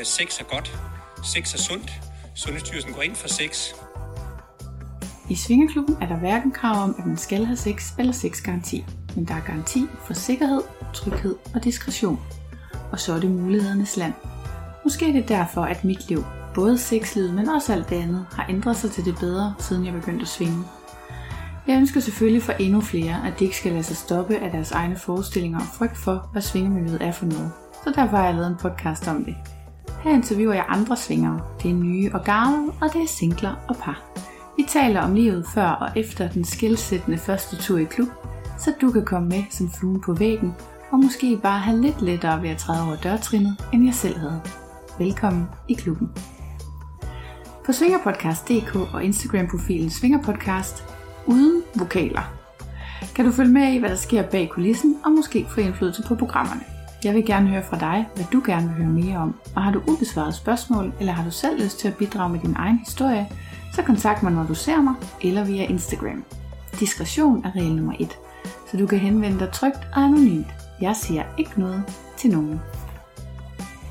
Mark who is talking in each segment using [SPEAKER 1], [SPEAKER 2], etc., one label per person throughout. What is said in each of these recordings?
[SPEAKER 1] Øh, sex er godt. Sex er sundt. Sundhedsstyrelsen går ind for sex.
[SPEAKER 2] I Svingeklubben er der hverken krav om, at man skal have sex eller sexgaranti, men der er garanti for sikkerhed, tryghed og diskretion. Og så er det mulighedernes land. Måske er det derfor, at mit liv, både sexlivet, men også alt det andet, har ændret sig til det bedre, siden jeg begyndte at svinge. Jeg ønsker selvfølgelig for endnu flere, at de ikke skal lade sig stoppe af deres egne forestillinger og frygt for, hvad svingemiljøet er for noget. Så derfor har jeg lavet en podcast om det. Her interviewer jeg andre svingere. Det er nye og gamle, og det er singler og par. Vi taler om livet før og efter den skilsættende første tur i klub, så du kan komme med som flue på væggen, og måske bare have lidt lettere ved at træde over dørtrinnet, end jeg selv havde. Velkommen i klubben. På svingerpodcast.dk og Instagram-profilen Svingerpodcast uden vokaler kan du følge med i, hvad der sker bag kulissen, og måske få indflydelse på programmerne. Jeg vil gerne høre fra dig, hvad du gerne vil høre mere om, og har du ubesvaret spørgsmål, eller har du selv lyst til at bidrage med din egen historie, så kontakt mig, når du ser mig, eller via Instagram. Diskretion er regel nummer 1, så du kan henvende dig trygt og anonymt. Jeg siger ikke noget til nogen.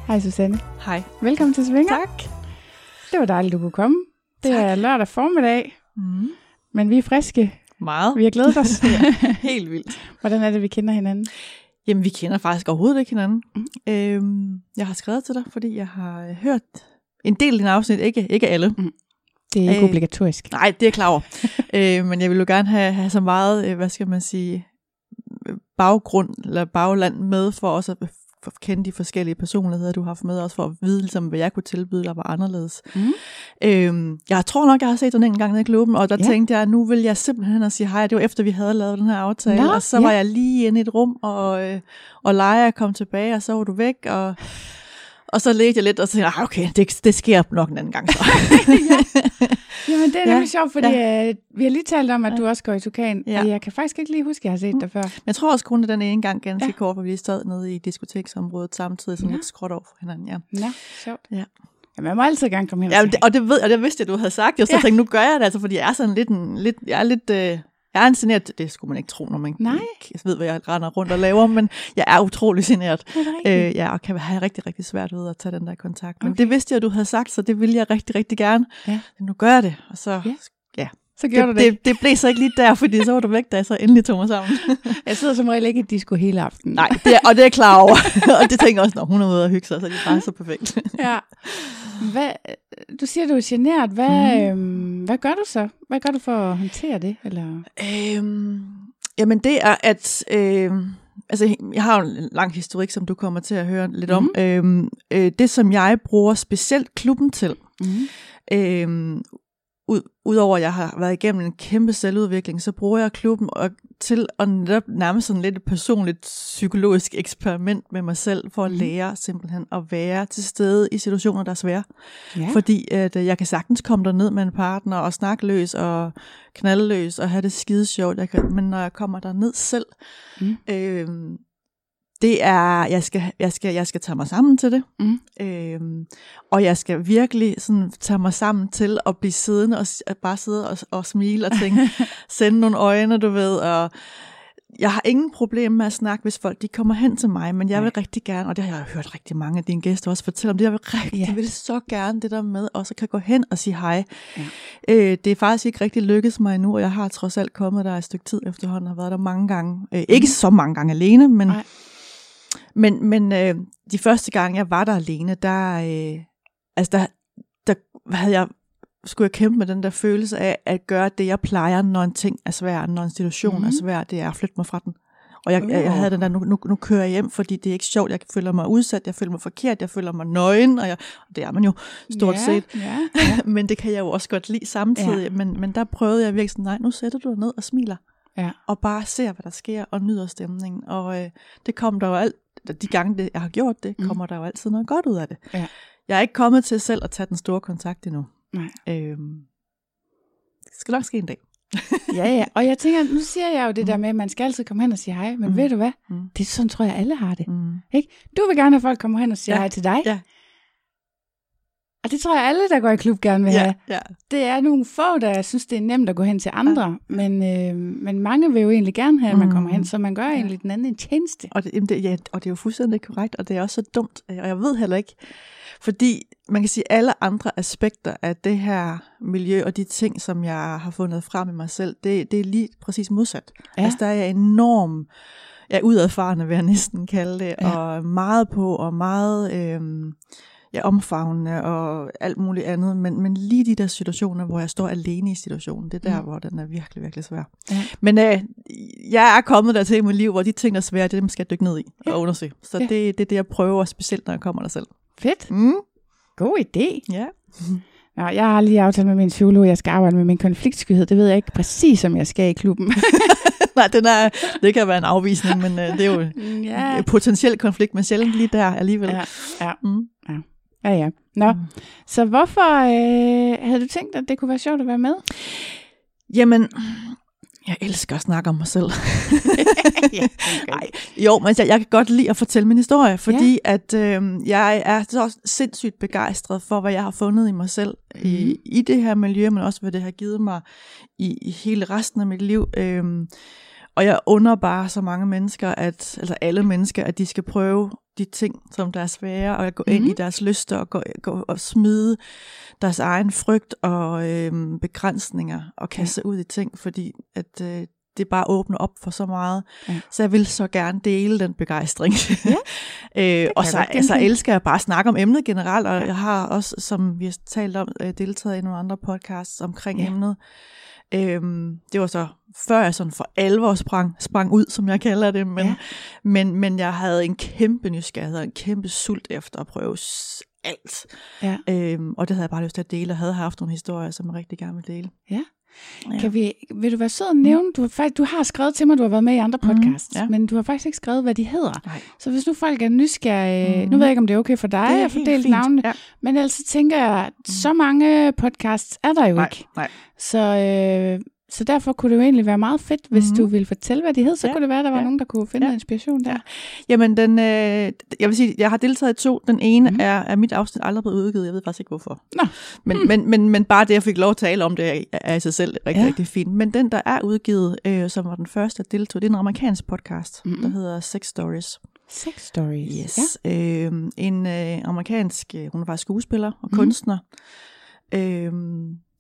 [SPEAKER 2] Hej Susanne.
[SPEAKER 3] Hej.
[SPEAKER 2] Velkommen til Svinger.
[SPEAKER 3] Tak.
[SPEAKER 2] Det var dejligt, du kunne komme. Det
[SPEAKER 3] Tak.
[SPEAKER 2] er lørdag formiddag,
[SPEAKER 3] Mm.
[SPEAKER 2] men vi er friske.
[SPEAKER 3] Meget.
[SPEAKER 2] Vi har glædet os.
[SPEAKER 3] Helt vildt.
[SPEAKER 2] Hvordan er det, vi kender hinanden?
[SPEAKER 3] Jamen, vi kender faktisk overhovedet ikke hinanden.
[SPEAKER 2] Mm.
[SPEAKER 3] Øhm, jeg har skrevet til dig, fordi jeg har øh, hørt en del af dine afsnit, ikke, ikke alle.
[SPEAKER 2] Det er ikke
[SPEAKER 3] Øh,
[SPEAKER 2] obligatorisk.
[SPEAKER 3] Nej, det er jeg klar over. øh, men jeg vil jo gerne have, have så meget, øh, hvad skal man sige, baggrund eller bagland med, for også for at kende de forskellige personligheder, du har haft med, også for at vide, ligesom, hvad jeg kunne tilbyde, der var anderledes.
[SPEAKER 2] Mm.
[SPEAKER 3] Øhm, jeg tror nok, jeg har set den en gang nede i klubben, og der
[SPEAKER 2] Ja.
[SPEAKER 3] tænkte jeg, at nu vil jeg simpelthen at sige hej. Det var efter, vi havde lavet den her aftale,
[SPEAKER 2] Nå,
[SPEAKER 3] og så
[SPEAKER 2] ja.
[SPEAKER 3] var jeg lige inde i et rum, og, øh, og Leia kom tilbage, og så var du væk, og, og så ledte jeg lidt, og så tænkte jeg, "Ah, okay, det, det sker nok en anden gang så.
[SPEAKER 2] Jamen, det er
[SPEAKER 3] Ja,
[SPEAKER 2] nemlig sjovt, fordi ja. vi har lige talt om, at
[SPEAKER 3] Ja.
[SPEAKER 2] du også går i Tukan,
[SPEAKER 3] Ja.
[SPEAKER 2] og jeg kan faktisk ikke lige huske, at jeg har set dig før.
[SPEAKER 3] Men jeg tror også kun, er den ene gang ganske
[SPEAKER 2] Ja.
[SPEAKER 3] ja. kort, hvor vi sad nede i diskoteksområdet samtidig, sådan
[SPEAKER 2] Ja.
[SPEAKER 3] ja. lidt skråt over for hinanden. Ja.
[SPEAKER 2] Nå, sjovt.
[SPEAKER 3] Ja.
[SPEAKER 2] Jamen, jeg må altid gerne komme hen
[SPEAKER 3] Ja,
[SPEAKER 2] og
[SPEAKER 3] det, og det ved og det vidste jeg, du havde sagt. Jeg så
[SPEAKER 2] Ja.
[SPEAKER 3] ja. tænkte, nu gør jeg det, altså, fordi jeg er sådan lidt, en, lidt jeg er lidt, øh, jeg er en generet, det skulle man ikke tro, når man
[SPEAKER 2] Nej.
[SPEAKER 3] ikke ved, hvad jeg render rundt og laver, men jeg er utrolig.
[SPEAKER 2] Er rigtigt?
[SPEAKER 3] Øh, ja, og kan have rigtig, rigtig svært ved at tage den der kontakt. Men
[SPEAKER 2] Okay.
[SPEAKER 3] det vidste jeg, du havde sagt, så det ville jeg rigtig, rigtig gerne.
[SPEAKER 2] Ja.
[SPEAKER 3] Men nu gør jeg det, og så...
[SPEAKER 2] Ja.
[SPEAKER 3] Ja.
[SPEAKER 2] Så gjorde
[SPEAKER 3] Det,
[SPEAKER 2] du det.
[SPEAKER 3] det, det blev så ikke lige der, fordi så var du væk, da jeg så endelig tog mig sammen.
[SPEAKER 2] Jeg sidder som regel ikke i disco hele aftenen.
[SPEAKER 3] Nej, det er, og det er jeg klar over. og det tænker jeg også, når hun er ude og hygge sig, så er det bare så perfekt.
[SPEAKER 2] Ja. Hvad, du siger, du er generet. Hvad, mm. øhm, hvad gør du så? Hvad gør du for at håndtere det? Eller?
[SPEAKER 3] Øhm, jamen det er, at... Øhm, altså, jeg har jo en lang historik, som du kommer til at høre lidt om.
[SPEAKER 2] Mhm.
[SPEAKER 3] Øhm, øh, det, som jeg bruger specielt klubben til,
[SPEAKER 2] Mm.
[SPEAKER 3] øhm, ud, udover at jeg har været igennem en kæmpe selvudvikling, så bruger jeg klubben og, til at netop nærmest sådan lidt et personligt psykologisk eksperiment med mig selv, for at
[SPEAKER 2] Mhm.
[SPEAKER 3] lære simpelthen at være til stede i situationer, der er svære.
[SPEAKER 2] Ja.
[SPEAKER 3] Fordi at, øh, jeg kan sagtens komme derned med en partner og snakke løs og knalde løs og have det skide sjovt. Jeg kan, men når jeg kommer derned selv,
[SPEAKER 2] Mm.
[SPEAKER 3] mm. Det er, jeg skal, jeg, skal, jeg skal tage mig sammen til det.
[SPEAKER 2] Mm.
[SPEAKER 3] Øhm, og jeg skal virkelig sådan tage mig sammen til at blive siddende og at bare sidde og, og smile og tænke, sende nogle øjne, du ved, og jeg har ingen problem med at snakke, hvis folk de kommer hen til mig, men jeg vil rigtig gerne, og det har jeg hørt rigtig mange af dine gæster også fortælle om, det jeg vil rigtig,
[SPEAKER 2] Ja.
[SPEAKER 3] jeg vil så gerne det der med, også kan gå hen og sige hej.
[SPEAKER 2] Ja.
[SPEAKER 3] Øh, det er faktisk ikke rigtig lykkedes mig endnu, og jeg har trods alt kommet der et stykke tid efterhånden, og har været der mange gange. Øh, ikke så mange gange alene, men.
[SPEAKER 2] Nej.
[SPEAKER 3] Men, men øh, de første gange, jeg var der alene, der, øh, altså der, der havde jeg, skulle jeg kæmpe med den der følelse af at gøre det, jeg plejer, når en ting er svær, når en situation mm.
[SPEAKER 2] Mhm.
[SPEAKER 3] er svær, det er at flytte mig fra den. Og jeg, jeg, jeg havde den der, nu, nu, nu kører jeg hjem, fordi det er ikke sjovt, jeg føler mig udsat, jeg føler mig forkert, jeg føler mig nøgen, og, jeg, og det er man jo stort
[SPEAKER 2] ja,
[SPEAKER 3] set.
[SPEAKER 2] Ja.
[SPEAKER 3] men det kan jeg jo også godt lide samtidig. Ja. Men, men der prøvede jeg virkelig sådan, nej, nu sætter du dig ned og smiler.
[SPEAKER 2] Ja.
[SPEAKER 3] Og bare ser, hvad der sker, og nyder stemningen. Og øh, det kom der jo alt, de gange, det, jeg har gjort det,
[SPEAKER 2] Mm.
[SPEAKER 3] kommer der jo altid noget godt ud af det.
[SPEAKER 2] Ja.
[SPEAKER 3] Jeg er ikke kommet til selv at tage den store kontakt endnu.
[SPEAKER 2] Nej.
[SPEAKER 3] Øhm, det skal nok ske en dag.
[SPEAKER 2] ja, ja. Og jeg tænker, nu siger jeg jo det der med, at man skal altid komme hen og sige hej, men
[SPEAKER 3] Mm.
[SPEAKER 2] ved du hvad?
[SPEAKER 3] Mm.
[SPEAKER 2] Det er sådan, tror jeg, alle har det.
[SPEAKER 3] Mm.
[SPEAKER 2] Du vil gerne have folk kommer hen og siger
[SPEAKER 3] Ja.
[SPEAKER 2] hej til dig.
[SPEAKER 3] Ja.
[SPEAKER 4] Og det tror jeg, alle, der går i klub, gerne vil have.
[SPEAKER 3] ja.
[SPEAKER 4] Det er nogle få, der synes, det er nemt at gå hen til andre, ja. men, øh, men mange vil jo egentlig gerne have, at man
[SPEAKER 3] Mm.
[SPEAKER 4] kommer hen, så man gør ja. egentlig den anden en tjeneste.
[SPEAKER 3] Og det, det, ja, og det er jo fuldstændig korrekt, og det er også så dumt, øh, og jeg ved heller ikke, fordi man kan sige, alle andre aspekter af det her miljø og de ting, som jeg har fundet frem i mig selv, det, det er lige præcis modsat.
[SPEAKER 4] Ja.
[SPEAKER 3] Ja. Altså der er jeg enorm, ja, udadfarende vil jeg næsten kalde det,
[SPEAKER 4] Ja.
[SPEAKER 3] ja. og meget på, og meget øhm, ja, omfavnende og alt muligt andet, men, men lige de der situationer, hvor jeg står alene i situationen, det er der,
[SPEAKER 4] Mm.
[SPEAKER 3] hvor den er virkelig, virkelig svær.
[SPEAKER 4] Ja.
[SPEAKER 3] Men øh, jeg er kommet der til i mit liv, hvor de ting, der er svære, det er dem, skal jeg dykke ned i
[SPEAKER 4] Ja.
[SPEAKER 3] og undersøge. Så
[SPEAKER 4] Ja.
[SPEAKER 3] det, det er det, jeg prøver, specielt når jeg kommer der selv.
[SPEAKER 4] Fedt.
[SPEAKER 3] Mm.
[SPEAKER 4] God idé.
[SPEAKER 3] Ja.
[SPEAKER 4] Nå, jeg har lige aftalt med min psykolog, at jeg skal arbejde med min konfliktskyhed. Det ved jeg ikke præcis, om jeg skal i klubben.
[SPEAKER 3] Nej, den er, det kan være en afvisning, men øh, det er jo
[SPEAKER 4] ja.
[SPEAKER 3] en potentiel konflikt, men sjældent lige der alligevel.
[SPEAKER 4] Ja, ja.
[SPEAKER 3] Mm.
[SPEAKER 4] ja, ja. Nå,
[SPEAKER 3] Mm.
[SPEAKER 4] så hvorfor øh, havde du tænkt, at det kunne være sjovt at være med?
[SPEAKER 3] Jamen, jeg elsker at snakke om mig selv.
[SPEAKER 4] ja,
[SPEAKER 3] Nej, jo, men jeg, jeg kan godt lide at fortælle min historie, fordi ja. at øh, jeg er så sindssygt begejstret for, hvad jeg har fundet i mig selv mm. i,
[SPEAKER 4] Mhm.
[SPEAKER 3] i det her miljø, men også hvad det har givet mig i, i hele resten af mit liv. Øh, og jeg under bare så mange mennesker, at, altså alle mennesker, at de skal prøve de ting, som der er svære, og gå mm. ind
[SPEAKER 4] Mhm.
[SPEAKER 3] i deres lyster og, gå, gå, og smide deres egen frygt og øh, begrænsninger og kaste sig ud i ting, fordi at øh, det bare åbner op for så meget.
[SPEAKER 4] Ja.
[SPEAKER 3] Så jeg vil så gerne dele den begejstring.
[SPEAKER 4] Ja.
[SPEAKER 3] øh, og så altså, elsker jeg bare at snakke om emnet generelt, og jeg har også, som vi har talt om, øh, deltaget i nogle andre podcasts omkring
[SPEAKER 4] Ja.
[SPEAKER 3] ja. emnet. Øhm, det var så før jeg sådan for alvor sprang, sprang ud, som jeg kalder det, men,
[SPEAKER 4] Ja.
[SPEAKER 3] men, men jeg havde en kæmpe nysgerrighed, og en kæmpe sult efter at prøve alt.
[SPEAKER 4] Ja.
[SPEAKER 3] Øhm, og det havde jeg bare lyst til at dele, og havde haft nogle historier, som jeg rigtig gerne vil dele.
[SPEAKER 4] Ja.
[SPEAKER 3] Ja.
[SPEAKER 4] Kan vi, vil du være sød at nævne, du har, faktisk, du har skrevet til mig, du har været med i andre
[SPEAKER 3] Mhm,
[SPEAKER 4] podcasts,
[SPEAKER 3] ja.
[SPEAKER 4] men du har faktisk ikke skrevet, hvad de hedder.
[SPEAKER 3] Nej.
[SPEAKER 4] Så hvis nu folk er nysgerrige,
[SPEAKER 3] Mhm.
[SPEAKER 4] nu ved jeg ikke, om det er okay for dig at fordele navnene,
[SPEAKER 3] Ja.
[SPEAKER 4] men ellers tænker jeg, at så mange podcasts er der jo
[SPEAKER 3] Nej,
[SPEAKER 4] ikke.
[SPEAKER 3] nej.
[SPEAKER 4] Så, øh, så derfor kunne det jo egentlig være meget fedt, hvis
[SPEAKER 3] Mhm.
[SPEAKER 4] du ville fortælle, hvad de hed, så
[SPEAKER 3] Ja,
[SPEAKER 4] kunne det være, at der var
[SPEAKER 3] ja.
[SPEAKER 4] nogen, der kunne finde
[SPEAKER 3] Ja.
[SPEAKER 4] inspiration der.
[SPEAKER 3] Ja. Jamen, den, øh, jeg vil sige, jeg har deltaget i to. Den ene
[SPEAKER 4] Mhm.
[SPEAKER 3] mm. er, er mit afsnit aldrig blevet udgivet. Jeg ved faktisk ikke, hvorfor.
[SPEAKER 4] Nå.
[SPEAKER 3] Men, men, men, men bare det, jeg fik lov at tale om det, er, er i sig selv rigtig,
[SPEAKER 4] Ja.
[SPEAKER 3] rigtig fint. Men den, der er udgivet, øh, som var den første, jeg deltog, det er en amerikansk podcast,
[SPEAKER 4] Mhm.
[SPEAKER 3] mm. der hedder Sex Stories.
[SPEAKER 4] Sex stories.
[SPEAKER 3] Yes. Ja. Øh, en øh, amerikansk, øh, hun var skuespiller og
[SPEAKER 4] Mhm.
[SPEAKER 3] kunstner, øh,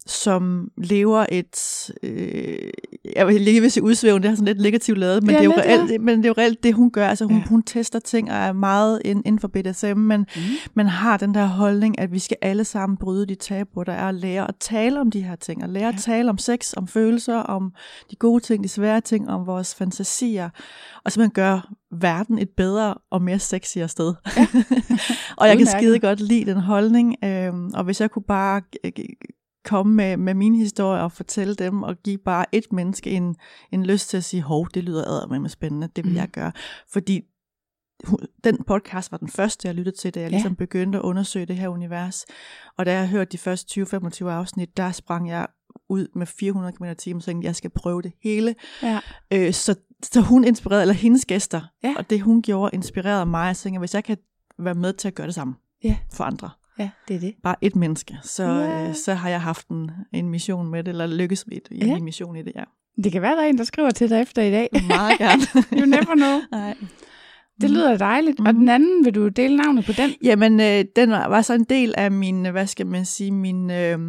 [SPEAKER 3] som lever et, øh, jeg vil lige vil sige udsvævende, det har sådan lidt negativt lavet, men,
[SPEAKER 4] Ja,
[SPEAKER 3] det er jo reelt, men det er jo reelt det, hun gør. Altså hun,
[SPEAKER 4] Ja.
[SPEAKER 3] ja. hun tester ting og er meget ind, inden for BDSM, men
[SPEAKER 4] Mm.
[SPEAKER 3] man har den der holdning, at vi skal alle sammen bryde de tabuer, der er at lære at tale om de her ting, og lære ja.
[SPEAKER 4] Ja.
[SPEAKER 3] at tale om sex, om følelser, om de gode ting, de svære ting, om vores fantasier, og simpelthen gøre verden et bedre og mere sexy sted. Ja. og jeg kan skide godt lide den holdning, øhm, og hvis jeg kunne bare øh, komme med, med mine historier og fortælle dem, og give bare et menneske en, en lyst til at sige, hov, det lyder med spændende, det vil mm. jeg gøre. Fordi den podcast var den første, jeg lyttede til, da jeg
[SPEAKER 4] Ja.
[SPEAKER 3] ligesom begyndte at undersøge det her univers. Og da jeg hørte de første 20-25 afsnit, der sprang jeg ud med 400 km i timen, og tænkte, jeg skal prøve det hele.
[SPEAKER 4] Ja.
[SPEAKER 3] Øh, så, så hun inspirerede, eller hendes gæster,
[SPEAKER 4] Ja.
[SPEAKER 3] og det hun gjorde, inspirerede mig. Jeg tænkte, hvis jeg kan være med til at gøre det samme
[SPEAKER 4] Ja.
[SPEAKER 3] for andre,
[SPEAKER 4] ja, det er det.
[SPEAKER 3] bare et menneske, så,
[SPEAKER 4] Ja.
[SPEAKER 3] øh, så har jeg haft en, en mission med det, eller lykkes med det,
[SPEAKER 4] Ja.
[SPEAKER 3] en mission i det, ja.
[SPEAKER 4] Det kan være, der er en, der skriver til dig efter i dag.
[SPEAKER 3] Meget gerne.
[SPEAKER 4] you never know.
[SPEAKER 3] Nej.
[SPEAKER 4] Det lyder dejligt. Og
[SPEAKER 3] Mhm.
[SPEAKER 4] den anden, vil du dele navnet på den?
[SPEAKER 3] Jamen, øh, den var, var så en del af min, hvad skal man sige, min... Øh,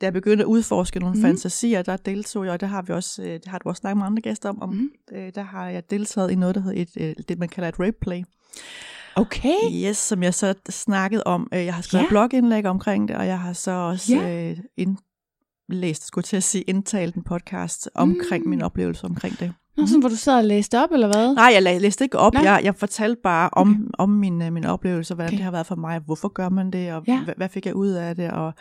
[SPEAKER 3] da jeg begyndte at udforske nogle mm. fantasier, der deltog jeg, og det har vi også, øh, det har du også snakket med andre gæster om, om
[SPEAKER 4] Mhm.
[SPEAKER 3] øh, der har jeg deltaget i noget, der hedder et, øh, det, man kalder et rape play.
[SPEAKER 4] Okay.
[SPEAKER 3] Yes, som jeg så snakkede om. Øh, Jeg har skrevet
[SPEAKER 4] Ja.
[SPEAKER 3] blogindlæg omkring det, og jeg har så også
[SPEAKER 4] Ja.
[SPEAKER 3] øh, indlæst, skulle til at sige, indtalt en podcast omkring
[SPEAKER 4] Mm.
[SPEAKER 3] min oplevelse omkring det.
[SPEAKER 4] Nå, sådan, hvor du sad og læste op, eller hvad?
[SPEAKER 3] Nej, jeg læ- læste ikke op. Jeg, jeg fortalte bare om,
[SPEAKER 4] Okay.
[SPEAKER 3] om min, øh, min oplevelse, hvordan
[SPEAKER 4] Okay.
[SPEAKER 3] det har været for mig. Hvorfor gør man det, og
[SPEAKER 4] Ja.
[SPEAKER 3] hvad, hvad fik jeg ud af det, og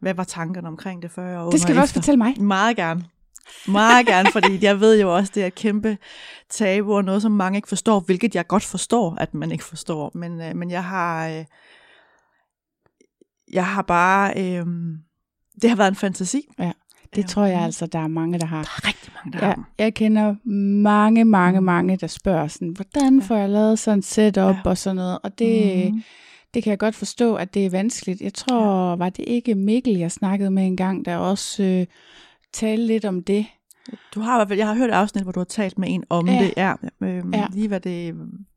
[SPEAKER 3] hvad var tankerne omkring det før og
[SPEAKER 4] Det skal du
[SPEAKER 3] og
[SPEAKER 4] også fortælle mig.
[SPEAKER 3] Meget gerne. Meget gerne, fordi jeg ved jo også, det er et kæmpe tabu, og noget, som mange ikke forstår, hvilket jeg godt forstår, at man ikke forstår. Men, øh, men jeg har... Øh, jeg har bare... Øh, det har været en fantasi.
[SPEAKER 4] Det tror jeg altså, der er mange, der har.
[SPEAKER 3] Der er rigtig mange, der
[SPEAKER 4] Ja,
[SPEAKER 3] har
[SPEAKER 4] jeg kender mange, mange,
[SPEAKER 3] Mm.
[SPEAKER 4] mange, der spørger sådan, hvordan
[SPEAKER 3] Ja.
[SPEAKER 4] får jeg lavet sådan et setup
[SPEAKER 3] Ja.
[SPEAKER 4] og sådan noget. Og det,
[SPEAKER 3] Mhm.
[SPEAKER 4] det kan jeg godt forstå, at det er vanskeligt. Jeg tror, ja. var det ikke Mikkel, jeg snakkede med en gang, der også øh, talte lidt om det.
[SPEAKER 3] Du har i hvert fald, jeg har hørt et afsnit, hvor du har talt med en om
[SPEAKER 4] Ja.
[SPEAKER 3] det. Ja, øhm,
[SPEAKER 4] Ja.
[SPEAKER 3] Lige hvad det,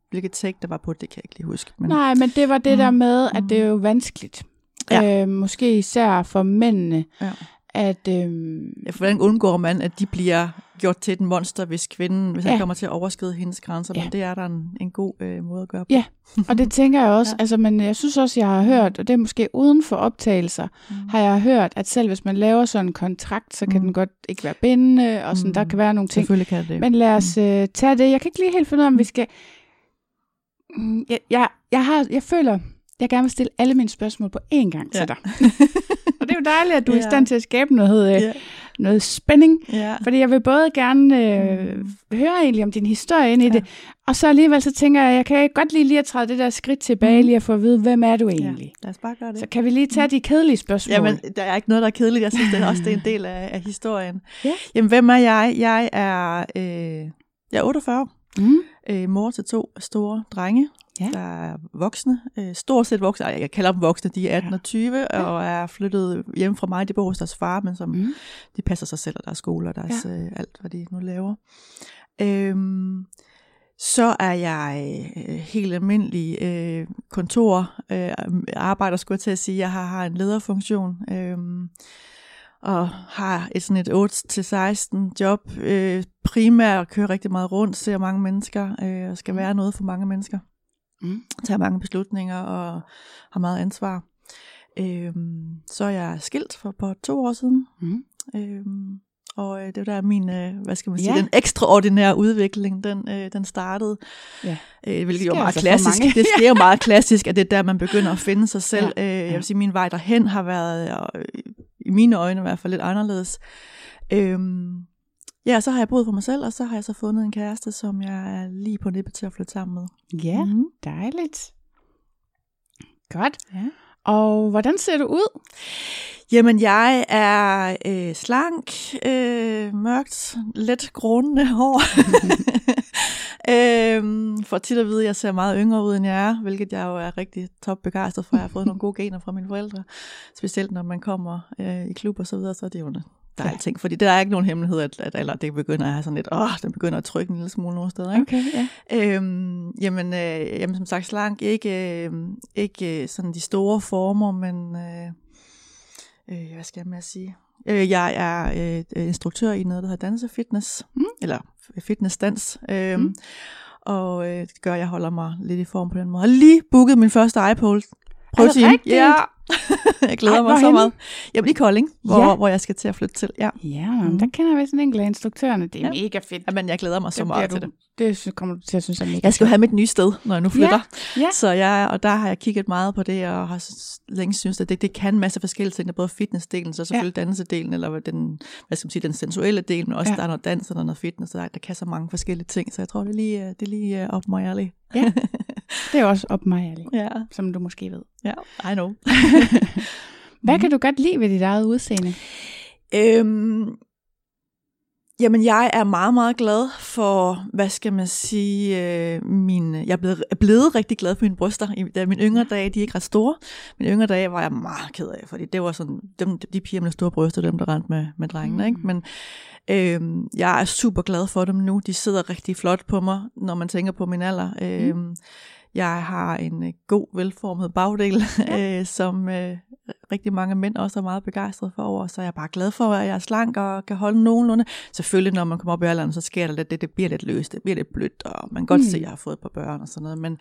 [SPEAKER 3] hvilket take der var på, det kan jeg ikke lige huske. Men,
[SPEAKER 4] Nej, men det var det
[SPEAKER 3] Mm.
[SPEAKER 4] der med, at det er jo vanskeligt.
[SPEAKER 3] Ja.
[SPEAKER 4] Øh, måske især for mændene,
[SPEAKER 3] Ja.
[SPEAKER 4] At... Øh,
[SPEAKER 3] Ja, for hvordan undgår man, at de bliver gjort til et monster, hvis kvinden, hvis ja. Han kommer til at overskride hendes grænser?
[SPEAKER 4] Ja.
[SPEAKER 3] Men det er der en, en god øh, måde at gøre på.
[SPEAKER 4] Ja. og det tænker jeg også.
[SPEAKER 3] Ja.
[SPEAKER 4] Altså, men jeg synes også, jeg har hørt, og det er måske uden for optagelser,
[SPEAKER 3] Mm.
[SPEAKER 4] har jeg hørt, at selv hvis man laver sådan en kontrakt, så kan
[SPEAKER 3] Mm.
[SPEAKER 4] den godt ikke være bindende, og sådan,
[SPEAKER 3] Mm.
[SPEAKER 4] der kan være nogle ting.
[SPEAKER 3] Selvfølgelig kan det.
[SPEAKER 4] Men lad os øh, tage det. Jeg kan ikke lige helt finde ud af, om vi skal... Mm, Jeg, jeg, jeg, har, jeg føler, jeg gerne vil stille alle mine spørgsmål på én gang til
[SPEAKER 3] Ja.
[SPEAKER 4] dig. og det er jo dejligt, at du er i
[SPEAKER 3] Ja.
[SPEAKER 4] stand til at skabe noget, øh,
[SPEAKER 3] Ja.
[SPEAKER 4] noget spænding.
[SPEAKER 3] Ja.
[SPEAKER 4] Fordi jeg vil både gerne øh, høre egentlig om din historie ind i
[SPEAKER 3] Ja.
[SPEAKER 4] det, og så alligevel så tænker jeg, jeg kan godt lige lige at træde det der skridt tilbage,
[SPEAKER 3] Mhm.
[SPEAKER 4] lige at få at vide, hvem er du egentlig?
[SPEAKER 3] ja. Lad os bare gøre det.
[SPEAKER 4] Så kan vi lige tage de kedelige spørgsmål?
[SPEAKER 3] Jamen, der er ikke noget, der er kedeligt. Jeg synes det er også, det er en del af, af historien.
[SPEAKER 4] Ja.
[SPEAKER 3] Jamen, hvem er jeg? Jeg er, øh, jeg er 48.
[SPEAKER 4] mm.
[SPEAKER 3] Øh, mor til to store drenge,
[SPEAKER 4] Ja.
[SPEAKER 3] der er voksne. Øh, stort set voksne. Jeg kalder dem voksne. De er 18
[SPEAKER 4] Ja.
[SPEAKER 3] og 20 og er flyttet hjem fra mig. De bor hos deres far, men som
[SPEAKER 4] Mm.
[SPEAKER 3] de passer sig selv og deres skole og deres, ja. øh, alt, hvad de nu laver. Øhm, så er jeg øh, helt almindelig øh, kontor øh, arbejder, skulle jeg til at sige. Jeg har, har en lederfunktion øh, og har et sådan et 8-16 job. Øh, primært kører rigtig meget rundt, ser mange mennesker øh, og skal
[SPEAKER 4] Mm.
[SPEAKER 3] være noget for mange mennesker.
[SPEAKER 4] Mm.
[SPEAKER 3] Tager mange beslutninger og har meget ansvar. Øh, så er jeg skilt for på to år siden.
[SPEAKER 4] Mm.
[SPEAKER 3] Øhm, og øh, det var der min, øh, hvad skal man sige,
[SPEAKER 4] Ja.
[SPEAKER 3] den ekstraordinære udvikling, den, øh, den startede.
[SPEAKER 4] Ja.
[SPEAKER 3] Øh, hvilket jo er meget
[SPEAKER 4] altså
[SPEAKER 3] klassisk. Det sker jo meget klassisk, at det er der, man begynder at finde sig selv.
[SPEAKER 4] Ja.
[SPEAKER 3] Øh, jeg vil sige, min vej derhen har været, øh, i mine øjne i hvert fald, lidt anderledes. Øhm, ja, så har jeg boet for mig selv, og så har jeg så fundet en kæreste, som jeg er lige på nippet til at flytte sammen med.
[SPEAKER 4] Ja,
[SPEAKER 3] Mhm.
[SPEAKER 4] dejligt. Godt.
[SPEAKER 3] Ja.
[SPEAKER 4] Og hvordan ser du ud?
[SPEAKER 3] Jamen, jeg er øh, slank, øh, mørkt, let grånende hår. øhm, for tit at vide, at jeg ser meget yngre ud, end jeg er, hvilket jeg jo er rigtig top begejstret for. Jeg har fået nogle gode gener fra mine forældre. Specielt når man kommer øh, i klub og så videre, så er det jo en dejlig ting. Fordi der er ikke nogen hemmelighed, at, at eller det begynder at have sådan lidt, åh, den begynder at trykke en lille smule nogle steder. Ikke?
[SPEAKER 4] Okay, ja.
[SPEAKER 3] Øhm, jamen, øh, jamen, som sagt, slank. Ikke, øh, ikke sådan de store former, men... Øh, øh, hvad skal jeg med at sige? Øh, jeg er øh, instruktør i noget, der hedder dansefitness.
[SPEAKER 4] Mm.
[SPEAKER 3] Eller fitnessdans. Øh,
[SPEAKER 4] Mm.
[SPEAKER 3] Og øh, det gør, at jeg holder mig lidt i form på den måde. Jeg har lige booket min første iPole.
[SPEAKER 4] Er det rigtigt?
[SPEAKER 3] Ja, jeg glæder
[SPEAKER 4] Ej,
[SPEAKER 3] mig så meget. Jamen i Kolding, hvor,
[SPEAKER 4] Ja.
[SPEAKER 3] ja. hvor jeg skal til at flytte til. Ja.
[SPEAKER 4] Ja,
[SPEAKER 3] Mhm.
[SPEAKER 4] der kender jeg sådan en af instruktørerne. Det er
[SPEAKER 3] Ja.
[SPEAKER 4] mega fedt.
[SPEAKER 3] Jamen, jeg glæder mig så
[SPEAKER 4] Det
[SPEAKER 3] meget
[SPEAKER 4] bliver
[SPEAKER 3] til
[SPEAKER 4] du-
[SPEAKER 3] det.
[SPEAKER 4] Det kommer du til at synes er mega
[SPEAKER 3] Jeg skal jo have mit nye sted, når jeg nu flytter.
[SPEAKER 4] Ja.
[SPEAKER 3] Så jeg, og der har jeg kigget meget på det, og har længe synes, at det, det kan en masse forskellige ting. Der er både fitnessdelen, så selvfølgelig ja. dansedelen, eller den, hvad skal man sige, den sensuelle del, men også
[SPEAKER 4] Ja.
[SPEAKER 3] ja. der er noget dans og noget fitness, og der, der kan så mange forskellige ting. Så jeg tror, det er lige, øh, det er lige op mig ærlig.
[SPEAKER 4] Det er også op mig, Ali,
[SPEAKER 3] Ja,
[SPEAKER 4] som du måske ved.
[SPEAKER 3] ja, I know.
[SPEAKER 4] Hvad kan du godt lide ved dit eget udseende?
[SPEAKER 3] Øhm, jamen, jeg er meget, meget glad for, hvad skal man sige, øh, min, jeg er blevet, er blevet rigtig glad for mine bryster. I- Da mine yngre dage, de er ikke ret store. Mine yngre dage var jeg meget ked af, fordi det var sådan, dem, de piger med store bryster, dem der rendte med, med drengene,
[SPEAKER 4] Mm.
[SPEAKER 3] ikke? Men øhm, jeg er super glad for dem nu. De sidder rigtig flot på mig, når man tænker på min alder. Øhm, jeg har en øh, god, velformet bagdel,
[SPEAKER 4] Ja.
[SPEAKER 3] øh, som øh, rigtig mange mænd også er meget begejstrede for over, så jeg er bare glad for, at jeg er slank og kan holde nogenlunde. Selvfølgelig, når man kommer op i alderen, så sker der lidt, det, det bliver lidt løst, det bliver lidt blødt, og man kan godt
[SPEAKER 4] Mm.
[SPEAKER 3] mm. se, at jeg har fået et par børn og sådan noget, men,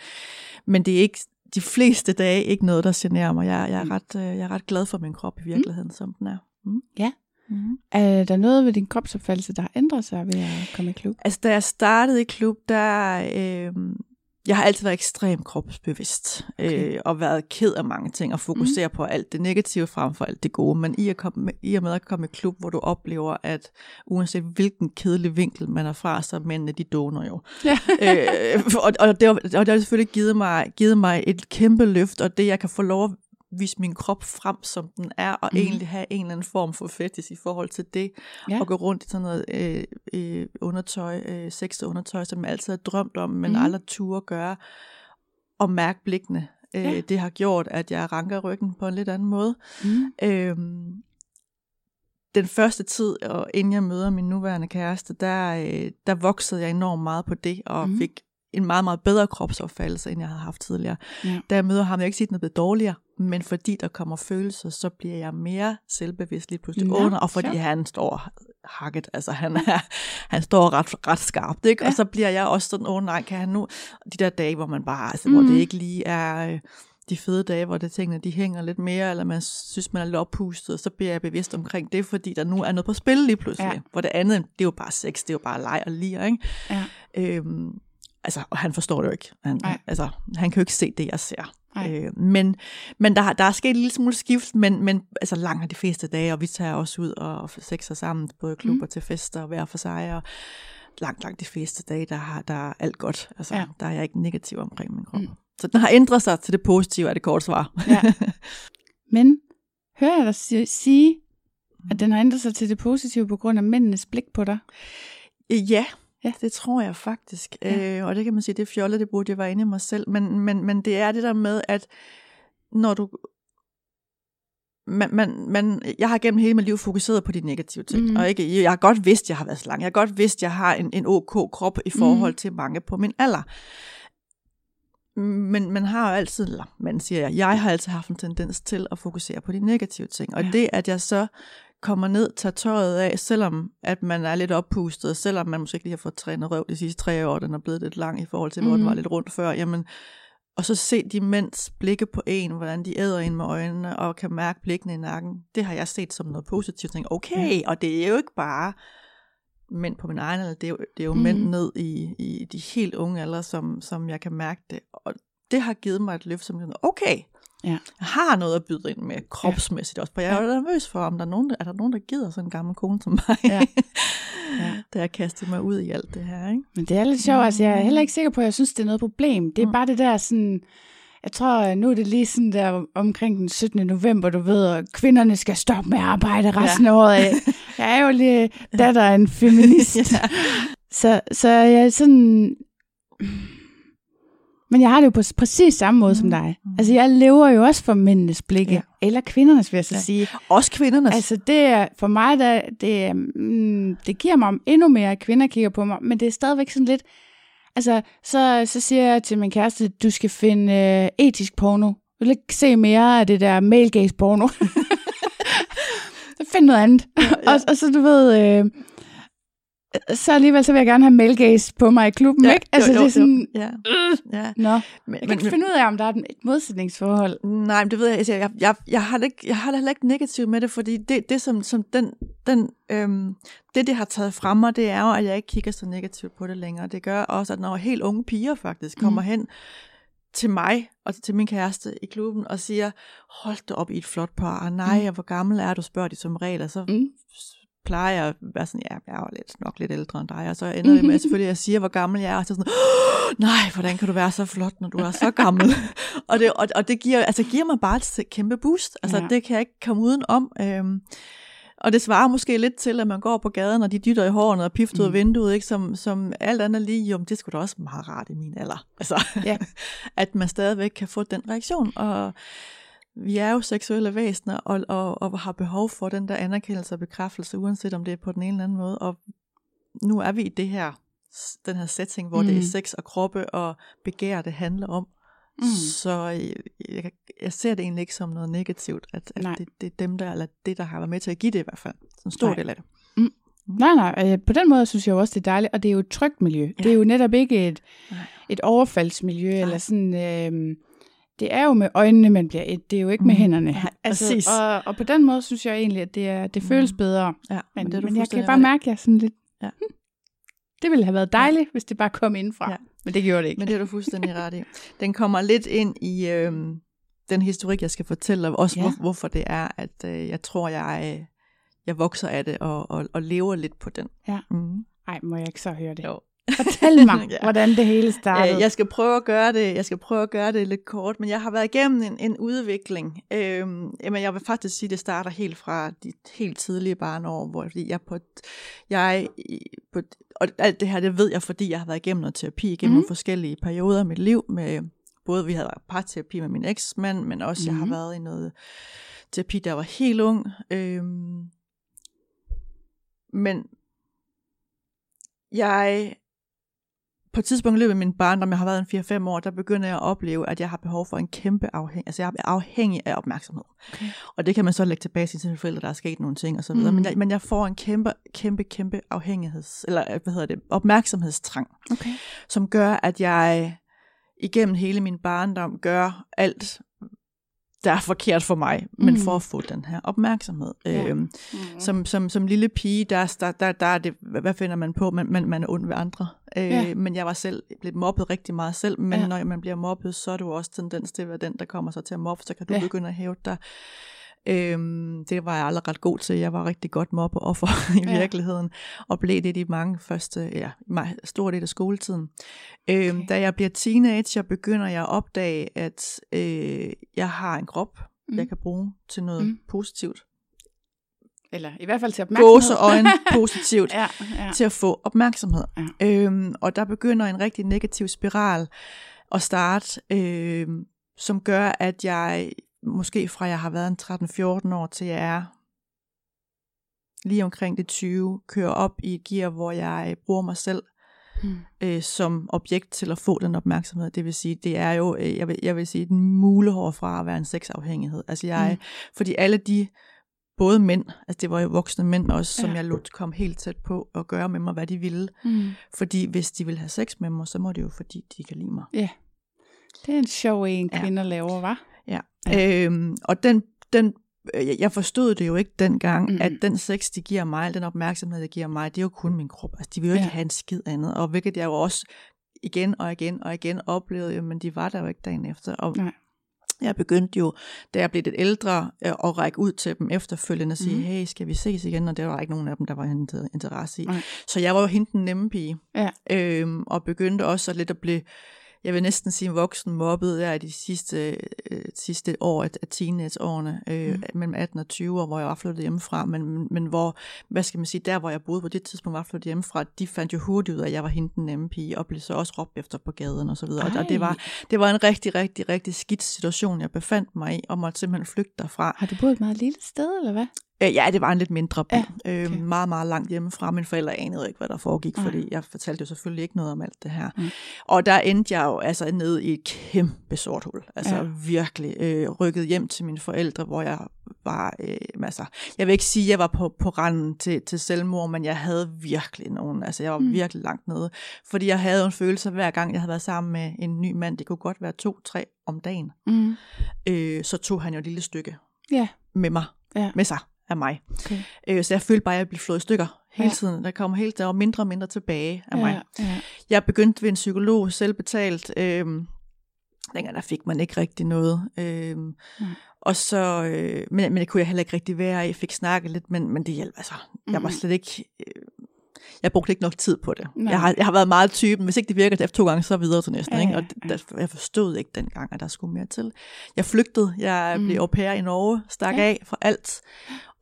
[SPEAKER 3] men det er ikke de fleste dage ikke noget, der generer mig. Jeg, jeg, er,
[SPEAKER 4] Mm.
[SPEAKER 3] ret, øh, jeg er ret glad for min krop i virkeligheden, mm. som den er. Mm.
[SPEAKER 4] Ja.
[SPEAKER 3] Mm.
[SPEAKER 4] Er der noget ved din kropsopfattelse, der har ændret sig ved at komme i klub?
[SPEAKER 3] Altså, da jeg startede i klub, der... Øh, jeg har altid været ekstremt kropsbevidst,
[SPEAKER 4] Okay.
[SPEAKER 3] øh, og været ked af mange ting, og fokusere mm. på alt det negative frem for alt det gode. Men i, at komme, med- i og med at komme i klub, hvor du oplever, at uanset hvilken kedelig vinkel man er fra, så mændene, de doner jo.
[SPEAKER 4] Ja.
[SPEAKER 3] øh, og, og, det har, og det har selvfølgelig givet mig, givet mig et kæmpe løft, og det jeg kan få lov at vise min krop frem, som den er, og mm. egentlig have en eller anden form for fetis i forhold til det,
[SPEAKER 4] Ja.
[SPEAKER 3] og gå rundt i sådan noget øh, øh, undertøj, øh, sexet undertøj, som jeg altid har drømt om, men mm. aldrig turde gøre, og mærke blikkene Øh,
[SPEAKER 4] Ja.
[SPEAKER 3] Det har gjort, at jeg ranker ryggen på en lidt anden måde.
[SPEAKER 4] Mm.
[SPEAKER 3] Øhm, den første tid, og inden jeg møder min nuværende kæreste, der, øh, der voksede jeg enormt meget på det, og mm. fik en meget, meget bedre kropsopfattelse, end jeg havde haft tidligere.
[SPEAKER 4] Ja.
[SPEAKER 3] Da jeg møder ham, jeg ikke sige, at den er blevet dårligere, men fordi der kommer følelser, så bliver jeg mere selvbevidst lige pludselig
[SPEAKER 4] Nå,
[SPEAKER 3] under, og fordi
[SPEAKER 4] sjovt.
[SPEAKER 3] han står hakket, altså han, er, han står ret, ret skarpt, ikke? Ja.
[SPEAKER 4] Ja.
[SPEAKER 3] og så bliver jeg også sådan, åh oh, nej, kan han nu, de der dage, hvor man bare, altså, mm. hvor det ikke lige er... Øh, de fede dage, hvor det tingene de hænger lidt mere, eller man synes, man er lidt oppustet, så bliver jeg bevidst omkring det, fordi der nu er noget på spil lige pludselig.
[SPEAKER 4] Ja.
[SPEAKER 3] Ja. Hvor det andet, det er jo bare sex, det er jo bare leg og lir, ikke?
[SPEAKER 4] Ja.
[SPEAKER 3] Øhm, altså, og han forstår det jo ikke. Han, altså, han kan jo ikke se det, jeg ser. Øh, men men der, der er sket en lille smule skift, men, men altså langt de fleste dage, og vi tager også ud og sexer sammen, både klubber
[SPEAKER 4] Mm.
[SPEAKER 3] mm. til fester og hver for sig, og langt, langt de fleste dage, der, har, der er alt godt. Altså,
[SPEAKER 4] Ja.
[SPEAKER 3] der er jeg ikke negativ omkring min krop.
[SPEAKER 4] Mm.
[SPEAKER 3] Mm. Så den har ændret sig til det positive, er det kort svar.
[SPEAKER 4] Ja. Men hører jeg dig si- sige, at den har ændret sig til det positive på grund af mændenes blik på dig?
[SPEAKER 3] Øh, Ja,
[SPEAKER 4] Ja.
[SPEAKER 3] det tror jeg faktisk.
[SPEAKER 4] Ja.
[SPEAKER 3] Øh, og det kan man sige, det fjollet, det burde jeg være inde i mig selv. Men, men, men det er det der med, at når du... Man, man, man, jeg har gennem hele mit liv fokuseret på de negative ting. Mm. Og ikke, jeg har godt vidst, jeg har været slank. Jeg har godt vidst, at jeg har en, en ok krop i forhold mm. til mange på min alder. Men man har jo altid, eller man siger jeg, jeg har altid haft en tendens til at fokusere på de negative ting. Og
[SPEAKER 4] ja.
[SPEAKER 3] det, at jeg så kommer ned, tager tøjet af, selvom at man er lidt oppustet, selvom man måske ikke lige har fået trænet røv de sidste tre år, den er blevet lidt lang i forhold til, hvor mm. den
[SPEAKER 4] Mhm.
[SPEAKER 3] var lidt rundt før, jamen, og så se de mænds blikke på en, hvordan de æder ind med øjnene, og kan mærke blikkene i nakken, det har jeg set som noget positivt. Tænk, okay,
[SPEAKER 4] Ja.
[SPEAKER 3] og det er jo ikke bare mænd på min egen alder, det er jo, det er jo
[SPEAKER 4] Mhm.
[SPEAKER 3] mm. mænd ned i, i de helt unge alder, som, som jeg kan mærke det. Og det har givet mig et løft, som jeg okay,
[SPEAKER 4] Ja.
[SPEAKER 3] jeg har noget at byde ind med kropsmæssigt også, for jeg er jo nervøs for, om der er nogen, der, er der nogen, der gider sådan en gammel kone som mig,
[SPEAKER 4] Ja. Ja.
[SPEAKER 3] da jeg kastede mig ud i alt det her. Ikke?
[SPEAKER 4] Men det er lidt sjovt, altså jeg er heller ikke sikker på, at jeg synes, det er noget problem. Det er
[SPEAKER 3] Mm.
[SPEAKER 4] bare det der sådan, jeg tror, nu er det lige sådan der omkring den 17. november, du ved, og kvinderne skal stoppe med at arbejde resten af året. af. Jeg er jo lige datter af en feminist.
[SPEAKER 3] Ja.
[SPEAKER 4] Så, så jeg er sådan... Men jeg har det jo på præcis samme måde mm. som dig.
[SPEAKER 3] Mm.
[SPEAKER 4] Altså, jeg lever jo også for mændenes blikke.
[SPEAKER 3] Ja.
[SPEAKER 4] Eller kvindernes, vil jeg så
[SPEAKER 3] Ja.
[SPEAKER 4] sige.
[SPEAKER 3] Også kvindernes.
[SPEAKER 4] Altså, det er for mig, der, det, mm, det giver mig endnu mere, at kvinder kigger på mig, men det er stadigvæk sådan lidt... Altså, så, så siger jeg til min kæreste, du skal finde øh, etisk porno. Jeg vil ikke se mere af det der male gaze porno. så find noget andet. Ja, ja. og, og så, du ved... Øh, så alligevel så vil jeg gerne have male på mig i klubben,
[SPEAKER 3] ja,
[SPEAKER 4] ikke? Altså,
[SPEAKER 3] jo, jo,
[SPEAKER 4] det er sådan...
[SPEAKER 3] Jo. Ja. ja.
[SPEAKER 4] Nå,
[SPEAKER 3] Men,
[SPEAKER 4] jeg kan ikke finde ud af, om der er et modsætningsforhold.
[SPEAKER 3] Nej, men det ved jeg ikke. Jeg, jeg, jeg, har ikke, jeg har heller ikke negativt med det, fordi det, det som, som den, den, øhm, det, det har taget fra mig, det er jo, at jeg ikke kigger så negativt på det længere. Det gør også, at når helt unge piger faktisk kommer
[SPEAKER 4] Mm.
[SPEAKER 3] hen til mig og til min kæreste i klubben og siger, hold da op i et flot par, og nej,
[SPEAKER 4] mm.
[SPEAKER 3] hvor gammel er du, spørger de som regel, og så
[SPEAKER 4] Mm.
[SPEAKER 3] Plejer jeg at være sådan, ja, jeg er lidt, nok lidt ældre end dig, og så ender det med, at selvfølgelig, jeg siger, hvor gammel jeg er, og så sådan, "Åh, nej, hvordan kan du være så flot, når du er så gammel? og, det, og, og det giver, altså, giver mig bare et kæmpe boost, altså
[SPEAKER 4] Ja.
[SPEAKER 3] det kan jeg ikke komme uden om. Øhm, og det svarer måske lidt til, at man går på gaden, og de dytter i hårene og pifter ud
[SPEAKER 4] Mm.
[SPEAKER 3] vinduet, ikke? Som, som alt andet lige, jo, det skulle da også meget rart i min alder. Altså,
[SPEAKER 4] Ja.
[SPEAKER 3] at man stadigvæk kan få den reaktion, og vi er jo seksuelle væsener, og, og, og har behov for den der anerkendelse og bekræftelse, uanset om det er på den ene eller anden måde, og nu er vi i det her, den her setting, hvor mm. det
[SPEAKER 4] Mm.
[SPEAKER 3] er sex og kroppe og begær, det handler om.
[SPEAKER 4] Mm.
[SPEAKER 3] Så jeg, jeg, jeg ser det egentlig ikke som noget negativt, at,
[SPEAKER 4] Nej.
[SPEAKER 3] at det, det er dem der, eller det, der har været med til at give det i hvert fald. En stor
[SPEAKER 4] Nej.
[SPEAKER 3] del af det.
[SPEAKER 4] Nej, nej, øh, på den måde synes jeg jo også, det er dejligt, og det er jo et trygt miljø. Ja. Det er jo netop ikke et,
[SPEAKER 3] Nej.
[SPEAKER 4] et overfaldsmiljø, Nej. eller sådan, øh, det er jo med øjnene, man bliver et, det er jo ikke med
[SPEAKER 3] Mhm.
[SPEAKER 4] hænderne.
[SPEAKER 3] Nej, præcis.
[SPEAKER 4] og, og på den måde synes jeg egentlig, at det, er, det føles
[SPEAKER 3] Mhm.
[SPEAKER 4] bedre.
[SPEAKER 3] Ja,
[SPEAKER 4] Men,
[SPEAKER 3] det er du
[SPEAKER 4] men jeg kan bare mærke, at jeg sådan lidt,
[SPEAKER 3] Ja.
[SPEAKER 4] hm, det ville have været dejligt, hvis det bare kom indfra.
[SPEAKER 3] Ja.
[SPEAKER 4] Men det gjorde det ikke.
[SPEAKER 3] Men det er du fuldstændig ret i. Den kommer lidt ind i øhm, den historik, jeg skal fortælle, og også
[SPEAKER 4] Ja.
[SPEAKER 3] ja. hvor, hvorfor det er, at øh, jeg tror, jeg, øh, jeg vokser af det og, og, og lever lidt på den.
[SPEAKER 4] Ja.
[SPEAKER 3] Mm.
[SPEAKER 4] Nej, må jeg ikke så høre det?
[SPEAKER 3] Jo.
[SPEAKER 4] Fortæl mig,
[SPEAKER 3] Ja.
[SPEAKER 4] hvordan det hele startede.
[SPEAKER 3] Øh, jeg skal prøve at gøre det. Jeg skal prøve at gøre det lidt kort, men jeg har været igennem en, en udvikling. Øhm, jamen, jeg vil faktisk sige, at det starter helt fra de helt tidlige barneår, hvor fordi jeg på, et- jeg på, et- og alt det her, det ved jeg, fordi jeg har været igennem noget terapi igennem
[SPEAKER 4] Mhm.
[SPEAKER 3] mm. forskellige perioder af mit liv med både vi havde parterapi med min eksmand, men også mm. jeg har
[SPEAKER 4] Mhm.
[SPEAKER 3] været i noget terapi, der var helt ung. Øhm, men jeg på et tidspunkt i løbet af min barndom, jeg har været en 4-5 år, der begynder jeg at opleve, at jeg har behov for en kæmpe afhæng, altså jeg er afhængig af opmærksomhed.
[SPEAKER 4] Okay.
[SPEAKER 3] Og det kan man så lægge tilbage til sine forældre, der er sket nogle ting og så videre.
[SPEAKER 4] Mm.
[SPEAKER 3] Mm. Men, jeg, men jeg får en kæmpe, kæmpe, kæmpe afhængigheds, eller hvad hedder det, opmærksomhedstrang,
[SPEAKER 4] Okay.
[SPEAKER 3] som gør, at jeg igennem hele min barndom gør alt, der er forkert for mig, men
[SPEAKER 4] Mm.
[SPEAKER 3] for at få den her opmærksomhed.
[SPEAKER 4] Ja.
[SPEAKER 3] Øhm,
[SPEAKER 4] Mm.
[SPEAKER 3] som, som, som lille pige, der, der, der, der er det, hvad finder man på? Man, man, man er ond ved andre. Øh,
[SPEAKER 4] Ja.
[SPEAKER 3] Men jeg var selv blevet mobbet rigtig meget selv, men
[SPEAKER 4] Ja.
[SPEAKER 3] når man bliver mobbet, så er du også tendens til at være den, der kommer så til at mobbe, så kan du
[SPEAKER 4] ja.
[SPEAKER 3] begynde at hæve dig. Øhm, det var jeg aldrig ret god til. Jeg var rigtig godt mobbeoffer i
[SPEAKER 4] Ja.
[SPEAKER 3] ja. virkeligheden, og blev det i mange første, ja, stor del af skoletiden. Øhm,
[SPEAKER 4] Okay.
[SPEAKER 3] Da jeg bliver teenager, begynder jeg at opdage, at øh, jeg har en krop,
[SPEAKER 4] Mm.
[SPEAKER 3] jeg kan bruge til noget
[SPEAKER 4] Mm.
[SPEAKER 3] positivt.
[SPEAKER 4] Eller i hvert fald til opmærksomhed.
[SPEAKER 3] Gåseøjne positivt
[SPEAKER 4] ja, ja.
[SPEAKER 3] til at få opmærksomhed.
[SPEAKER 4] Ja.
[SPEAKER 3] Øhm, og der begynder en rigtig negativ spiral at starte, øhm, som gør, at jeg måske fra jeg har været en 13-14 år til jeg er lige omkring det 20, kører op i et gear, hvor jeg bruger mig selv
[SPEAKER 4] Mm.
[SPEAKER 3] øh, som objekt til at få den opmærksomhed. Det vil sige, det er jo, øh, jeg, vil, jeg vil sige, et mulehår fra at være en sexafhængighed. Altså jeg,
[SPEAKER 4] Mm.
[SPEAKER 3] fordi alle de, både mænd, altså det var jo voksne mænd også, som
[SPEAKER 4] Ja.
[SPEAKER 3] jeg lod komme helt tæt på og gøre med mig, hvad de ville.
[SPEAKER 4] Mm.
[SPEAKER 3] Fordi hvis de vil have sex med mig, så må det jo fordi, de kan lide mig.
[SPEAKER 4] Det er en sjov en,
[SPEAKER 3] Ja.
[SPEAKER 4] kvinder laver, var.
[SPEAKER 3] Ja.
[SPEAKER 4] Ja.
[SPEAKER 3] Øhm, og den, den, øh, jeg- forstod det jo ikke dengang,
[SPEAKER 4] Mm.
[SPEAKER 3] at den sex, de giver mig, den opmærksomhed, de giver mig, det er jo kun min krop. Altså, de vil jo ikke
[SPEAKER 4] Ja.
[SPEAKER 3] have en skid andet. Og hvilket jeg jo også igen og igen og igen oplevede, jo, men de var der jo ikke dagen efter. Og
[SPEAKER 4] Nej.
[SPEAKER 3] jeg begyndte jo, da jeg blev lidt ældre, øh, at række ud til dem efterfølgende og sige, mm. hey, skal vi ses igen? Og det var ikke nogen af dem, der var inter- interesse i.
[SPEAKER 4] Nej.
[SPEAKER 3] Så jeg var jo hende den nemme pige.
[SPEAKER 4] Ja.
[SPEAKER 3] Øhm, og begyndte også lidt at blive, jeg vil næsten sige voksen mobbet der i de sidste, øh, sidste år af, af teenageårene, øh, mm. mellem 18 og 20 år, hvor jeg var flyttet hjemmefra, men, men hvor, hvad skal man sige, der hvor jeg boede på det tidspunkt, var flyttet hjemmefra, de fandt jo hurtigt ud af, at jeg var hende den nemme pige, og blev så også råbt efter på gaden og så videre. Og
[SPEAKER 4] Ej.
[SPEAKER 3] det var, det var en rigtig, rigtig, rigtig skidt situation, jeg befandt mig i, og måtte simpelthen flygte derfra.
[SPEAKER 4] Har du boet et meget lille sted, eller hvad?
[SPEAKER 3] Øh, ja, det var en lidt mindre by.
[SPEAKER 4] Ja,
[SPEAKER 3] Ja,
[SPEAKER 4] okay.
[SPEAKER 3] okay. Meget, meget langt hjemmefra. Mine forældre anede ikke, hvad der foregik,
[SPEAKER 4] Nej.
[SPEAKER 3] fordi jeg fortalte jo selvfølgelig ikke noget om alt det her.
[SPEAKER 4] Mm.
[SPEAKER 3] Og der endte jeg jo altså ned i et kæmpe sort hul. Altså
[SPEAKER 4] Ja.
[SPEAKER 3] virkelig øh, rykket hjem til mine forældre, hvor jeg var, øh, altså, jeg vil ikke sige, at jeg var på, på randen til, til selvmord, men jeg havde virkelig nogen, altså jeg var
[SPEAKER 4] Mm.
[SPEAKER 3] virkelig langt nede. Fordi jeg havde en følelse, hver gang jeg havde været sammen med en ny mand, det kunne godt være to, tre om dagen,
[SPEAKER 4] Mm.
[SPEAKER 3] øh, så tog han jo et lille stykke
[SPEAKER 4] Ja.
[SPEAKER 3] med mig,
[SPEAKER 4] Ja.
[SPEAKER 3] med sig af mig.
[SPEAKER 4] Okay.
[SPEAKER 3] Øh, så jeg følte bare, at jeg blev slået i stykker hele
[SPEAKER 4] Ja.
[SPEAKER 3] tiden. Der kom helt der var mindre og mindre tilbage af mig.
[SPEAKER 4] Ja, ja.
[SPEAKER 3] Jeg begyndte ved en psykolog, selvbetalt. Øh, dengang der fik man ikke rigtig noget. Øh, og så, øh, men, men det kunne jeg heller ikke rigtig være. Jeg fik snakket lidt, men, men det hjalp altså. Jeg var
[SPEAKER 4] Mhm.
[SPEAKER 3] slet ikke... Øh, jeg brugte ikke nok tid på det.
[SPEAKER 4] Nej.
[SPEAKER 3] Jeg har, jeg har været meget typen, hvis ikke det virker efter to gange, så videre til næsten.
[SPEAKER 4] Ja,
[SPEAKER 3] ikke?
[SPEAKER 4] ja,
[SPEAKER 3] Og
[SPEAKER 4] ja.
[SPEAKER 3] der, jeg forstod ikke dengang, at der skulle mere til. Jeg flygtede. Jeg
[SPEAKER 4] Mm.
[SPEAKER 3] blev au pair i Norge, stak
[SPEAKER 4] Ja.
[SPEAKER 3] af for alt.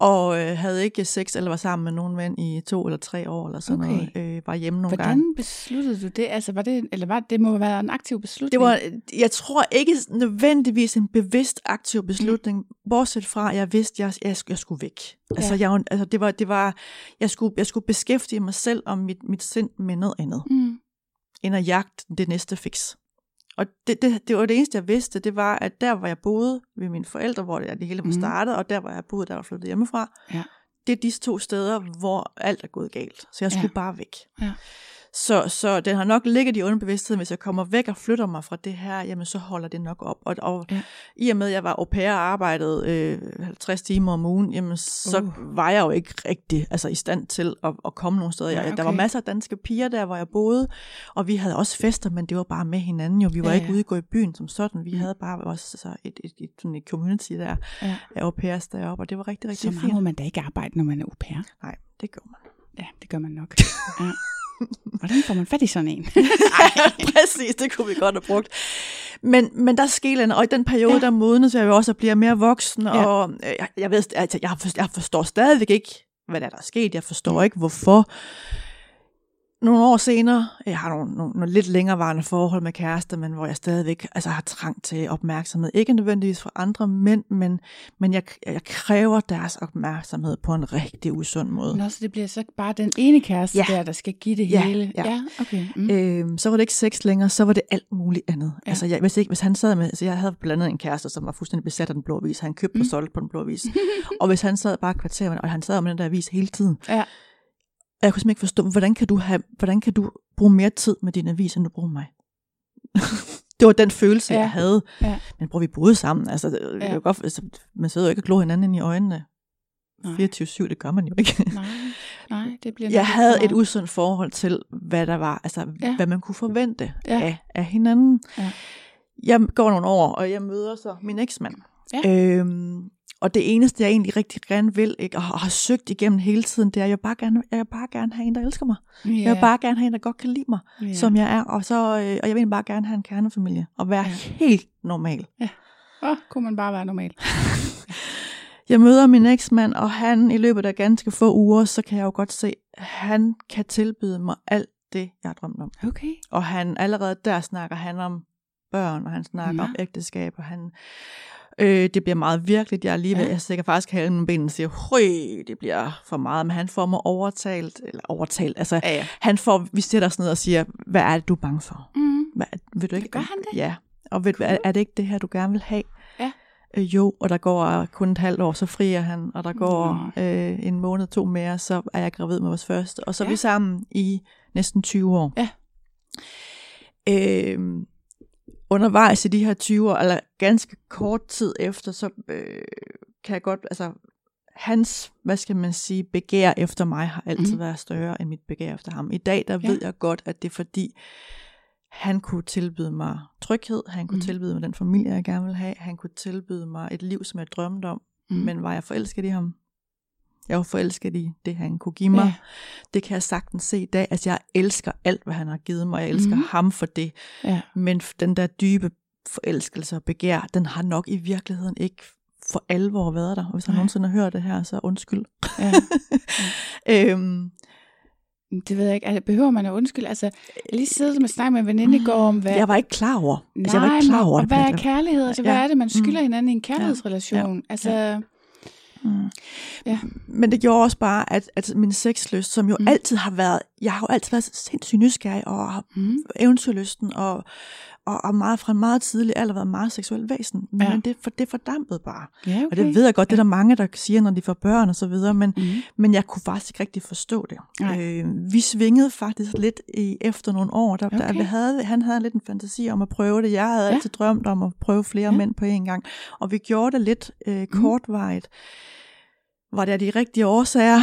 [SPEAKER 3] Og øh, havde ikke sex eller var sammen med nogen mænd i to eller tre år eller sådan
[SPEAKER 4] Okay.
[SPEAKER 3] noget. Øh, var hjemme nogle
[SPEAKER 4] Hvordan
[SPEAKER 3] gange.
[SPEAKER 4] besluttede du det? Altså, var det, eller var det, må være en aktiv beslutning?
[SPEAKER 3] Det var, jeg tror ikke nødvendigvis en bevidst aktiv beslutning, mm. bortset fra, at jeg vidste, jeg, jeg, jeg skulle væk. Altså,
[SPEAKER 4] Ja.
[SPEAKER 3] jeg, var- altså det var, det var, jeg skulle, jeg skulle beskæftige mig selv om mit, mit sind med noget andet,
[SPEAKER 4] Mm.
[SPEAKER 3] end at jagte det næste fix. Og det, det, det var det eneste, jeg vidste, det var, at der, hvor jeg boede ved mine forældre, hvor det, hele var
[SPEAKER 4] Mhm.
[SPEAKER 3] startet, og der, hvor jeg boede, der var flyttet hjemmefra,
[SPEAKER 4] Ja.
[SPEAKER 3] det er disse to steder, hvor alt er gået galt. Så jeg skulle
[SPEAKER 4] Ja.
[SPEAKER 3] bare væk.
[SPEAKER 4] Ja.
[SPEAKER 3] Så, så den har nok ligget i underbevidstheden, hvis jeg kommer væk og flytter mig fra det her, jamen så holder det nok op. Og, og
[SPEAKER 4] Ja.
[SPEAKER 3] i og med, at jeg var au pair og arbejdede øh, 50 timer om ugen, jamen så
[SPEAKER 4] Uh.
[SPEAKER 3] var jeg jo ikke rigtig altså, i stand til at, at komme nogen steder.
[SPEAKER 4] Nej,
[SPEAKER 3] Jeg, Der var
[SPEAKER 4] okay.
[SPEAKER 3] masser af danske piger der, hvor jeg boede, og vi havde også fester, men det var bare med hinanden jo. Vi var
[SPEAKER 4] Ja,
[SPEAKER 3] ja, ikke
[SPEAKER 4] ja.
[SPEAKER 3] ude gå i byen som sådan. Vi
[SPEAKER 4] Mm.
[SPEAKER 3] havde bare også altså, et, et, et, sådan et community der
[SPEAKER 4] Ja.
[SPEAKER 3] af au pairs deroppe, og det var rigtig,
[SPEAKER 4] Så
[SPEAKER 3] rigtig
[SPEAKER 4] meget
[SPEAKER 3] fint.
[SPEAKER 4] må man da ikke arbejde, når man er au pair.
[SPEAKER 3] Nej, det gjorde man.
[SPEAKER 4] Ja, det gør man nok. Ja. Hvordan får man fat i sådan en?
[SPEAKER 3] Præcis, det kunne vi godt have brugt. Men, men der skete noget, og i den periode,
[SPEAKER 4] Ja.
[SPEAKER 3] der modnes jeg jo også at blive mere voksen,
[SPEAKER 4] Ja.
[SPEAKER 3] og øh, jeg, jeg, ved, altså, jeg, forstår, jeg forstår stadigvæk ikke, hvad der er, der er sket. Jeg forstår ikke, hvorfor nogle år senere, jeg har nogle, nogle, nogle lidt længerevarende forhold med kærester, men hvor jeg stadigvæk altså, har trang til opmærksomhed. Ikke nødvendigvis fra andre mænd, men, men jeg, jeg kræver deres opmærksomhed på en rigtig usund måde.
[SPEAKER 4] Nå, så det bliver så bare den ene kæreste
[SPEAKER 3] Ja.
[SPEAKER 4] der, der skal give det
[SPEAKER 3] Ja,
[SPEAKER 4] hele.
[SPEAKER 3] ja.
[SPEAKER 4] ja okay. Mm.
[SPEAKER 3] Øhm, så var det ikke sex længere, så var det alt muligt andet. Ja. Altså, jeg, hvis, ikke, hvis han sad med, altså jeg havde blandt andet en kæreste, som var fuldstændig besat af den blå avis. Han købte mm. og solgte på den blå avis. og hvis han sad bare kvarter, og han sad med den der avis hele tiden,
[SPEAKER 4] Ja.
[SPEAKER 3] Jeg kunne simpelthen ikke forstå, hvordan kan du, have, hvordan kan du bruge mere tid med din avis, end du bruger mig? det var den følelse,
[SPEAKER 4] Ja.
[SPEAKER 3] jeg havde.
[SPEAKER 4] Ja.
[SPEAKER 3] Men bror, vi boede sammen. Altså, det, ja. Det godt, altså, man sidder jo ikke og glor hinanden i øjnene.
[SPEAKER 4] Nej.
[SPEAKER 3] 24-7, det gør man jo ikke.
[SPEAKER 4] Nej, nej, det bliver
[SPEAKER 3] Jeg havde et usundt forhold til, hvad der var, altså
[SPEAKER 4] Ja.
[SPEAKER 3] hvad man kunne forvente
[SPEAKER 4] ja.
[SPEAKER 3] af, af hinanden.
[SPEAKER 4] Ja.
[SPEAKER 3] Jeg går nogle år, og jeg møder så min eksmand.
[SPEAKER 4] Ja.
[SPEAKER 3] Øhm, og det eneste, jeg egentlig rigtig gerne vil, ikke, og har, søgt igennem hele tiden, det er, at jeg bare gerne, jeg bare gerne have en, der elsker mig.
[SPEAKER 4] Ja.
[SPEAKER 3] Jeg vil bare gerne have en, der godt kan lide mig,
[SPEAKER 4] ja.
[SPEAKER 3] ja. som jeg er. Og, så, øh, og jeg vil bare gerne have en kernefamilie, og være
[SPEAKER 4] Ja.
[SPEAKER 3] ja. helt normal.
[SPEAKER 4] Åh, kunne man bare være normal.
[SPEAKER 3] Jeg møder min eksmand, og han i løbet af ganske få uger, så kan jeg jo godt se, at han kan tilbyde mig alt det, jeg har drømt om.
[SPEAKER 4] Okay.
[SPEAKER 3] Og han allerede der snakker han om børn, og han snakker
[SPEAKER 4] Nå.
[SPEAKER 3] om ægteskab, og han... Øh, det bliver meget virkeligt. Jeg er lige ved,
[SPEAKER 4] Ja.
[SPEAKER 3] jeg stikker faktisk halen med benene og siger, høj, det bliver for meget. Men han får mig overtalt, eller overtalt, altså
[SPEAKER 4] Ja, ja.
[SPEAKER 3] han får, vi sætter os ned og siger, hvad er det, du er bange for?
[SPEAKER 4] Mm.
[SPEAKER 3] Hvad, vil du ikke?
[SPEAKER 4] Gør han det?
[SPEAKER 3] Ja. Og ved, du, er, er det ikke det her, du gerne vil have?
[SPEAKER 4] Ja.
[SPEAKER 3] Øh, jo, og der går kun et halvt år, så frier han, og der går øh, en måned, to mere, så er jeg gravid med vores første. Og så er
[SPEAKER 4] Ja.
[SPEAKER 3] vi sammen i næsten 20 år.
[SPEAKER 4] Ja.
[SPEAKER 3] Øh, undervejs i de her 20 år, eller ganske kort tid efter, så øh, kan jeg godt, altså hans, hvad skal man sige, begær efter mig har altid mm. været større end mit begær efter ham. I dag, der
[SPEAKER 4] Ja.
[SPEAKER 3] ved jeg godt, at det er fordi, han kunne tilbyde mig tryghed, han kunne mm. tilbyde mig den familie, jeg gerne vil have, han kunne tilbyde mig et liv, som jeg drømte om,
[SPEAKER 4] mm.
[SPEAKER 3] men var jeg forelsket i ham? Jeg var forelsket i det, han kunne give mig.
[SPEAKER 4] Ja.
[SPEAKER 3] Ja. Det kan jeg sagtens se i dag. Altså, jeg elsker alt, hvad han har givet mig. Jeg elsker mm. ham for det.
[SPEAKER 4] Ja.
[SPEAKER 3] Men den der dybe forelskelse og begær, den har nok i virkeligheden ikke for alvor været der. Og hvis han
[SPEAKER 4] Nej.
[SPEAKER 3] nogensinde har hørt det her, så undskyld.
[SPEAKER 4] Ja.
[SPEAKER 3] øhm,
[SPEAKER 4] Det ved jeg ikke. Altså, behøver man at undskylde? Altså, jeg lige siddet med snak med en veninde i går om, hvad...
[SPEAKER 3] jeg var ikke klar over.
[SPEAKER 4] Nej,
[SPEAKER 3] altså, jeg var ikke klar over
[SPEAKER 4] og
[SPEAKER 3] det.
[SPEAKER 4] hvad er kærlighed? Altså, hvad
[SPEAKER 3] Ja.
[SPEAKER 4] er det, man skylder
[SPEAKER 3] Mm.
[SPEAKER 4] hinanden i en kærlighedsrelation?
[SPEAKER 3] Ja.
[SPEAKER 4] Altså,
[SPEAKER 3] Mm.
[SPEAKER 4] Ja.
[SPEAKER 3] Men det gjorde også bare, at, at min sexlyst, som jo
[SPEAKER 4] Mm.
[SPEAKER 3] altid har været, jeg har jo altid været sindssygt nysgerrig og har
[SPEAKER 4] mm,
[SPEAKER 3] eventyrlysten og, og, og meget fra en meget tidlig alder været meget seksuel væsen. Men
[SPEAKER 4] Ja.
[SPEAKER 3] det, for, det fordampede bare.
[SPEAKER 4] ja, okay.
[SPEAKER 3] Og det ved jeg godt, det er der mange, der siger, når de får børn og så videre, men,
[SPEAKER 4] Mm.
[SPEAKER 3] men jeg kunne faktisk ikke rigtig forstå det.
[SPEAKER 4] Nej.
[SPEAKER 3] Øh, vi svingede faktisk lidt i, efter nogle år. Der, okay. Der, vi havde, han havde lidt en fantasi om at prøve det. Jeg havde
[SPEAKER 4] Ja.
[SPEAKER 3] altid drømt om at prøve flere
[SPEAKER 4] Ja.
[SPEAKER 3] mænd på en gang. Og vi gjorde det lidt øh, kortvarigt. Var det de rigtige årsager?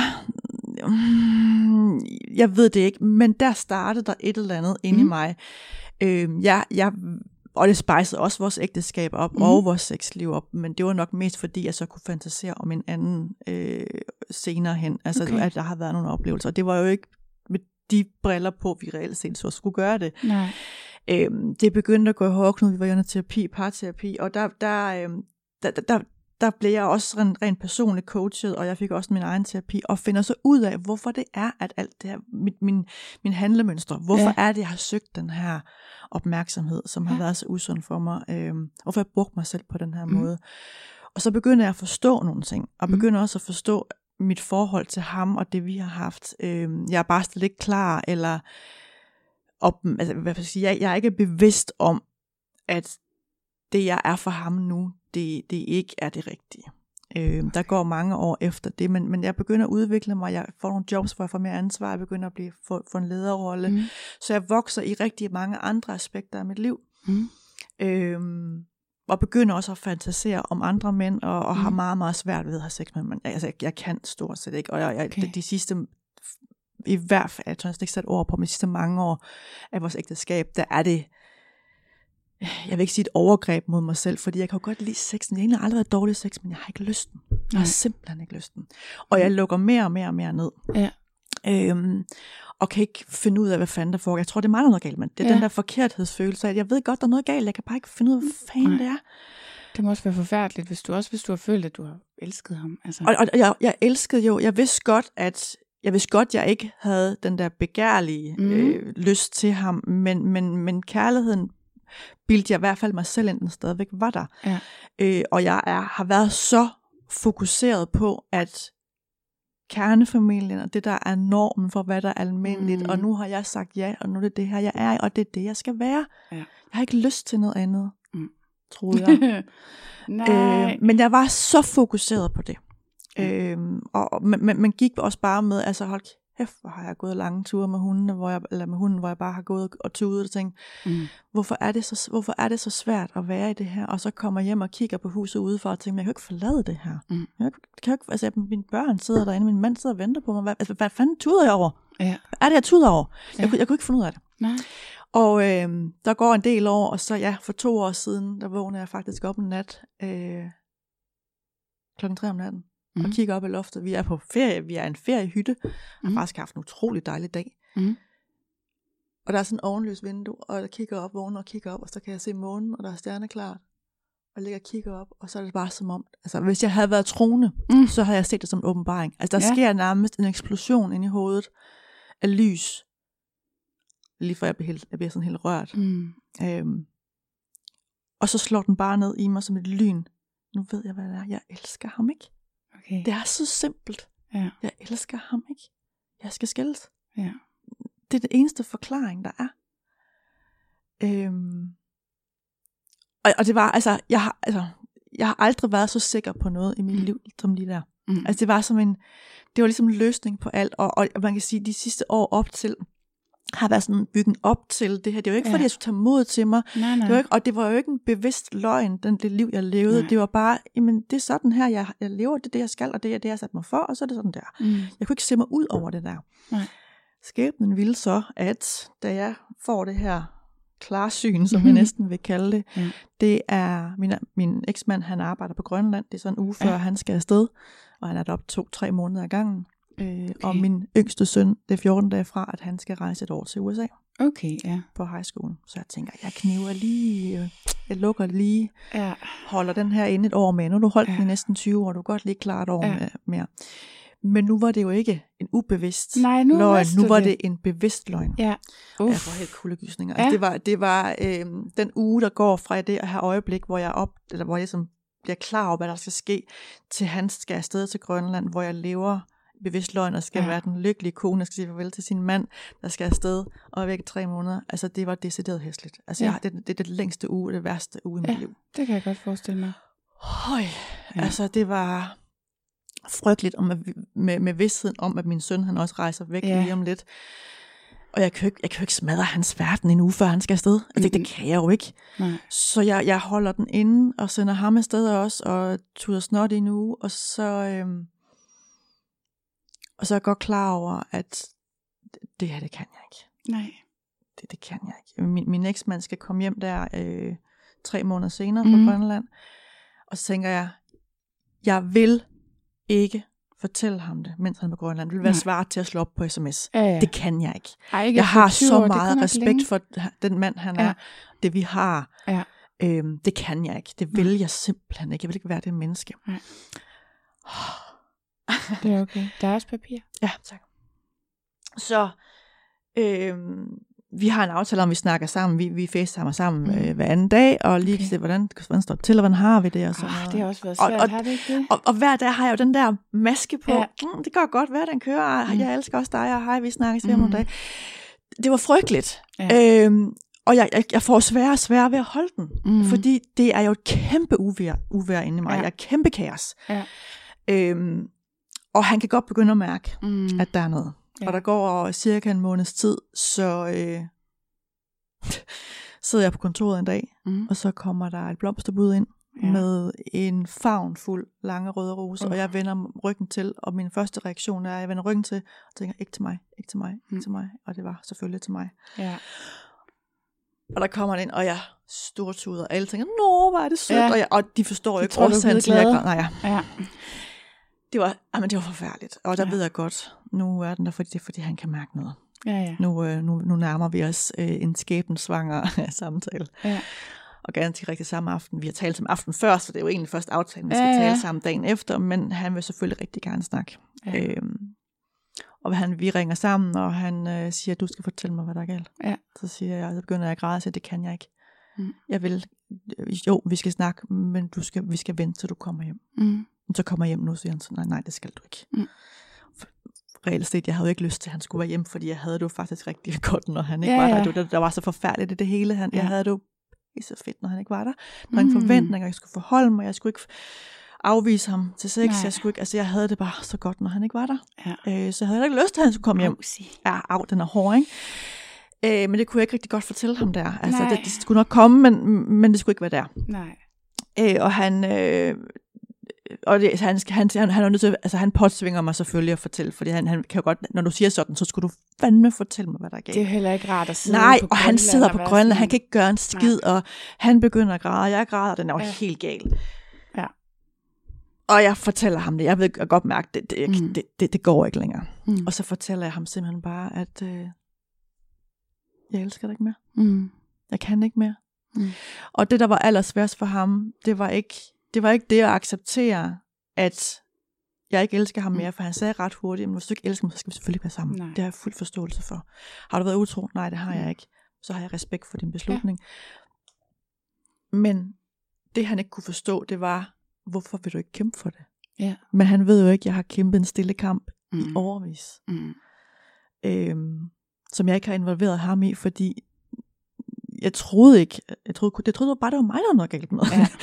[SPEAKER 3] Mm, Jeg ved det ikke, men der startede der et eller andet inde
[SPEAKER 4] Mm.
[SPEAKER 3] i mig. Øh, jeg, jeg, og det spejsede også vores ægteskab op, mm. og vores sexliv op, men det var nok mest fordi, jeg så kunne fantasere om en anden øh, senere hen. Altså,
[SPEAKER 4] Okay.
[SPEAKER 3] at der har været nogle oplevelser. Og det var jo ikke med de briller på, vi reelt set så skulle gøre det.
[SPEAKER 4] Nej.
[SPEAKER 3] Øhm, det begyndte at gå i hårdknud, vi var under terapi, parterapi, og der, der, øhm, der, der, der, der blev jeg også rent, rent personligt coachet, og jeg fik også min egen terapi, og finder så ud af, hvorfor det er, at alt det her, mit, min, min handlemønstre, hvorfor
[SPEAKER 4] Ja.
[SPEAKER 3] er det, jeg har søgt den her opmærksomhed, som har
[SPEAKER 4] Ja.
[SPEAKER 3] været så usund for mig, øhm, hvorfor jeg brugt mig selv på den her mm. måde. Og så begynder jeg at forstå nogle ting, og
[SPEAKER 4] Mhm.
[SPEAKER 3] begynder også at forstå mit forhold til ham, og det vi har haft. Øhm, jeg er bare slet ikke klar, eller op, altså, hvad skal jeg, sige, jeg, jeg er ikke bevidst om, at det, jeg er for ham nu, det, det ikke er det rigtige. Øh. Der går mange år efter det, men, men jeg begynder at udvikle mig, jeg får nogle jobs, hvor jeg får mere ansvar, jeg begynder at blive, få, få en lederrolle, mm. Så jeg vokser i rigtig mange andre aspekter af mit liv.
[SPEAKER 4] Mm.
[SPEAKER 3] Øhm, og begynder også at fantasere om andre mænd, og, og mm. har meget, meget svært ved at have sex med mænd. Altså, jeg, jeg kan stort set ikke, og jeg, jeg,
[SPEAKER 4] Okay.
[SPEAKER 3] de, de sidste, i hvert fald, jeg tror næsten ikke sat ord på, men de sidste mange år af vores ægteskab, der er det, jeg vil ikke sige et overgreb mod mig selv, fordi jeg kan jo godt lide sexen. Jeg har egentlig aldrig været dårlig sex, men jeg har ikke lysten. Jeg har simpelthen ikke lysten. Og jeg lukker mere og mere og mere ned.
[SPEAKER 4] Ja.
[SPEAKER 3] Øhm, og kan ikke finde ud af, hvad fanden der foregår. Jeg tror, det er mig, der er noget galt med. Det er
[SPEAKER 4] Ja.
[SPEAKER 3] den der forkerthedsfølelse at jeg ved godt, der er noget galt. Jeg kan bare ikke finde ud af, hvad fanden
[SPEAKER 4] Nej.
[SPEAKER 3] det er.
[SPEAKER 4] Det må også være forfærdeligt, hvis du også hvis du har følt, at du har elsket ham. Altså.
[SPEAKER 3] Og, og jeg, jeg elskede jo, jeg vidste godt, at jeg vidste godt, jeg ikke havde den der begærlige
[SPEAKER 4] Mhm.
[SPEAKER 3] øh, lyst til ham, men, men, men kærligheden bildte jeg i hvert fald mig selv ind, den stadigvæk var der.
[SPEAKER 4] Ja.
[SPEAKER 3] Øh, og jeg er, har været så fokuseret på, at kernefamilien og det, der er normen for, hvad der er almindeligt,
[SPEAKER 4] Mm.
[SPEAKER 3] og nu har jeg sagt ja, og nu er det det her, jeg er, og det er det, jeg skal være.
[SPEAKER 4] Ja.
[SPEAKER 3] Jeg har ikke lyst til noget andet,
[SPEAKER 4] Mm.
[SPEAKER 3] troede jeg.
[SPEAKER 4] Nej.
[SPEAKER 3] Øh, men jeg var så fokuseret på det. Øhm, og, og man, man- man gik også bare med, altså hold kæft, hvor har jeg gået lange ture med hundene, hvor jeg, eller med hunden, hvor jeg bare har gået og tudet og tænkt,
[SPEAKER 4] mm.
[SPEAKER 3] hvorfor er, det så, hvorfor er det så svært at være i det her? Og så kommer jeg hjem og kigger på huset udefra og tænker, jeg kan jo ikke forlade det her.
[SPEAKER 4] Mm.
[SPEAKER 3] Jeg kan, kan ikke, altså, mine børn sidder derinde, min mand sidder og venter på mig. Hvad, altså, hvad fanden tuder jeg over?
[SPEAKER 4] Ja.
[SPEAKER 3] Hvad er det, jeg tuder over? Jeg,
[SPEAKER 4] Ja.
[SPEAKER 3] kunne, jeg kunne ikke finde ud af det.
[SPEAKER 4] Nej.
[SPEAKER 3] Og øh, der går en del år, og så ja, for to år siden, der vågner jeg faktisk op en nat, øh, klokken tre om natten, mm. og
[SPEAKER 4] Mhm.
[SPEAKER 3] kigger op i loftet. Vi er på ferie, vi er i en feriehytte, og har
[SPEAKER 4] Mhm.
[SPEAKER 3] faktisk haft en utrolig dejlig dag.
[SPEAKER 4] Mhm.
[SPEAKER 3] Og der er sådan et ovenløst vindue, og jeg kigger op, vågner og kigger op, og så kan jeg se månen, og der er stjerneklart. Og jeg ligger og kigger op, og så er det bare som om, altså hvis jeg havde været troende,
[SPEAKER 4] Mm.
[SPEAKER 3] så havde jeg set det som en åbenbaring. Altså der
[SPEAKER 4] ja.
[SPEAKER 3] sker nærmest en eksplosion ind i hovedet af lys. Lige før jeg bliver, helt, jeg bliver sådan helt rørt.
[SPEAKER 4] Mm.
[SPEAKER 3] Øhm, og så slår den bare ned i mig som et lyn. Nu ved jeg, hvad det er. Jeg elsker ham ikke.
[SPEAKER 4] Okay.
[SPEAKER 3] Det er så simpelt.
[SPEAKER 4] Ja.
[SPEAKER 3] Jeg elsker ham ikke. Jeg skal skældes.
[SPEAKER 4] Ja.
[SPEAKER 3] Det er det eneste forklaring, der er. Øhm, og, og det var, altså jeg, har, altså, jeg har aldrig været så sikker på noget i mit
[SPEAKER 4] Mm.
[SPEAKER 3] liv, som lige der.
[SPEAKER 4] Mm.
[SPEAKER 3] Altså det var som en, det var ligesom en løsning på alt, og, og man kan sige, de sidste år op til, har været sådan bygget op til det her. Det var ikke,
[SPEAKER 4] Ja.
[SPEAKER 3] fordi jeg skulle tage mod til mig,
[SPEAKER 4] nej, nej.
[SPEAKER 3] det var ikke, og det var jo ikke en bevidst løgn, den, det liv, jeg levede.
[SPEAKER 4] Nej.
[SPEAKER 3] Det var bare, jamen, det er sådan her, jeg, jeg lever, det er det, jeg skal, og det er det, jeg har sat mig for, og så er det sådan der.
[SPEAKER 4] Mm.
[SPEAKER 3] Jeg kunne ikke se mig ud over det der.
[SPEAKER 4] Nej.
[SPEAKER 3] Skæbnen ville så, at da jeg får det her klarsyn, som jeg næsten vil kalde det,
[SPEAKER 4] Ja.
[SPEAKER 3] det er, min, min eksmand, han arbejder på Grønland, det er sådan en uge før
[SPEAKER 4] Ja.
[SPEAKER 3] han skal afsted, og han er deroppe to-tre måneder ad gangen. Øh, okay. Og min yngste søn, det er 14 dage fra, at han skal rejse et år til USA
[SPEAKER 4] Okay, ja.
[SPEAKER 3] på high school. Så jeg tænker, jeg kniver lige, øh, jeg lukker lige,
[SPEAKER 4] Ja.
[SPEAKER 3] holder den her inde et år med. Nu har du holdt ja. Den i næsten 20 år, du kan godt lige klare et år
[SPEAKER 4] Ja.
[SPEAKER 3] med, mere. Men nu var det jo ikke en ubevidst
[SPEAKER 4] Nej, nu
[SPEAKER 3] løgn, nu var
[SPEAKER 4] det.
[SPEAKER 3] det en bevidst løgn.
[SPEAKER 4] Ja.
[SPEAKER 3] Jeg
[SPEAKER 4] Uff.
[SPEAKER 3] får helt kuldegysninger.
[SPEAKER 4] Ja.
[SPEAKER 3] Altså, det var, det var øh, den uge, der går fra det her øjeblik, hvor jeg, op, eller hvor jeg som bliver klar over, hvad der skal ske, til han skal afsted til Grønland, hvor jeg lever bevidst løgn og skal
[SPEAKER 4] Ja.
[SPEAKER 3] være den lykkelige kone, der skal sige farvel til sin mand, der skal afsted og er væk i tre måneder. Altså, det var decideret hæsligt. Altså,
[SPEAKER 4] Ja.
[SPEAKER 3] jeg, det, det er det længste uge, det værste uge i mit
[SPEAKER 4] Ja.
[SPEAKER 3] liv.
[SPEAKER 4] Det kan jeg godt forestille mig.
[SPEAKER 3] Høj,
[SPEAKER 4] Ja.
[SPEAKER 3] altså det var frygteligt om, at, vi- med, med vidstheden om, at min søn han også rejser væk
[SPEAKER 4] Ja.
[SPEAKER 3] lige om lidt. Og jeg kan, jo ikke, jeg kan jo ikke smadre hans verden en uge før han skal afsted. Altså, det, det kan jeg jo ikke.
[SPEAKER 4] Nej.
[SPEAKER 3] Så jeg, jeg holder den inde og sender ham afsted også, og tuder snot i en uge, og så, øhm, og så er jeg godt klar over, at det her, det kan jeg ikke.
[SPEAKER 4] Nej.
[SPEAKER 3] Det, det kan jeg ikke. Min, min eksmand skal komme hjem der øh, tre måneder senere fra
[SPEAKER 4] Mhm.
[SPEAKER 3] mm. Grønland. Og så tænker jeg, jeg vil ikke fortælle ham det, mens han er på Grønland. Det vil være
[SPEAKER 4] Nej.
[SPEAKER 3] svært til at slå op på sms.
[SPEAKER 4] Ja, ja.
[SPEAKER 3] Det kan jeg ikke.
[SPEAKER 4] Ej, ikke
[SPEAKER 3] Jeg har
[SPEAKER 4] 20
[SPEAKER 3] så
[SPEAKER 4] år,
[SPEAKER 3] meget respekt
[SPEAKER 4] længe.
[SPEAKER 3] for den mand, han
[SPEAKER 4] Ja.
[SPEAKER 3] er. Det vi har.
[SPEAKER 4] Ja.
[SPEAKER 3] Øhm, det kan jeg ikke. Det vil jeg simpelthen ikke. Jeg vil ikke være det menneske.
[SPEAKER 4] Nej. Det er okay. Der er også papir.
[SPEAKER 3] Ja, tak. Så øhm, vi har en aftale om, vi snakker sammen. Vi, vi facetimer sammen
[SPEAKER 4] Mm.
[SPEAKER 3] øh, hver anden dag, og lige
[SPEAKER 4] Okay.
[SPEAKER 3] se, hvordan, hvordan står det til, og hvordan har vi det, og
[SPEAKER 4] Ah,
[SPEAKER 3] noget.
[SPEAKER 4] det har også været
[SPEAKER 3] Og-
[SPEAKER 4] svært,
[SPEAKER 3] og-
[SPEAKER 4] har det ikke det?
[SPEAKER 3] Og, og hver dag har jeg jo den der maske på.
[SPEAKER 4] Ja.
[SPEAKER 3] Mm, det går godt, hverdagen kører.
[SPEAKER 4] Mm.
[SPEAKER 3] Mm. Jeg elsker også dig, og hej, vi snakkes
[SPEAKER 4] Mm.
[SPEAKER 3] om nogle dage. Det var frygteligt.
[SPEAKER 4] Ja.
[SPEAKER 3] Øhm, og jeg, jeg, jeg får sværere og sværere ved at holde den.
[SPEAKER 4] Mm.
[SPEAKER 3] Mm. Fordi det er jo et kæmpe uvær, uvær inde i mig.
[SPEAKER 4] Ja.
[SPEAKER 3] Jeg er kæmpe kaos.
[SPEAKER 4] Ja.
[SPEAKER 3] Øhm, og han kan godt begynde at mærke,
[SPEAKER 4] Mm.
[SPEAKER 3] at der er noget.
[SPEAKER 4] Ja.
[SPEAKER 3] Og der går cirka en måneds tid, så øh, sidder jeg på kontoret en dag,
[SPEAKER 4] Mm.
[SPEAKER 3] og så kommer der et blomsterbud ind
[SPEAKER 4] Ja.
[SPEAKER 3] med en favn fuld lange røde roser,
[SPEAKER 4] Uh.
[SPEAKER 3] og jeg vender ryggen til, og min første reaktion er, at jeg vender ryggen til, og tænker, ikke til mig, ikke til mig, ikke
[SPEAKER 4] Mm.
[SPEAKER 3] til mig, og det var selvfølgelig til mig.
[SPEAKER 4] Ja.
[SPEAKER 3] Og der kommer den ind, og jeg stortuder, og alle tænker, nå, hvor er det sødt,
[SPEAKER 4] Ja.
[SPEAKER 3] og, jeg, og de forstår jo ikke årsagen til, at jeg. Nej, ja.
[SPEAKER 4] Ja.
[SPEAKER 3] Det var, jamen, det var forfærdeligt, og der
[SPEAKER 4] Ja.
[SPEAKER 3] ved jeg godt, nu er den der, fordi, det er, fordi han kan mærke noget.
[SPEAKER 4] Ja, ja.
[SPEAKER 3] Nu, øh, nu, nu nærmer vi os øh, en skæbensvanger samtale.
[SPEAKER 4] Ja.
[SPEAKER 3] Og ganske rigtig samme aften. Vi har talt sammen aften før, så det er jo egentlig først aftalen, vi skal
[SPEAKER 4] Ja,
[SPEAKER 3] ja, tale sammen dagen efter, men han vil selvfølgelig rigtig gerne snakke.
[SPEAKER 4] Ja.
[SPEAKER 3] Øhm, Og han, vi ringer sammen, og han øh, siger, du skal fortælle mig, hvad der er galt.
[SPEAKER 4] Ja.
[SPEAKER 3] Så siger jeg, så begynder jeg at græde, siger, det kan jeg ikke.
[SPEAKER 4] Mm.
[SPEAKER 3] Jeg vil, jo, vi skal snakke, men du skal, vi skal vente, til du kommer hjem.
[SPEAKER 4] Mm.
[SPEAKER 3] Så kommer jeg hjem nu, siger han så, nej, nej, det skal du ikke.
[SPEAKER 4] Mm.
[SPEAKER 3] For, reelt set, jeg havde ikke lyst til, at han skulle være hjemme, fordi jeg havde det jo faktisk rigtig godt, når han ikke
[SPEAKER 4] Ja,
[SPEAKER 3] var der. Det, der var så forfærdeligt i det hele. Han,
[SPEAKER 4] Ja.
[SPEAKER 3] Jeg havde det jo så fedt, når han ikke var der. Der var ingen
[SPEAKER 4] Mm.
[SPEAKER 3] forventninger, jeg skulle forholde mig, jeg skulle ikke afvise ham til sex.
[SPEAKER 4] Nej.
[SPEAKER 3] Jeg, skulle ikke, altså, jeg havde det bare så godt, når han ikke var der.
[SPEAKER 4] Ja.
[SPEAKER 3] Øh, så jeg havde ikke lyst til, at han skulle komme hjem. Ja, af, den er hård, ikke? Øh, men det kunne jeg ikke rigtig godt fortælle ham der. Altså,
[SPEAKER 4] Nej.
[SPEAKER 3] det, det skulle nok komme, men, men det skulle ikke være der.
[SPEAKER 4] Nej.
[SPEAKER 3] Øh, og han... Øh, og det, han, han, han, han er nødt til, altså han påtvinger mig selvfølgelig at fortælle, fordi han, han kan jo godt, når du siger sådan, så skulle du fandme fortælle mig, hvad der er galt.
[SPEAKER 4] Det er heller ikke rart at sidde
[SPEAKER 3] Nej,
[SPEAKER 4] på
[SPEAKER 3] og han sidder
[SPEAKER 4] og
[SPEAKER 3] på Grønland,
[SPEAKER 4] sådan-
[SPEAKER 3] han kan ikke gøre en skid, og han begynder at græde, jeg græder, den er jo
[SPEAKER 4] Ja.
[SPEAKER 3] helt gal.
[SPEAKER 4] Ja.
[SPEAKER 3] Og jeg fortæller ham det, jeg ved jeg godt mærke, det, det,
[SPEAKER 4] Mm.
[SPEAKER 3] det, det, det går ikke længere.
[SPEAKER 4] Mm.
[SPEAKER 3] Og så fortæller jeg ham simpelthen bare, at øh, jeg elsker dig ikke mere.
[SPEAKER 4] Mm.
[SPEAKER 3] Jeg kan ikke mere.
[SPEAKER 4] Mm.
[SPEAKER 3] Og det, der var allersværest for ham, det var ikke det, var ikke det at acceptere, at jeg ikke elsker ham
[SPEAKER 4] Mm.
[SPEAKER 3] mere, for han sagde ret hurtigt, men hvis du ikke elsker mig, så skal vi selvfølgelig være sammen.
[SPEAKER 4] Nej.
[SPEAKER 3] Det har jeg fuld forståelse for. Har du været utro? Nej, det har jeg ikke. Så har jeg respekt for din beslutning. Ja. Men det, han ikke kunne forstå, det var, hvorfor vil du ikke kæmpe for det?
[SPEAKER 4] Ja.
[SPEAKER 3] Men han ved jo ikke, at jeg har kæmpet en stille kamp
[SPEAKER 4] Mm.
[SPEAKER 3] i overvis
[SPEAKER 4] Mm.
[SPEAKER 3] øhm, som jeg ikke har involveret ham i, fordi jeg troede ikke, jeg troede, jeg troede bare, det var mig, der var noget galt med.
[SPEAKER 4] Ja.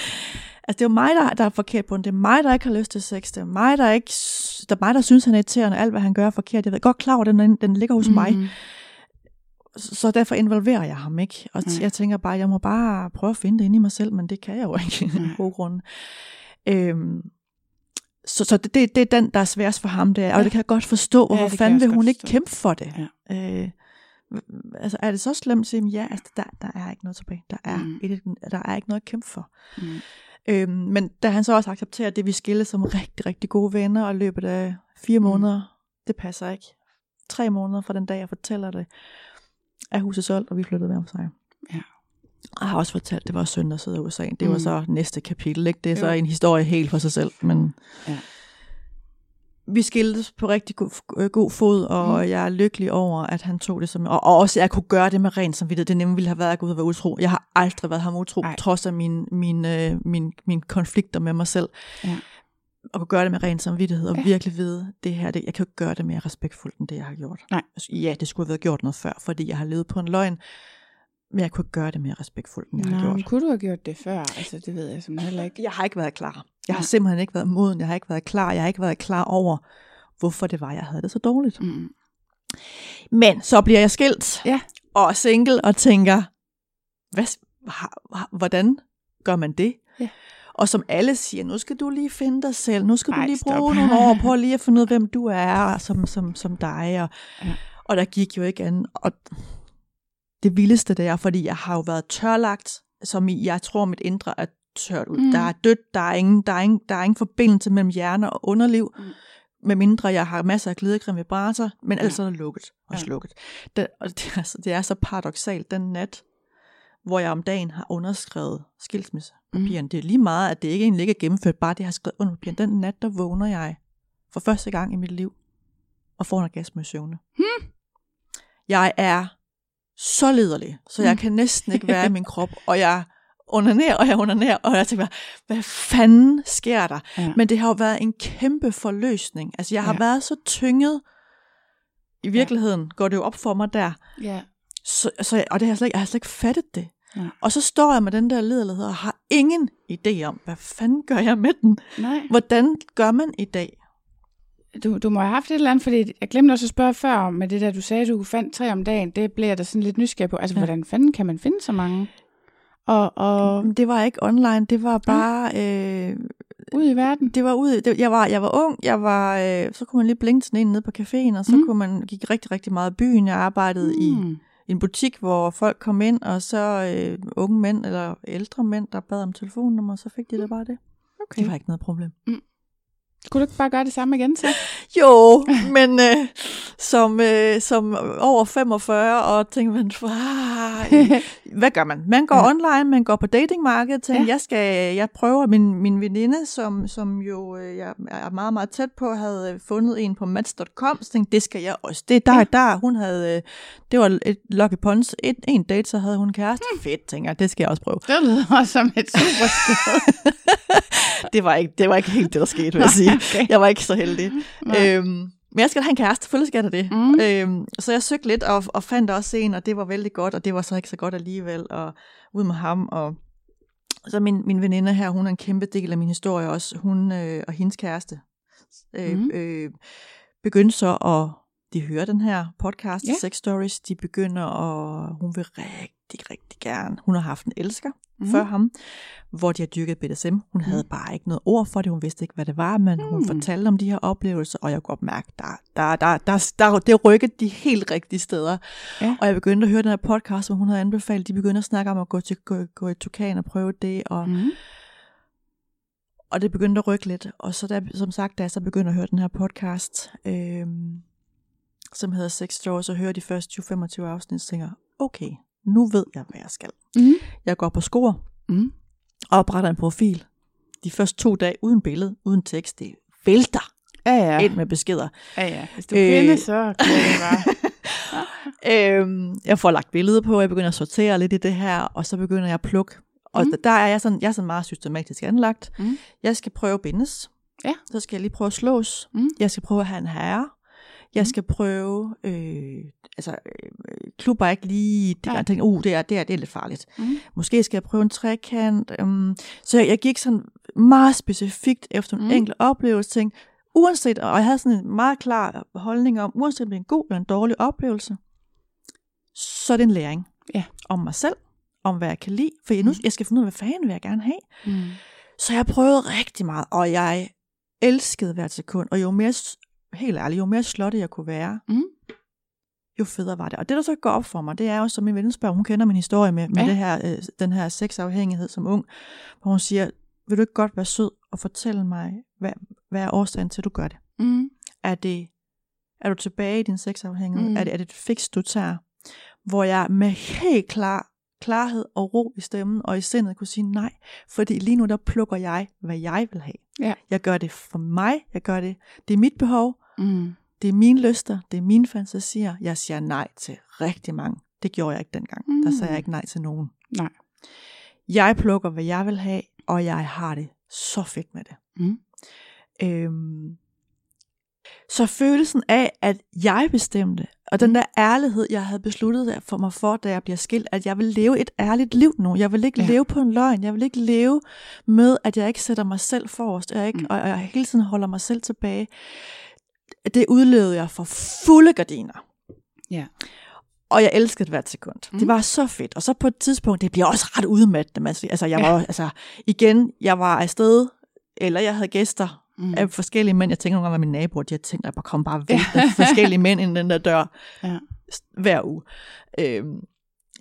[SPEAKER 3] altså, det er jo mig, der, der er forkert på den. Det er mig, der ikke har lyst til sex. Det er mig, der ikke, det er mig, der synes, han er irriterende. Alt, hvad han gør er forkert. Jeg ved godt klar over, at den, den ligger hos mm. mig.
[SPEAKER 4] Mm.
[SPEAKER 3] Så, derfor involverer jeg ham ikke. Og
[SPEAKER 4] Nej.
[SPEAKER 3] jeg tænker bare, jeg må bare prøve at finde det inde i mig selv, men det kan jeg jo ikke
[SPEAKER 4] Nej.
[SPEAKER 3] af gode grunde. Øhm, så, så det, det, det er den, der er sværest for ham. Det er, og
[SPEAKER 4] Ja.
[SPEAKER 3] det kan jeg godt forstå. Hvorfor
[SPEAKER 4] kan
[SPEAKER 3] fanden vil hun ikke
[SPEAKER 4] forstå.
[SPEAKER 3] kæmpe for det?
[SPEAKER 4] Ja.
[SPEAKER 3] Øh, altså, er det så slemt? Siger, jeg, ja, altså, der, der er ikke noget tilbage. Der er,
[SPEAKER 4] mm.
[SPEAKER 3] et, der er ikke noget at kæmpe for.
[SPEAKER 4] Mm.
[SPEAKER 3] Øhm, men da han så også accepterer det, vi skille som rigtig, rigtig gode venner, og løbet af fire
[SPEAKER 4] Mm.
[SPEAKER 3] måneder, det passer ikke. Tre måneder fra den dag, jeg fortæller det, er huset solgt, og vi flyttede hver for sig.
[SPEAKER 4] Ja.
[SPEAKER 3] Jeg har også fortalt, det var søn, der sidder i USA. Det var
[SPEAKER 4] Mm.
[SPEAKER 3] så næste kapitel, ikke? Det er så
[SPEAKER 4] Jo.
[SPEAKER 3] en historie helt for sig selv, men...
[SPEAKER 4] Ja.
[SPEAKER 3] Vi skiltes på rigtig god, øh, god fod, og
[SPEAKER 4] Mm.
[SPEAKER 3] jeg er lykkelig over, at han tog det som... Og, og også, at jeg kunne gøre det med ren samvittighed. Det nemme ville have været at gå ud og være utro. Jeg har aldrig været ham utro,
[SPEAKER 4] Ej.
[SPEAKER 3] Trods af mine min, øh, min, min konflikter med mig selv.
[SPEAKER 4] Ja.
[SPEAKER 3] Og kunne gøre det med ren samvittighed, og
[SPEAKER 4] Ja.
[SPEAKER 3] virkelig vide, det her, det, jeg kan jo ikke gøre det mere respektfuldt, end det, jeg har gjort.
[SPEAKER 4] Nej.
[SPEAKER 3] Altså, Ja, det skulle have været gjort noget før, fordi jeg har levet på en løgn, men jeg kunne ikke gøre det mere respektfuldt, end jeg
[SPEAKER 4] Nå,
[SPEAKER 3] har
[SPEAKER 4] men
[SPEAKER 3] gjort.
[SPEAKER 4] kunne du have gjort det før? Altså, det ved jeg simpelthen heller ikke.
[SPEAKER 3] Jeg har ikke været klar. Jeg har simpelthen ikke været moden. Jeg har ikke været klar. Jeg har ikke været klar over, hvorfor det var, jeg havde det så dårligt.
[SPEAKER 4] Mm.
[SPEAKER 3] Men så bliver jeg skilt
[SPEAKER 4] Ja.
[SPEAKER 3] og single og tænker, hvad, hvordan gør man det?
[SPEAKER 4] Ja.
[SPEAKER 3] Og som alle siger, nu skal du lige finde dig selv, nu skal
[SPEAKER 4] Ej,
[SPEAKER 3] du lige
[SPEAKER 4] stop.
[SPEAKER 3] bruge nogle år på lige at finde ud af, hvem du er som, som, som dig. Og,
[SPEAKER 4] Ja.
[SPEAKER 3] og der gik jo ikke an. Og det vildeste det er, fordi jeg har jo været tørlagt, som i, jeg tror, mit indre er tørt ud.
[SPEAKER 4] Mm.
[SPEAKER 3] Der er dødt, der er, ingen, der, er ingen, der er ingen forbindelse mellem hjerne og underliv,
[SPEAKER 4] Mm.
[SPEAKER 3] mm. med mindre jeg har masser af glidecreme vibrator, men
[SPEAKER 4] Ja.
[SPEAKER 3] er lukket og
[SPEAKER 4] Ja.
[SPEAKER 3] slukket. Det, og det, er, så- det er så paradoxalt, den nat, hvor jeg om dagen har underskrevet skilsmissepapirerne. Mm. Det er lige meget, at det ikke egentlig ikke er gennemført, bare det, jeg har skrevet under papirerne. Den nat, der vågner jeg for første gang i mit liv og får en orgasme i søvne.
[SPEAKER 4] Hmm.
[SPEAKER 3] Jeg er så liderlig, så jeg
[SPEAKER 4] Hmm.
[SPEAKER 3] kan næsten ikke være i min krop, og jeg onanerer, og jeg onanerer, og jeg tænker, hvad fanden sker der?
[SPEAKER 4] Ja.
[SPEAKER 3] Men det har jo været en kæmpe forløsning. Altså, jeg har
[SPEAKER 4] Ja.
[SPEAKER 3] været så tynget. I virkeligheden går det jo op for mig der.
[SPEAKER 4] Ja.
[SPEAKER 3] Så, så, og det har jeg, slet ikke, jeg har slet ikke fattet det.
[SPEAKER 4] Ja.
[SPEAKER 3] Og så står jeg med den der liderlighed og har ingen idé om, hvad fanden gør jeg med den?
[SPEAKER 4] Nej.
[SPEAKER 3] Hvordan gør man i dag?
[SPEAKER 4] Du, du må have haft et eller andet, fordi jeg glemte også at spørge før om, med det der, du sagde, du fandt tre om dagen, det bliver jeg da sådan lidt nysgerrig på. Altså,
[SPEAKER 3] Ja.
[SPEAKER 4] ja. hvordan fanden kan man finde så mange? Og, og
[SPEAKER 3] Det var ikke online, det var bare... Øh,
[SPEAKER 4] ud i verden?
[SPEAKER 3] det var ude, det, jeg, var, jeg var ung, jeg var, øh, så kunne man lige blinke sådan en nede på caféen, og så
[SPEAKER 4] Mm.
[SPEAKER 3] mm. kunne man gik rigtig, rigtig meget i byen. Jeg arbejdede mm. i
[SPEAKER 4] Mm.
[SPEAKER 3] en butik, hvor folk kom ind, og så øh, unge mænd eller ældre mænd, der bad om telefonnummer, så fik de da bare det.
[SPEAKER 4] Okay.
[SPEAKER 3] Det var ikke noget problem.
[SPEAKER 4] Mm. Kunne du ikke bare gøre det samme igen så?
[SPEAKER 3] Jo, men øh, som, øh, som over 45 og tænker man. hvad gør man? Man går
[SPEAKER 4] Ja.
[SPEAKER 3] online, man går på datingmarkedet, tænker,
[SPEAKER 4] Ja.
[SPEAKER 3] jeg skal, jeg prøver min, min veninde, som, som jo øh, jeg er meget, meget tæt på, havde øh, fundet en på match.com, så tænkte, det skal jeg også. Det er der,
[SPEAKER 4] Ja.
[SPEAKER 3] der, hun havde, øh, det var et lucky pons, et, en date, så havde hun kæreste. Mm. Fedt, tænker jeg, det skal jeg også prøve.
[SPEAKER 4] Det lyder også som et super sted.
[SPEAKER 3] Det var ikke, det var ikke helt det, der skete, vil jeg sige.
[SPEAKER 4] okay.
[SPEAKER 3] Jeg var ikke så heldig.
[SPEAKER 4] Nej.
[SPEAKER 3] Øhm, men jeg skal da have en kæreste, selvfølgelig skal jeg det.
[SPEAKER 4] Mm.
[SPEAKER 3] Øhm, så jeg søgte lidt og, og fandt også en, og det var vældig godt, og det var så ikke så godt alligevel, og ud med ham. Og så min, min veninde her, hun er en kæmpe del af min historie også. Hun øh, og hendes kæreste øh,
[SPEAKER 4] mm.
[SPEAKER 3] øh, begyndte så at de hører den her podcast,
[SPEAKER 4] Ja.
[SPEAKER 3] Sex Stories, de begynder, og hun vil rigtig, rigtig gerne. Hun har haft en elsker mm. før ham, hvor de har dyrket BDSM. Hun havde
[SPEAKER 4] Mm.
[SPEAKER 3] bare ikke noget ord for det, hun vidste ikke, hvad det var, men mm. hun fortalte om de her oplevelser, og jeg kunne godt mærke, der, der, der, der, der, det rykkede de helt rigtige steder.
[SPEAKER 4] Ja.
[SPEAKER 3] Og jeg begyndte at høre den her podcast, hvor hun havde anbefalet, de begyndte at snakke om at gå, til, gå, gå i Tukan og prøve det, og, mm. Og det begyndte at rykke lidt. Og så da, som sagt, da jeg så begyndte at høre den her podcast, øhm, som hedder Sex Stories, og hører de første 20-25 afsnit, så tænker okay, nu ved jeg, hvad jeg skal.
[SPEAKER 4] Mm.
[SPEAKER 3] Jeg går på skor,
[SPEAKER 4] Mm.
[SPEAKER 3] og opretter en profil. De første to dage uden billede, uden tekst, det vælter
[SPEAKER 4] Ja,
[SPEAKER 3] ja. ind med beskeder.
[SPEAKER 4] ja, ja. Hvis du
[SPEAKER 3] Øh.
[SPEAKER 4] kvinde, så kan det bare.
[SPEAKER 3] øhm, jeg får lagt billeder på, jeg begynder at sortere lidt i det her, og så begynder jeg at plukke. Og
[SPEAKER 4] mm.
[SPEAKER 3] der er jeg sådan, jeg er sådan meget systematisk anlagt.
[SPEAKER 4] Mm.
[SPEAKER 3] Jeg skal prøve at bindes.
[SPEAKER 4] Ja.
[SPEAKER 3] Så skal jeg lige prøve at slås.
[SPEAKER 4] Mm.
[SPEAKER 3] Jeg skal prøve at have en herre. Jeg
[SPEAKER 4] Mm.
[SPEAKER 3] skal prøve, øh, altså øh, klubber ikke lige, det, jeg tænker, uh, det er, det, er, det er lidt farligt.
[SPEAKER 4] Mm.
[SPEAKER 3] Måske skal jeg prøve en trekant. Um, så jeg, jeg gik sådan meget specifikt efter en
[SPEAKER 4] Mm.
[SPEAKER 3] enkelt oplevelse, tænkte, uanset, og jeg havde sådan en meget klar holdning om, uanset om det er en god eller en dårlig oplevelse, så er det en læring
[SPEAKER 4] Ja.
[SPEAKER 3] om mig selv, om hvad jeg kan lide, for jeg, nu,
[SPEAKER 4] Mm.
[SPEAKER 3] jeg skal finde ud af, hvad fanden vil jeg gerne have.
[SPEAKER 4] Mm.
[SPEAKER 3] Så jeg prøvede rigtig meget, og jeg elskede hvert sekund, og jo mere, helt ærligt, jo mere slottet jeg kunne være,
[SPEAKER 4] Mm.
[SPEAKER 3] jo federe var det. Og det, der så går op for mig, det er jo, som min ven spørger, hun kender min historie med, med
[SPEAKER 4] Ja.
[SPEAKER 3] det her, øh, den her sexafhængighed som ung, hvor hun siger, vil du ikke godt være sød og fortælle mig, hvad, hvad er årsagen til, at du gør det?
[SPEAKER 4] Mm.
[SPEAKER 3] Er det er du tilbage i din sexafhængighed?
[SPEAKER 4] Mm.
[SPEAKER 3] Er, det, er det et fix, du tager? Hvor jeg med helt klar, klarhed og ro i stemmen og i sindet kunne sige nej. Fordi lige nu der plukker jeg, hvad jeg vil have.
[SPEAKER 4] Ja.
[SPEAKER 3] Jeg gør det for mig. Jeg gør det. Det er mit behov.
[SPEAKER 4] Mm.
[SPEAKER 3] Det er mine lyster. Det er mine fantasier. Jeg siger nej til rigtig mange. Det gjorde jeg ikke dengang. Mm. Der sagde
[SPEAKER 4] Mm.
[SPEAKER 3] jeg ikke nej til nogen.
[SPEAKER 4] Nej.
[SPEAKER 3] Jeg plukker, hvad jeg vil have, og jeg har det så fedt med det.
[SPEAKER 4] Mm.
[SPEAKER 3] Øhm, så følelsen af, at jeg bestemte, og den der ærlighed, jeg havde besluttet for mig for, da jeg bliver skilt, at jeg vil leve et ærligt liv nu. Jeg vil ikke
[SPEAKER 4] Ja.
[SPEAKER 3] leve på en løgn. Jeg vil ikke leve med, at jeg ikke sætter mig selv forrest, og jeg, ikke,
[SPEAKER 4] Mm.
[SPEAKER 3] mm. og jeg hele tiden holder mig selv tilbage. Det udlevede jeg for fulde gardiner.
[SPEAKER 4] Ja.
[SPEAKER 3] Og jeg elskede hvert sekund.
[SPEAKER 4] Mm.
[SPEAKER 3] Det var så fedt. Og så på et tidspunkt, det bliver også ret udmattende. man. Altså, jeg
[SPEAKER 4] Ja.
[SPEAKER 3] var, altså, igen, jeg var afsted, eller jeg havde gæster
[SPEAKER 4] Mm.
[SPEAKER 3] af forskellige mænd. Jeg tænker nogle gange, at mine naboer, de har tænkt, at jeg bare kom bare væk af forskellige mænd ind den der dør
[SPEAKER 4] Ja.
[SPEAKER 3] hver uge. Øhm,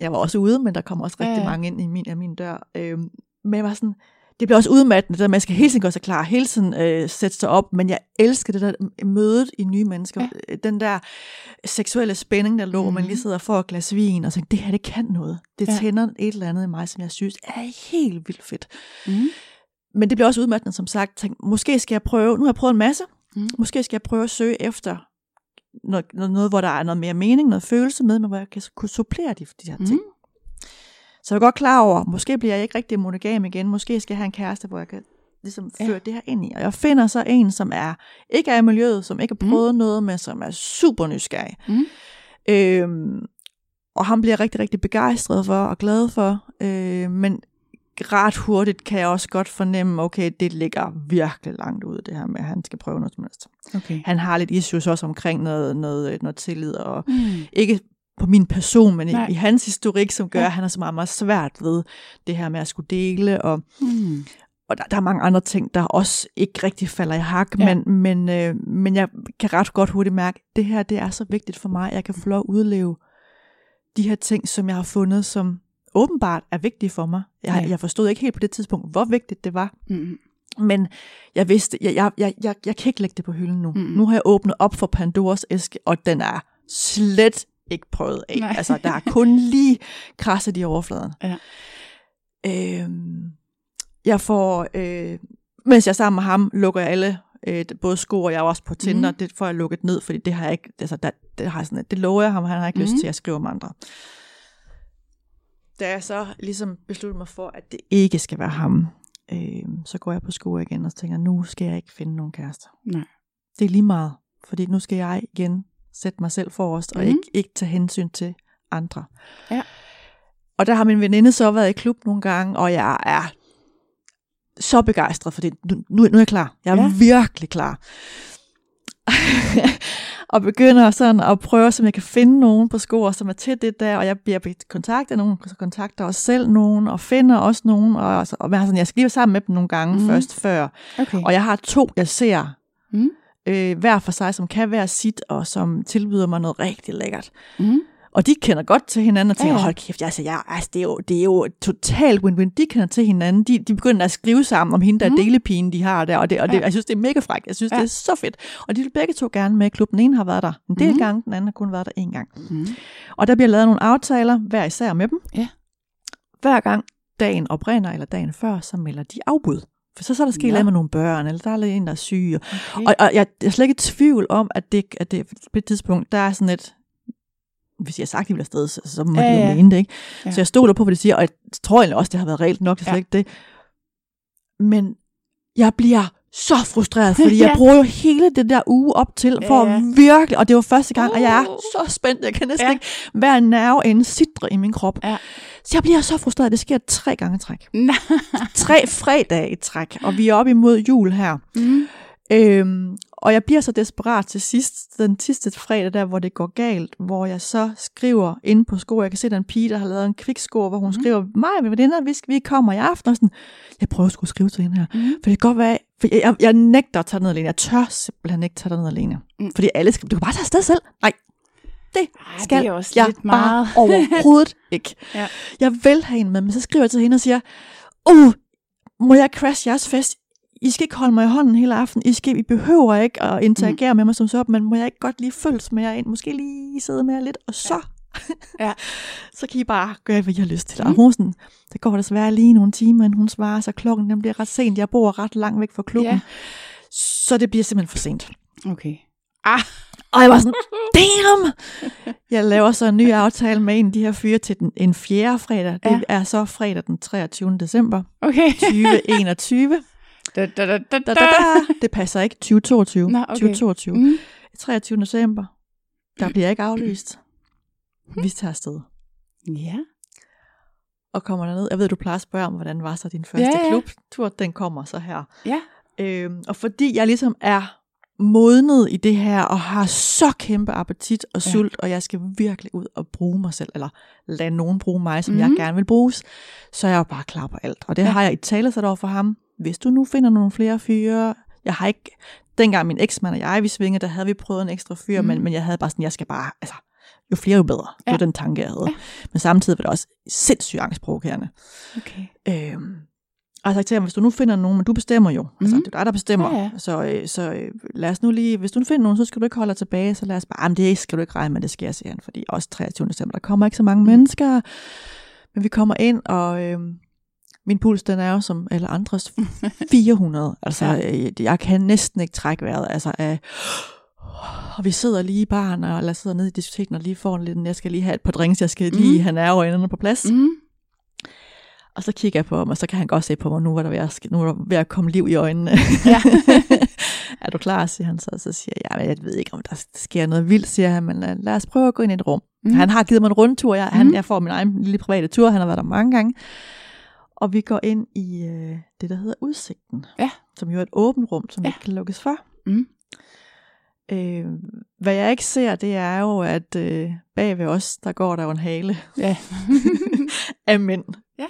[SPEAKER 3] jeg var også ude, men der kom også rigtig
[SPEAKER 4] Ja, ja.
[SPEAKER 3] ja. mange ind i min, af min dør. Øhm, men jeg var sådan, det bliver også udmattende, der, man skal hele tiden gøre sig klar, hele tiden øh, sætte sig op, men jeg elsker det der mødet i nye mennesker.
[SPEAKER 4] Ja.
[SPEAKER 3] Ja. Den der seksuelle spænding, der lå, mm. hvor man
[SPEAKER 4] Mhm.
[SPEAKER 3] lige sidder og får et glas vin, og tænker, det her, det kan noget. Det
[SPEAKER 4] Ja.
[SPEAKER 3] tænder et eller andet i mig, som jeg synes er helt vildt fedt.
[SPEAKER 4] Mm.
[SPEAKER 3] Men det bliver også udmattende, som sagt. Tænk, måske skal jeg prøve, nu har jeg prøvet en masse,
[SPEAKER 4] Mm.
[SPEAKER 3] mm. måske skal jeg prøve at søge efter noget, noget, noget, hvor der er noget mere mening, noget følelse med, men hvor jeg kan kunne supplere de, de her ting.
[SPEAKER 4] Mm.
[SPEAKER 3] Så jeg er godt klar over, måske bliver jeg ikke rigtig monogam igen, måske skal jeg have en kæreste, hvor jeg kan ligesom
[SPEAKER 4] Ja.
[SPEAKER 3] føre det her ind i. Og jeg finder så en, som er ikke er i miljøet, som ikke har
[SPEAKER 4] Mm.
[SPEAKER 3] prøvet mm. noget, men som er super nysgerrig.
[SPEAKER 4] Mm.
[SPEAKER 3] Øhm, og ham bliver rigtig, rigtig begejstret for og glad for. Øh, men ret hurtigt kan jeg også godt fornemme, okay, det ligger virkelig langt ud, det her med, at han skal prøve noget som helst.
[SPEAKER 4] Okay.
[SPEAKER 3] Han har lidt issues også omkring noget, noget, noget tillid, og
[SPEAKER 4] Mm.
[SPEAKER 3] ikke på min person, men i,
[SPEAKER 4] Nej.
[SPEAKER 3] i hans historik, som gør,
[SPEAKER 4] Ja.
[SPEAKER 3] at han er så meget, meget svært ved det her med at skulle dele, og,
[SPEAKER 4] Mm.
[SPEAKER 3] og der, der er mange andre ting, der også ikke rigtig falder i hak,
[SPEAKER 4] Ja.
[SPEAKER 3] men, men, øh, men jeg kan ret godt hurtigt mærke, at det her, det er så vigtigt for mig, jeg kan få lov at udleve de her ting, som jeg har fundet, som åbenbart er vigtige for mig. Jeg,
[SPEAKER 4] Ja.
[SPEAKER 3] jeg forstod ikke helt på det tidspunkt, hvor vigtigt det var.
[SPEAKER 4] Mm.
[SPEAKER 3] Men jeg vidste, jeg, jeg, jeg, jeg, jeg kan ikke lægge det på hylden nu.
[SPEAKER 4] Mm.
[SPEAKER 3] Nu har jeg åbnet op for Pandoras æske, og den er slet ikke prøvet af.
[SPEAKER 4] Nej.
[SPEAKER 3] Altså, der er kun lige krasset i overfladen.
[SPEAKER 4] Ja.
[SPEAKER 3] Øhm, jeg får, øh, mens jeg er sammen med ham, lukker jeg alle, øh, både sko og jeg er også på Tinder,
[SPEAKER 4] Mhm.
[SPEAKER 3] mm. det får jeg lukket ned, fordi det har jeg ikke, altså, der, det, har jeg sådan, det lover jeg ham, han har ikke mm. lyst
[SPEAKER 4] Mhm.
[SPEAKER 3] til at skrive om andre. Da jeg så ligesom besluttede mig for, at det ikke skal være ham, øh, så går jeg på skole igen og tænker, nu skal jeg ikke finde nogen kærester.
[SPEAKER 4] Nej.
[SPEAKER 3] Det er lige meget, fordi nu skal jeg igen sætte mig selv forrest, og
[SPEAKER 4] Mhm.
[SPEAKER 3] ikke, ikke tage hensyn til andre.
[SPEAKER 4] Ja.
[SPEAKER 3] Og der har min veninde så været i klub nogle gange, og jeg er så begejstret for det. Nu, nu, nu er jeg klar. Jeg er
[SPEAKER 4] Ja.
[SPEAKER 3] virkelig klar. og begynder sådan at prøve, som jeg kan finde nogen på skor, som er til det der, og jeg bliver kontaktet af nogen, så kontakter også selv nogen, og finder også nogen, og, og, og jeg, sådan, jeg skal lige være sammen med dem nogle gange mm. først før.
[SPEAKER 4] Okay.
[SPEAKER 3] Og jeg har to, jeg ser
[SPEAKER 4] Mm.
[SPEAKER 3] Øh, hver for sig, som kan være sit, og som tilbyder mig noget rigtig lækkert.
[SPEAKER 4] Mm.
[SPEAKER 3] Og de kender godt til hinanden, og tænker,
[SPEAKER 4] Ja,
[SPEAKER 3] ja, hold kæft, altså, jeg, altså, det, er jo, det er jo totalt win-win. De kender til hinanden, de, de begynder at skrive sammen om hende, der mm. delepigen, de har der, og, det, og det,
[SPEAKER 4] Ja.
[SPEAKER 3] jeg synes, det er mega frækt. Jeg synes,
[SPEAKER 4] Ja.
[SPEAKER 3] det er så fedt. Og de vil begge to gerne med i klubben. Den ene har været der en del mm. gange, den anden har kun været der en gang.
[SPEAKER 4] Mm.
[SPEAKER 3] Og der bliver lavet nogle aftaler, hver især med dem.
[SPEAKER 4] Ja.
[SPEAKER 3] Hver gang dagen oprinder, eller dagen før, så melder de afbud. For så, så er der sket
[SPEAKER 4] Nå.
[SPEAKER 3] noget med nogle børn, eller der er en, der er syg, og
[SPEAKER 4] Okay.
[SPEAKER 3] og, og jeg, jeg er slet ikke i tvivl om, at det, at det på et tidspunkt, der er sådan et, hvis jeg har sagt, at de vil afsted, så, så må
[SPEAKER 4] Ja,
[SPEAKER 3] ja, de jo
[SPEAKER 4] ja.
[SPEAKER 3] mene det, ikke?
[SPEAKER 4] Ja.
[SPEAKER 3] Ja. Så jeg stoler på, hvad de siger, og jeg tror egentlig også, det har været reelt nok, det er
[SPEAKER 4] Ja.
[SPEAKER 3] slet ikke det. Men jeg bliver så frustreret, fordi
[SPEAKER 4] Ja.
[SPEAKER 3] jeg bruger jo hele det der uge op til, for
[SPEAKER 4] Ja,
[SPEAKER 3] virkelig, og det var første gang, og jeg er
[SPEAKER 4] Uh.
[SPEAKER 3] så spændt, jeg kan næsten
[SPEAKER 4] Ja.
[SPEAKER 3] ikke hver nerve en sidre i min krop.
[SPEAKER 4] Ja.
[SPEAKER 3] Så jeg bliver så frustreret, det sker tre gange i træk. Tre fredage i træk, og vi er oppe imod jul her.
[SPEAKER 4] Mm.
[SPEAKER 3] Øhm, og jeg bliver så desperat til sidst, den sidste fredag der, hvor det går galt, hvor jeg så skriver inde på sko, jeg kan se, der er en pige, der har lavet en kviksko, hvor hun mm. skriver, mig mine veninder, vi, vi kommer i aften, og sådan, jeg prøver at skrive til hende her,
[SPEAKER 4] Mm.
[SPEAKER 3] for det kan godt være, for jeg, jeg, jeg nægter at tage ned alene, jeg tør simpelthen ikke tage ned alene,
[SPEAKER 4] Mm.
[SPEAKER 3] fordi alle skal, du kan bare tage afsted selv, nej, det
[SPEAKER 4] Ej,
[SPEAKER 3] skal
[SPEAKER 4] det er også
[SPEAKER 3] jeg
[SPEAKER 4] lidt meget.
[SPEAKER 3] bare overhovedet ikke.
[SPEAKER 4] Ja.
[SPEAKER 3] Jeg vil have en med, men så skriver jeg til hende og siger, uh, må jeg crash jeres fest? I skal ikke holde mig i hånden hele aften. I, skal, I behøver ikke at interagere mm. med mig som så, men må jeg ikke godt lige følges med jer ind? Måske lige sidde med jer lidt, og så,
[SPEAKER 4] Ja.
[SPEAKER 3] så kan I bare gøre, hvad I har lyst til.
[SPEAKER 4] Mm.
[SPEAKER 3] Og hun sådan, det går desværre lige nogle timer, inden hun svarer, så klokken den bliver ret sent. Jeg bor ret langt væk fra klubben.
[SPEAKER 4] Ja.
[SPEAKER 3] Så det bliver simpelthen for sent.
[SPEAKER 4] Okay. Ah.
[SPEAKER 3] Og jeg var sådan, damn! Jeg laver så en ny aftale med en af de her fyre til den, en fjerde fredag. Det
[SPEAKER 4] Ja.
[SPEAKER 3] er så fredag den 23. december
[SPEAKER 4] Okay.
[SPEAKER 3] 2021.
[SPEAKER 4] Da, da, da, da,
[SPEAKER 3] Da, da, da. Det passer ikke. 2022.
[SPEAKER 4] Nå, okay.
[SPEAKER 3] 2022.
[SPEAKER 4] Mm.
[SPEAKER 3] 23. december. Der bliver ikke aflyst. Vi tager afsted.
[SPEAKER 4] Ja.
[SPEAKER 3] Og kommer derned. Jeg ved, du plejer at spørge om, hvordan var så din første
[SPEAKER 4] Ja, ja.
[SPEAKER 3] klubtur. Den kommer så her.
[SPEAKER 4] Ja.
[SPEAKER 3] Øhm, og fordi jeg ligesom er modnet i det her, og har så kæmpe appetit og
[SPEAKER 4] Ja.
[SPEAKER 3] sult, og jeg skal virkelig ud og bruge mig selv, eller lade nogen bruge mig, som mm.
[SPEAKER 4] Mhm.
[SPEAKER 3] jeg gerne vil bruges, så er jeg jo bare klar på alt. Og det
[SPEAKER 4] Ja.
[SPEAKER 3] ja. har jeg i tale sat over for ham. Hvis du nu finder nogle flere fyre, jeg har ikke, dengang min eksmand og jeg, vi svingede, der havde vi prøvet en ekstra fyr,
[SPEAKER 4] Mhm.
[SPEAKER 3] mm. men, men jeg havde bare sådan, jeg skal bare, altså, jo flere jo bedre. Det
[SPEAKER 4] Ja.
[SPEAKER 3] var den tanke, jeg havde.
[SPEAKER 4] Ja.
[SPEAKER 3] Men samtidig var det også sindssygt angstprovokerende.
[SPEAKER 4] Okay.
[SPEAKER 3] Øhm, og jeg sagt til ham, hvis du nu finder nogen, men du bestemmer jo. Mm. Altså,
[SPEAKER 4] Mhm.
[SPEAKER 3] det er dig, der bestemmer.
[SPEAKER 4] Ja, ja.
[SPEAKER 3] Så, øh, så øh, lad os nu lige, hvis du nu finder nogen, så skal du ikke holde dig tilbage, så lad os bare, jamen det skal du ikke regne med, det sker, siger han, fordi også 23. december, der kommer ikke så mange mm. mennesker, men vi kommer ind, og øh, min puls, den er jo som alle andres 400. Altså,
[SPEAKER 4] Ja.
[SPEAKER 3] øh, jeg kan næsten ikke trække vejret. Altså, øh, og vi sidder lige i baren, og jeg sidder nede i diskoteken og lige får en liten, jeg skal lige have et par drinks, jeg skal lige
[SPEAKER 4] Mhm.
[SPEAKER 3] have nerveøjnene på plads.
[SPEAKER 4] Mm.
[SPEAKER 3] Og så kigger jeg på ham, og så kan han godt se på mig, nu var der ved at, nu var der ved at komme liv i øjnene.
[SPEAKER 4] Ja.
[SPEAKER 3] er du klar, siger han så. Og så siger jeg, ja, jeg ved ikke, om der sker noget vildt, siger han, men lad, lad os prøve at gå ind i et rum.
[SPEAKER 4] Mhm.
[SPEAKER 3] Mm. Han har givet mig en rundtur, jeg,
[SPEAKER 4] Mhm.
[SPEAKER 3] han, jeg får min egen lille private tur, han har været der mange gange. Og vi går ind i øh, det, der hedder udsigten,
[SPEAKER 4] Ja.
[SPEAKER 3] som jo er et åbent rum, som
[SPEAKER 4] Ja.
[SPEAKER 3] ikke kan lukkes for.
[SPEAKER 4] Mm.
[SPEAKER 3] Øh, hvad jeg ikke ser, det er jo, at øh, bag ved os, der går der jo en hale
[SPEAKER 4] Ja.
[SPEAKER 3] af mænd.
[SPEAKER 4] Ja.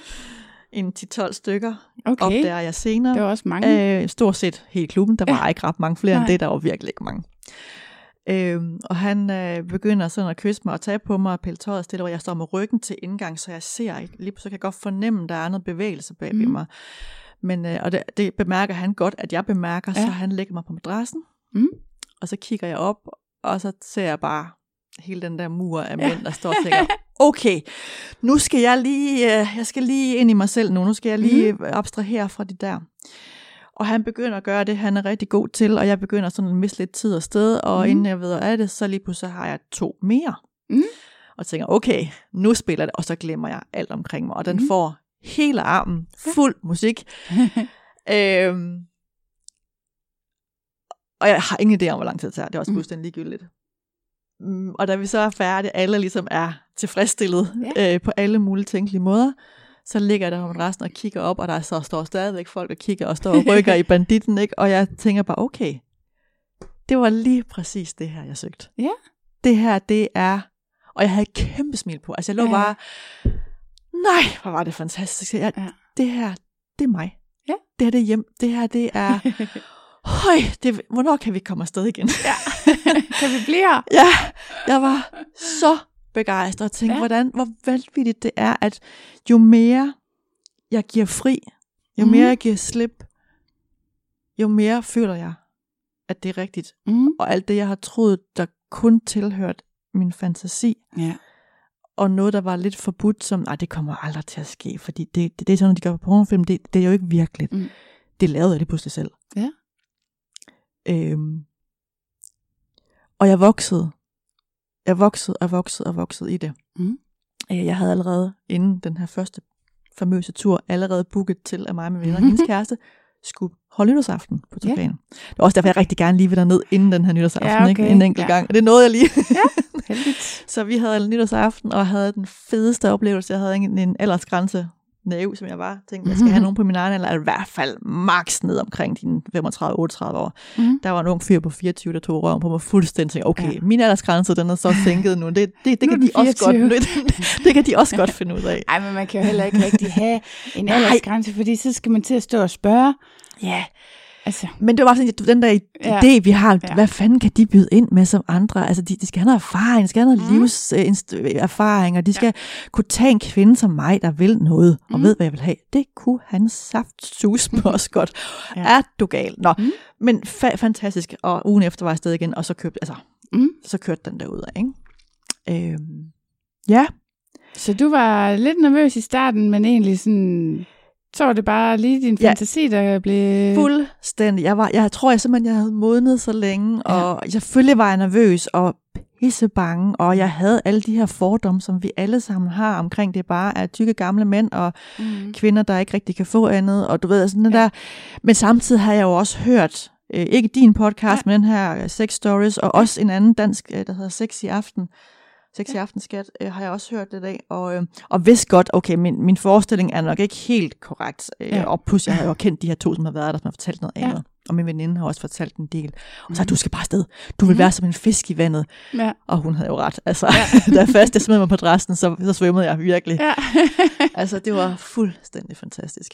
[SPEAKER 3] En 10-12 stykker
[SPEAKER 4] Okay.
[SPEAKER 3] opdager jeg senere.
[SPEAKER 4] Det var også mange.
[SPEAKER 3] Øh, stort set hele klubben. Der var
[SPEAKER 4] Ja.
[SPEAKER 3] ikke ret mange flere
[SPEAKER 4] Nej.
[SPEAKER 3] end det. Der var virkelig ikke mange. Øhm, og han øh, begynder sådan at kysse mig og tage på mig og pille tøjet stille, og jeg står med ryggen til indgang, så jeg ser ikke. Lige så kan jeg godt fornemme, at der er noget bevægelse bag
[SPEAKER 4] Mhm.
[SPEAKER 3] mig. Men, øh, og det, det bemærker han godt, at jeg bemærker. Ja. så han lægger mig på madrassen,
[SPEAKER 4] Mm.
[SPEAKER 3] Og så kigger jeg op, og så ser jeg bare hele den der mur af mænd, der står og tænker, okay, nu skal jeg lige, øh, jeg skal lige ind i mig selv nu, nu skal jeg lige mm. abstrahere fra det der. Og han begynder at gøre det, han er rigtig god til, og jeg begynder sådan at miste lidt tid og sted, og
[SPEAKER 4] Mhm.
[SPEAKER 3] mm. inden jeg ved af det, så lige pludselig har jeg to mere.
[SPEAKER 4] Mm.
[SPEAKER 3] Og tænker, okay, nu spiller det, og så glemmer jeg alt omkring mig, og den
[SPEAKER 4] Mhm.
[SPEAKER 3] får hele armen, fuld musik. øhm, og jeg har ingen idé om, hvor lang tid det tager. Det er også
[SPEAKER 4] Mm.
[SPEAKER 3] fuldstændig ligegyldigt. Mm, og da vi så er færdige, alle ligesom er tilfredsstillet
[SPEAKER 4] Ja.
[SPEAKER 3] øh, på alle mulige tænkelige måder, så ligger der om resten og kigger op, og der så står stadigvæk folk og kigger og står og rykker i banditten, ikke? Og jeg tænker bare, okay, det var lige præcis det her, jeg søgte.
[SPEAKER 4] Ja.
[SPEAKER 3] Det her, det er... Og jeg havde et kæmpe smil på. Altså, jeg lå
[SPEAKER 4] Ja.
[SPEAKER 3] bare... Nej, hvor var det fantastisk. Jeg,
[SPEAKER 4] Ja.
[SPEAKER 3] Det her, det er mig.
[SPEAKER 4] Ja.
[SPEAKER 3] Det her, det er hjem. Det her, det er... Høj, det, hvornår kan vi komme afsted igen?
[SPEAKER 4] ja. kan vi blive her?
[SPEAKER 3] Ja, jeg var så begejstret og tænkte,
[SPEAKER 4] Ja.
[SPEAKER 3] hvordan, hvor vanvittigt det er, at jo mere jeg giver fri, jo
[SPEAKER 4] Mhm.
[SPEAKER 3] mere jeg giver slip, jo mere føler jeg, at det er rigtigt.
[SPEAKER 4] Mm.
[SPEAKER 3] Og alt det, jeg har troet, der kun tilhørt min fantasi,
[SPEAKER 4] Ja.
[SPEAKER 3] og noget, der var lidt forbudt, som, nej, det kommer aldrig til at ske, fordi det, det, det er sådan, de gør på pornofilm, det, det er jo ikke virkeligt.
[SPEAKER 4] Mm.
[SPEAKER 3] Det lavede jeg det pludselig selv.
[SPEAKER 4] Ja.
[SPEAKER 3] Øhm, og jeg voksede. Jeg voksede og voksede og voksede i det.
[SPEAKER 4] Mm.
[SPEAKER 3] Øh, Jeg havde allerede, inden den her første famøse tur, allerede booket til, at mig med venner og hendes kæreste skulle holde nytårsaften på
[SPEAKER 4] Ja.
[SPEAKER 3] Toskanen. Det er også derfor, jeg rigtig gerne lige vil derned inden den her nytårsaften,
[SPEAKER 4] Ja,
[SPEAKER 3] ikke?
[SPEAKER 4] okay.
[SPEAKER 3] en enkelt
[SPEAKER 4] Ja.
[SPEAKER 3] gang. Og det nåede jeg lige.
[SPEAKER 4] Heldigt.
[SPEAKER 3] Så vi havde nytårsaften, og havde den fedeste oplevelse. Jeg havde en, en aldersgrænse naiv, som jeg var. Tænkte, jeg skal have nogen på min egen alder, eller i hvert fald max ned omkring dine 35-38 år.
[SPEAKER 4] Mm.
[SPEAKER 3] Der var en ung fyr på 24, der tog røven på mig fuldstændig. Tænkte, okay,
[SPEAKER 4] Ja.
[SPEAKER 3] min aldersgrænse, den er så sænket nu. Det, det, det,
[SPEAKER 4] Nu
[SPEAKER 3] kan de også godt,
[SPEAKER 4] 24.
[SPEAKER 3] det, det kan de også godt finde ud af.
[SPEAKER 4] Ej, men man kan jo heller ikke rigtig have en
[SPEAKER 3] Nej.
[SPEAKER 4] aldersgrænse, fordi så skal man til at stå og spørge.
[SPEAKER 3] Ja,
[SPEAKER 4] Altså,
[SPEAKER 3] men det var sådan, at den der
[SPEAKER 4] Ja.
[SPEAKER 3] idé, vi har,
[SPEAKER 4] Ja.
[SPEAKER 3] hvad fanden kan de byde ind med som andre? Altså, de, de skal have noget erfaring, de skal have noget
[SPEAKER 4] Mm.
[SPEAKER 3] livserfaring, og de skal ja. kunne tage en kvinde som mig, der vil noget, og
[SPEAKER 4] Mm.
[SPEAKER 3] ved, hvad jeg vil have. Det kunne han saft sus med os godt.
[SPEAKER 4] Ja.
[SPEAKER 3] ja. Er du gal? Nå,
[SPEAKER 4] mm.
[SPEAKER 3] men fa- fantastisk. Og ugen efter var jeg afsted igen, og så købte, altså,
[SPEAKER 4] mm.
[SPEAKER 3] så kørte den derud af, ikke? Øhm, ja,
[SPEAKER 4] Så du var lidt nervøs i starten, men egentlig sådan... Så var det bare lige din
[SPEAKER 3] Ja.
[SPEAKER 4] fantasi, der blev...
[SPEAKER 3] Fuldstændig. Jeg, var, jeg tror jeg simpelthen, jeg havde modnet så længe,
[SPEAKER 4] Ja.
[SPEAKER 3] og selvfølgelig var jeg nervøs og pisse bange, og jeg havde alle de her fordomme, som vi alle sammen har omkring det bare er tykke gamle mænd og
[SPEAKER 4] Mm.
[SPEAKER 3] kvinder, der ikke rigtig kan få andet, og du ved, sådan ja.
[SPEAKER 4] Ja.
[SPEAKER 3] der. Men samtidig har jeg jo også hørt, øh, ikke din podcast,
[SPEAKER 4] Ja.
[SPEAKER 3] ja. men den her Sex Stories, og også en anden dansk, øh, der hedder Sex i Aften, Sex i
[SPEAKER 4] Ja.
[SPEAKER 3] Aften, skat, øh, har jeg også hørt det i dag, og, øh, og vidste godt, okay, min, min forestilling er nok ikke helt korrekt, øh,
[SPEAKER 4] Ja.
[SPEAKER 3] ja. og plus jeg har jo kendt de her to, som har været der, som har fortalt noget
[SPEAKER 4] Ja.
[SPEAKER 3] andet, og min veninde har også fortalt en del, og så
[SPEAKER 4] Mhm.
[SPEAKER 3] du skal bare afsted, du vil
[SPEAKER 4] Mhm.
[SPEAKER 3] være som en fisk i vandet,
[SPEAKER 4] Ja.
[SPEAKER 3] og hun havde jo ret, altså, ja. da først jeg smed mig på dressen, så, så svømmede jeg virkelig,
[SPEAKER 4] ja.
[SPEAKER 3] altså det var fuldstændig fantastisk.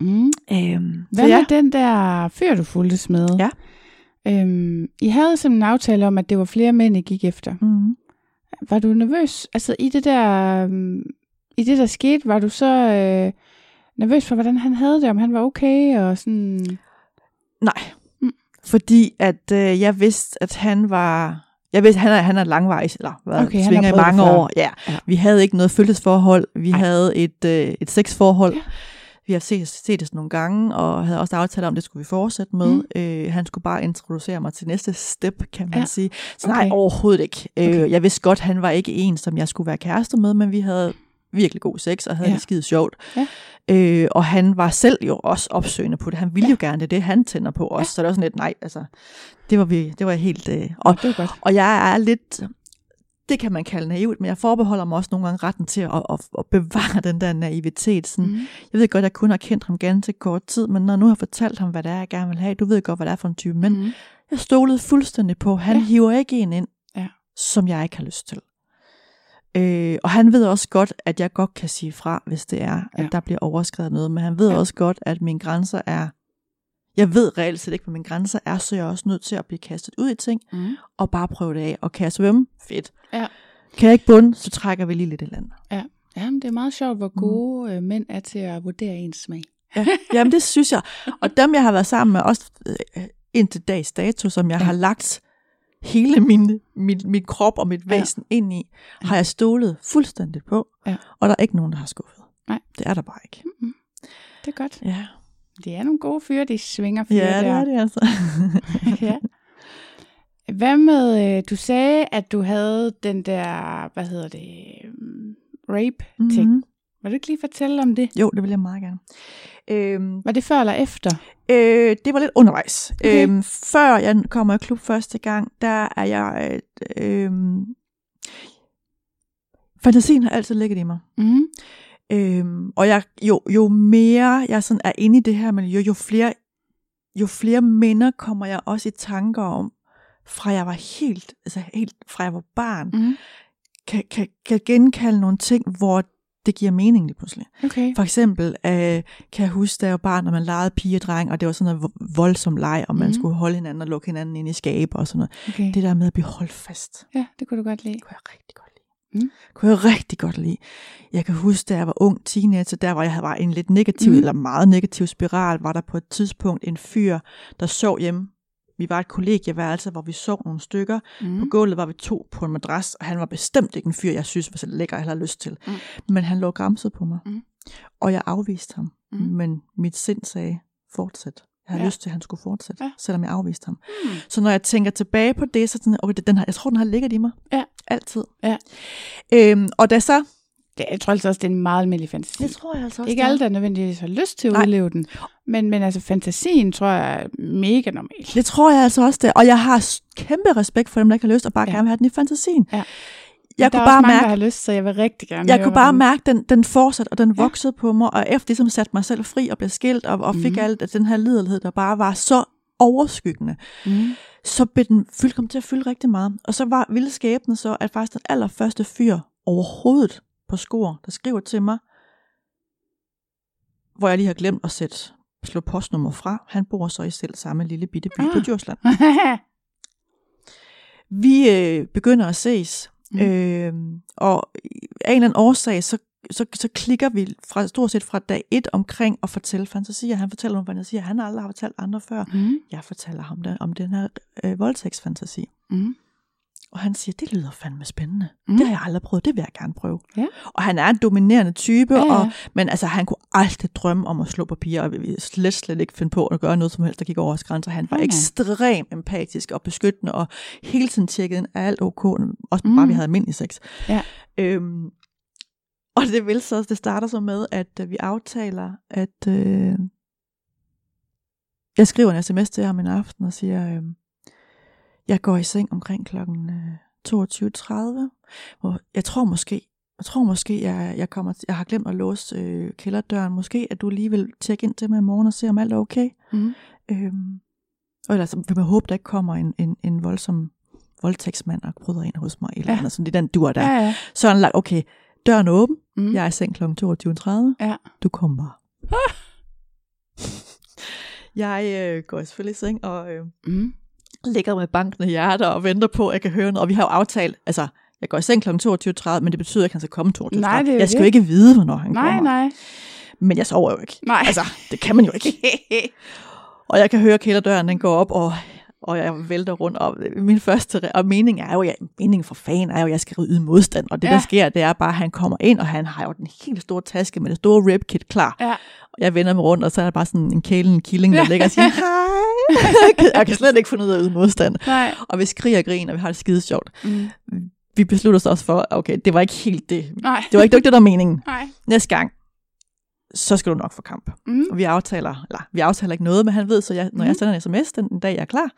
[SPEAKER 4] mm.
[SPEAKER 3] Øhm,
[SPEAKER 4] Hvad med den der fyr, du fulgtes med?
[SPEAKER 3] Ja.
[SPEAKER 4] Øhm, I havde sådan en aftale om, at det var flere mænd, I gik efter.
[SPEAKER 3] mm,
[SPEAKER 4] Var du nervøs? Altså i det der, øhm, i det der skete, var du så øh, nervøs for, hvordan han havde det, om han var okay og sådan...
[SPEAKER 3] Nej.
[SPEAKER 4] Mm.
[SPEAKER 3] Fordi at øh, jeg vidste, at han var... Jeg vidste, han er, han er langvejs, eller hvad,
[SPEAKER 4] Okay,
[SPEAKER 3] svinger i mange år. Ja.
[SPEAKER 4] Ja.
[SPEAKER 3] Vi havde ikke noget følgesforhold. Vi.
[SPEAKER 4] Ej.
[SPEAKER 3] havde et, øh, et sexforhold.
[SPEAKER 4] Ja.
[SPEAKER 3] Vi har set, set det nogle gange, og havde også aftalt om, det skulle vi fortsætte med.
[SPEAKER 4] Mm.
[SPEAKER 3] Øh, han skulle bare introducere mig til næste step, kan man
[SPEAKER 4] Ja.
[SPEAKER 3] sige. Så
[SPEAKER 4] Okay.
[SPEAKER 3] nej, overhovedet ikke.
[SPEAKER 4] Okay.
[SPEAKER 3] Øh, jeg vidste godt, han var ikke en, som jeg skulle være kæreste med, men vi havde virkelig god sex, og havde
[SPEAKER 4] Ja.
[SPEAKER 3] det skide sjovt.
[SPEAKER 4] Ja.
[SPEAKER 3] Øh, og han var selv jo også opsøgende på det. Han ville
[SPEAKER 4] Ja.
[SPEAKER 3] jo gerne det, det han tænder på os.
[SPEAKER 4] Ja.
[SPEAKER 3] Så det var sådan lidt, nej, altså, det var, vi, det var helt... Øh, og,
[SPEAKER 4] det var godt.
[SPEAKER 3] og jeg er lidt, det kan man kalde naivt, men jeg forbeholder mig også nogle gange retten til at, at, at bevare den der naivitet. Sådan,
[SPEAKER 4] Mm.
[SPEAKER 3] Jeg ved godt, at jeg kun har kendt ham ganske kort tid, men når nu har jeg fortalt ham, hvad det er, jeg gerne vil have, du ved godt, hvad det er for en type, men
[SPEAKER 4] Mm.
[SPEAKER 3] jeg stolede fuldstændig på, han
[SPEAKER 4] Ja.
[SPEAKER 3] hiver ikke en ind,
[SPEAKER 4] Ja.
[SPEAKER 3] som jeg ikke har lyst til. Øh, og han ved også godt, at jeg godt kan sige fra, hvis det er, at
[SPEAKER 4] Ja.
[SPEAKER 3] der bliver overskrevet noget, men han ved
[SPEAKER 4] ja.
[SPEAKER 3] også godt, at mine grænser er, jeg ved reelt set ikke, hvad mine grænser er, så jeg er også nødt til at blive kastet ud i ting,
[SPEAKER 4] Mm.
[SPEAKER 3] og bare prøve det af. Og kan jeg svømme? Fedt.
[SPEAKER 4] Ja.
[SPEAKER 3] Kan jeg ikke bunde, så trækker vi lige lidt i land.
[SPEAKER 4] Ja, men det er meget sjovt, hvor
[SPEAKER 3] Mm.
[SPEAKER 4] gode øh, mænd er til at vurdere ens smag.
[SPEAKER 3] Ja. Jamen, det synes jeg. Og dem, jeg har været sammen med, også øh, indtil dags dato, som jeg
[SPEAKER 4] Ja.
[SPEAKER 3] har lagt hele min, min, min krop og mit væsen ja. ind i, har jeg stolet fuldstændig på.
[SPEAKER 4] Ja.
[SPEAKER 3] Og der er ikke nogen, der har skuffet.
[SPEAKER 4] Nej.
[SPEAKER 3] Det er der bare ikke.
[SPEAKER 4] Det er godt.
[SPEAKER 3] Ja,
[SPEAKER 4] Det er nogle gode fyre, de svinger fyre
[SPEAKER 3] ja det
[SPEAKER 4] der.
[SPEAKER 3] er det altså.
[SPEAKER 4] ja. Hvad med, øh, du sagde, at du havde den der, hvad hedder det, øhm, rape-ting.
[SPEAKER 3] Mhm.
[SPEAKER 4] Vil du ikke lige fortælle om det?
[SPEAKER 3] Jo, det vil jeg meget gerne. Øhm,
[SPEAKER 4] Var det før eller efter?
[SPEAKER 3] Øh, det var lidt undervejs.
[SPEAKER 4] Okay.
[SPEAKER 3] Øhm, før jeg kommer i klub første gang, der er jeg... Øh, øh, fantasien har altid ligget i mig.
[SPEAKER 4] Mm.
[SPEAKER 3] Øhm, og jeg, jo, jo mere jeg sådan er inde i det her miljø, jo flere, jo flere minder kommer jeg også i tanker om, fra jeg var helt, altså helt fra jeg var barn,
[SPEAKER 4] Mm.
[SPEAKER 3] kan, kan, kan genkalde nogle ting, hvor det giver mening lige pludselig.
[SPEAKER 4] Okay.
[SPEAKER 3] For eksempel øh, kan jeg huske, da jeg var barn, når man legede pige og dreng, og det var sådan noget vo- voldsom leg, og man mm. skulle holde hinanden og lukke hinanden ind i skabe og sådan noget.
[SPEAKER 4] okay.
[SPEAKER 3] Det der med at blive holdt fast,
[SPEAKER 4] Ja, det kunne du godt lide.
[SPEAKER 3] det kunne jeg rigtig godt.
[SPEAKER 4] Mm.
[SPEAKER 3] Kunne jeg rigtig godt lide. Jeg kan huske, da jeg var ung teenager, der var jeg var i en lidt negativ,
[SPEAKER 4] mm.
[SPEAKER 3] eller meget negativ spiral, var der på et tidspunkt en fyr, der sov hjemme. Vi var et kollegieværelse, hvor vi sov nogle stykker.
[SPEAKER 4] Mm.
[SPEAKER 3] På gulvet var vi to på en madras, og han var bestemt ikke en fyr, jeg synes var så lækker, jeg havde lyst til.
[SPEAKER 4] Mm.
[SPEAKER 3] Men han lå græmset på mig.
[SPEAKER 4] Mm.
[SPEAKER 3] Og jeg afviste ham.
[SPEAKER 4] Mm.
[SPEAKER 3] Men mit sind sagde, fortsæt. Jeg havde
[SPEAKER 4] Ja.
[SPEAKER 3] lyst til, at han skulle fortsætte,
[SPEAKER 4] Ja.
[SPEAKER 3] selvom jeg afviste ham.
[SPEAKER 4] Mm.
[SPEAKER 3] Så når jeg tænker tilbage på det, så sådan, okay, den har, jeg tror, den har ligget i mig.
[SPEAKER 4] Ja.
[SPEAKER 3] Altid.
[SPEAKER 4] Ja.
[SPEAKER 3] Øhm, og da så...
[SPEAKER 4] Det, jeg tror altså også, det er en meget almindelig fantasi.
[SPEAKER 3] Det tror jeg altså også.
[SPEAKER 4] Ikke alle, der nødvendigvis har lyst til at
[SPEAKER 3] Nej.
[SPEAKER 4] udleve den. Men, men altså, fantasien tror jeg er mega normal.
[SPEAKER 3] Det tror jeg altså også det. Og jeg har kæmpe respekt for dem, der ikke har lyst, og bare
[SPEAKER 4] ja.
[SPEAKER 3] gerne vil have den i fantasien.
[SPEAKER 4] Ja.
[SPEAKER 3] Jeg
[SPEAKER 4] der
[SPEAKER 3] kunne
[SPEAKER 4] er
[SPEAKER 3] bare
[SPEAKER 4] også mange,
[SPEAKER 3] mærke,
[SPEAKER 4] der har lyst, så jeg vil rigtig gerne
[SPEAKER 3] jeg
[SPEAKER 4] høre,
[SPEAKER 3] kunne bare
[SPEAKER 4] hvordan-
[SPEAKER 3] mærke, den, den fortsatte, og den
[SPEAKER 4] Ja.
[SPEAKER 3] voksede på mig, og efter ligesom satte mig selv fri og blev skilt, og, og fik mm. alt af den her liderlighed, der bare var så overskyggende,
[SPEAKER 4] Mm.
[SPEAKER 3] så blev den fyldt, kom til at fylde rigtig meget. Og så var ville skæbnen så, at faktisk den allerførste fyr overhovedet på skor, der skriver til mig, hvor jeg lige har glemt at sætte slå postnummer fra. Han bor så i selv samme lille bitte by
[SPEAKER 4] ah.
[SPEAKER 3] på Djursland. Vi øh, begynder at ses,
[SPEAKER 4] Mm.
[SPEAKER 3] øh, og af en eller anden årsag, så, så, så klikker vi fra, stort set fra dag et omkring at fortælle fantasier. Han fortæller nogle fantasier, han aldrig har fortalt andre før.
[SPEAKER 4] mm.
[SPEAKER 3] Jeg fortæller ham den, om den her øh, voldtægtsfantasi.
[SPEAKER 4] Mm.
[SPEAKER 3] Og han siger, det lyder fandme spændende.
[SPEAKER 4] Mm.
[SPEAKER 3] Mm. Det har jeg aldrig prøvet, det vil jeg gerne prøve.
[SPEAKER 4] Ja.
[SPEAKER 3] Og han er en dominerende type,
[SPEAKER 4] Ja, ja.
[SPEAKER 3] Og, men altså, han kunne aldrig drømme om at slå på piger, og vi slet, slet ikke finde på at gøre noget som helst, der gik over hans grænser. Han var
[SPEAKER 4] nej.
[SPEAKER 3] ekstremt empatisk og beskyttende, og hele tiden tjekkede er alt ok, også
[SPEAKER 4] Mm.
[SPEAKER 3] mm. bare vi havde almindelig sex.
[SPEAKER 4] Ja.
[SPEAKER 3] Øhm, og det vil så, det starter så med, at øh, vi aftaler, at øh, jeg skriver en sms til ham en aften og siger, øh, jeg går i seng omkring klokken øh, 22.30, hvor jeg tror måske, jeg tror måske, jeg, jeg, kommer, jeg har glemt at låse øh, kælderdøren. Måske, at du lige vil tjekke ind til mig i morgen og se, om alt er okay.
[SPEAKER 4] Mm.
[SPEAKER 3] Øhm, og ellers vil man håbe, der ikke kommer en, en, en voldsom voldtægtsmand og bryder ind hos mig. Eller
[SPEAKER 4] Ja.
[SPEAKER 3] andet, sådan, det er den dur der.
[SPEAKER 4] Ja,
[SPEAKER 3] Ja. Så er lagt, okay, døren er åben.
[SPEAKER 4] Mm.
[SPEAKER 3] Jeg er i seng kl. 22.30.
[SPEAKER 4] Ja.
[SPEAKER 3] Du kommer bare. jeg øh, går selvfølgelig i seng og øh,
[SPEAKER 4] Mm.
[SPEAKER 3] Ligger med bankende hjerter og venter på, at jeg kan høre noget. Og vi har jo aftalt, altså, jeg går i seng kl. 22.30, men det betyder ikke, at han skal komme 22.30.
[SPEAKER 4] Nej, det er
[SPEAKER 3] jeg skal jo ikke vide, hvornår han
[SPEAKER 4] Nej,
[SPEAKER 3] kommer.
[SPEAKER 4] nej.
[SPEAKER 3] Men jeg sover jo ikke.
[SPEAKER 4] Nej.
[SPEAKER 3] Altså, det kan man jo ikke. Og jeg kan høre kælderdøren, den går op, og, og jeg vælter rundt. Og min første og mening er jo, ja, meningen for fan er jo, at jeg skal yde modstand. Og det,
[SPEAKER 4] Ja.
[SPEAKER 3] der sker, det er bare, at han kommer ind, og han har jo den helt store taske med det store ribkit klar.
[SPEAKER 4] Ja.
[SPEAKER 3] Og jeg vender mig rundt, og så er der bare sådan en kælen killing, der
[SPEAKER 4] ja.
[SPEAKER 3] ligger og siger, hej. Jeg kan slet ikke finde ud af at yde modstand.
[SPEAKER 4] Nej.
[SPEAKER 3] Og vi skriger og griner, og vi har det skide sjovt.
[SPEAKER 4] Mm.
[SPEAKER 3] Vi beslutter os også for, okay, det var ikke helt det.
[SPEAKER 4] Nej.
[SPEAKER 3] Det var ikke det, der var meningen.
[SPEAKER 4] Nej.
[SPEAKER 3] Næste gang, så skal du nok få kamp.
[SPEAKER 4] Mm.
[SPEAKER 3] Og vi aftaler, eller vi aftaler ikke noget, men han ved, så jeg, når
[SPEAKER 4] Mhm.
[SPEAKER 3] jeg sender en sms den, den dag, jeg er klar,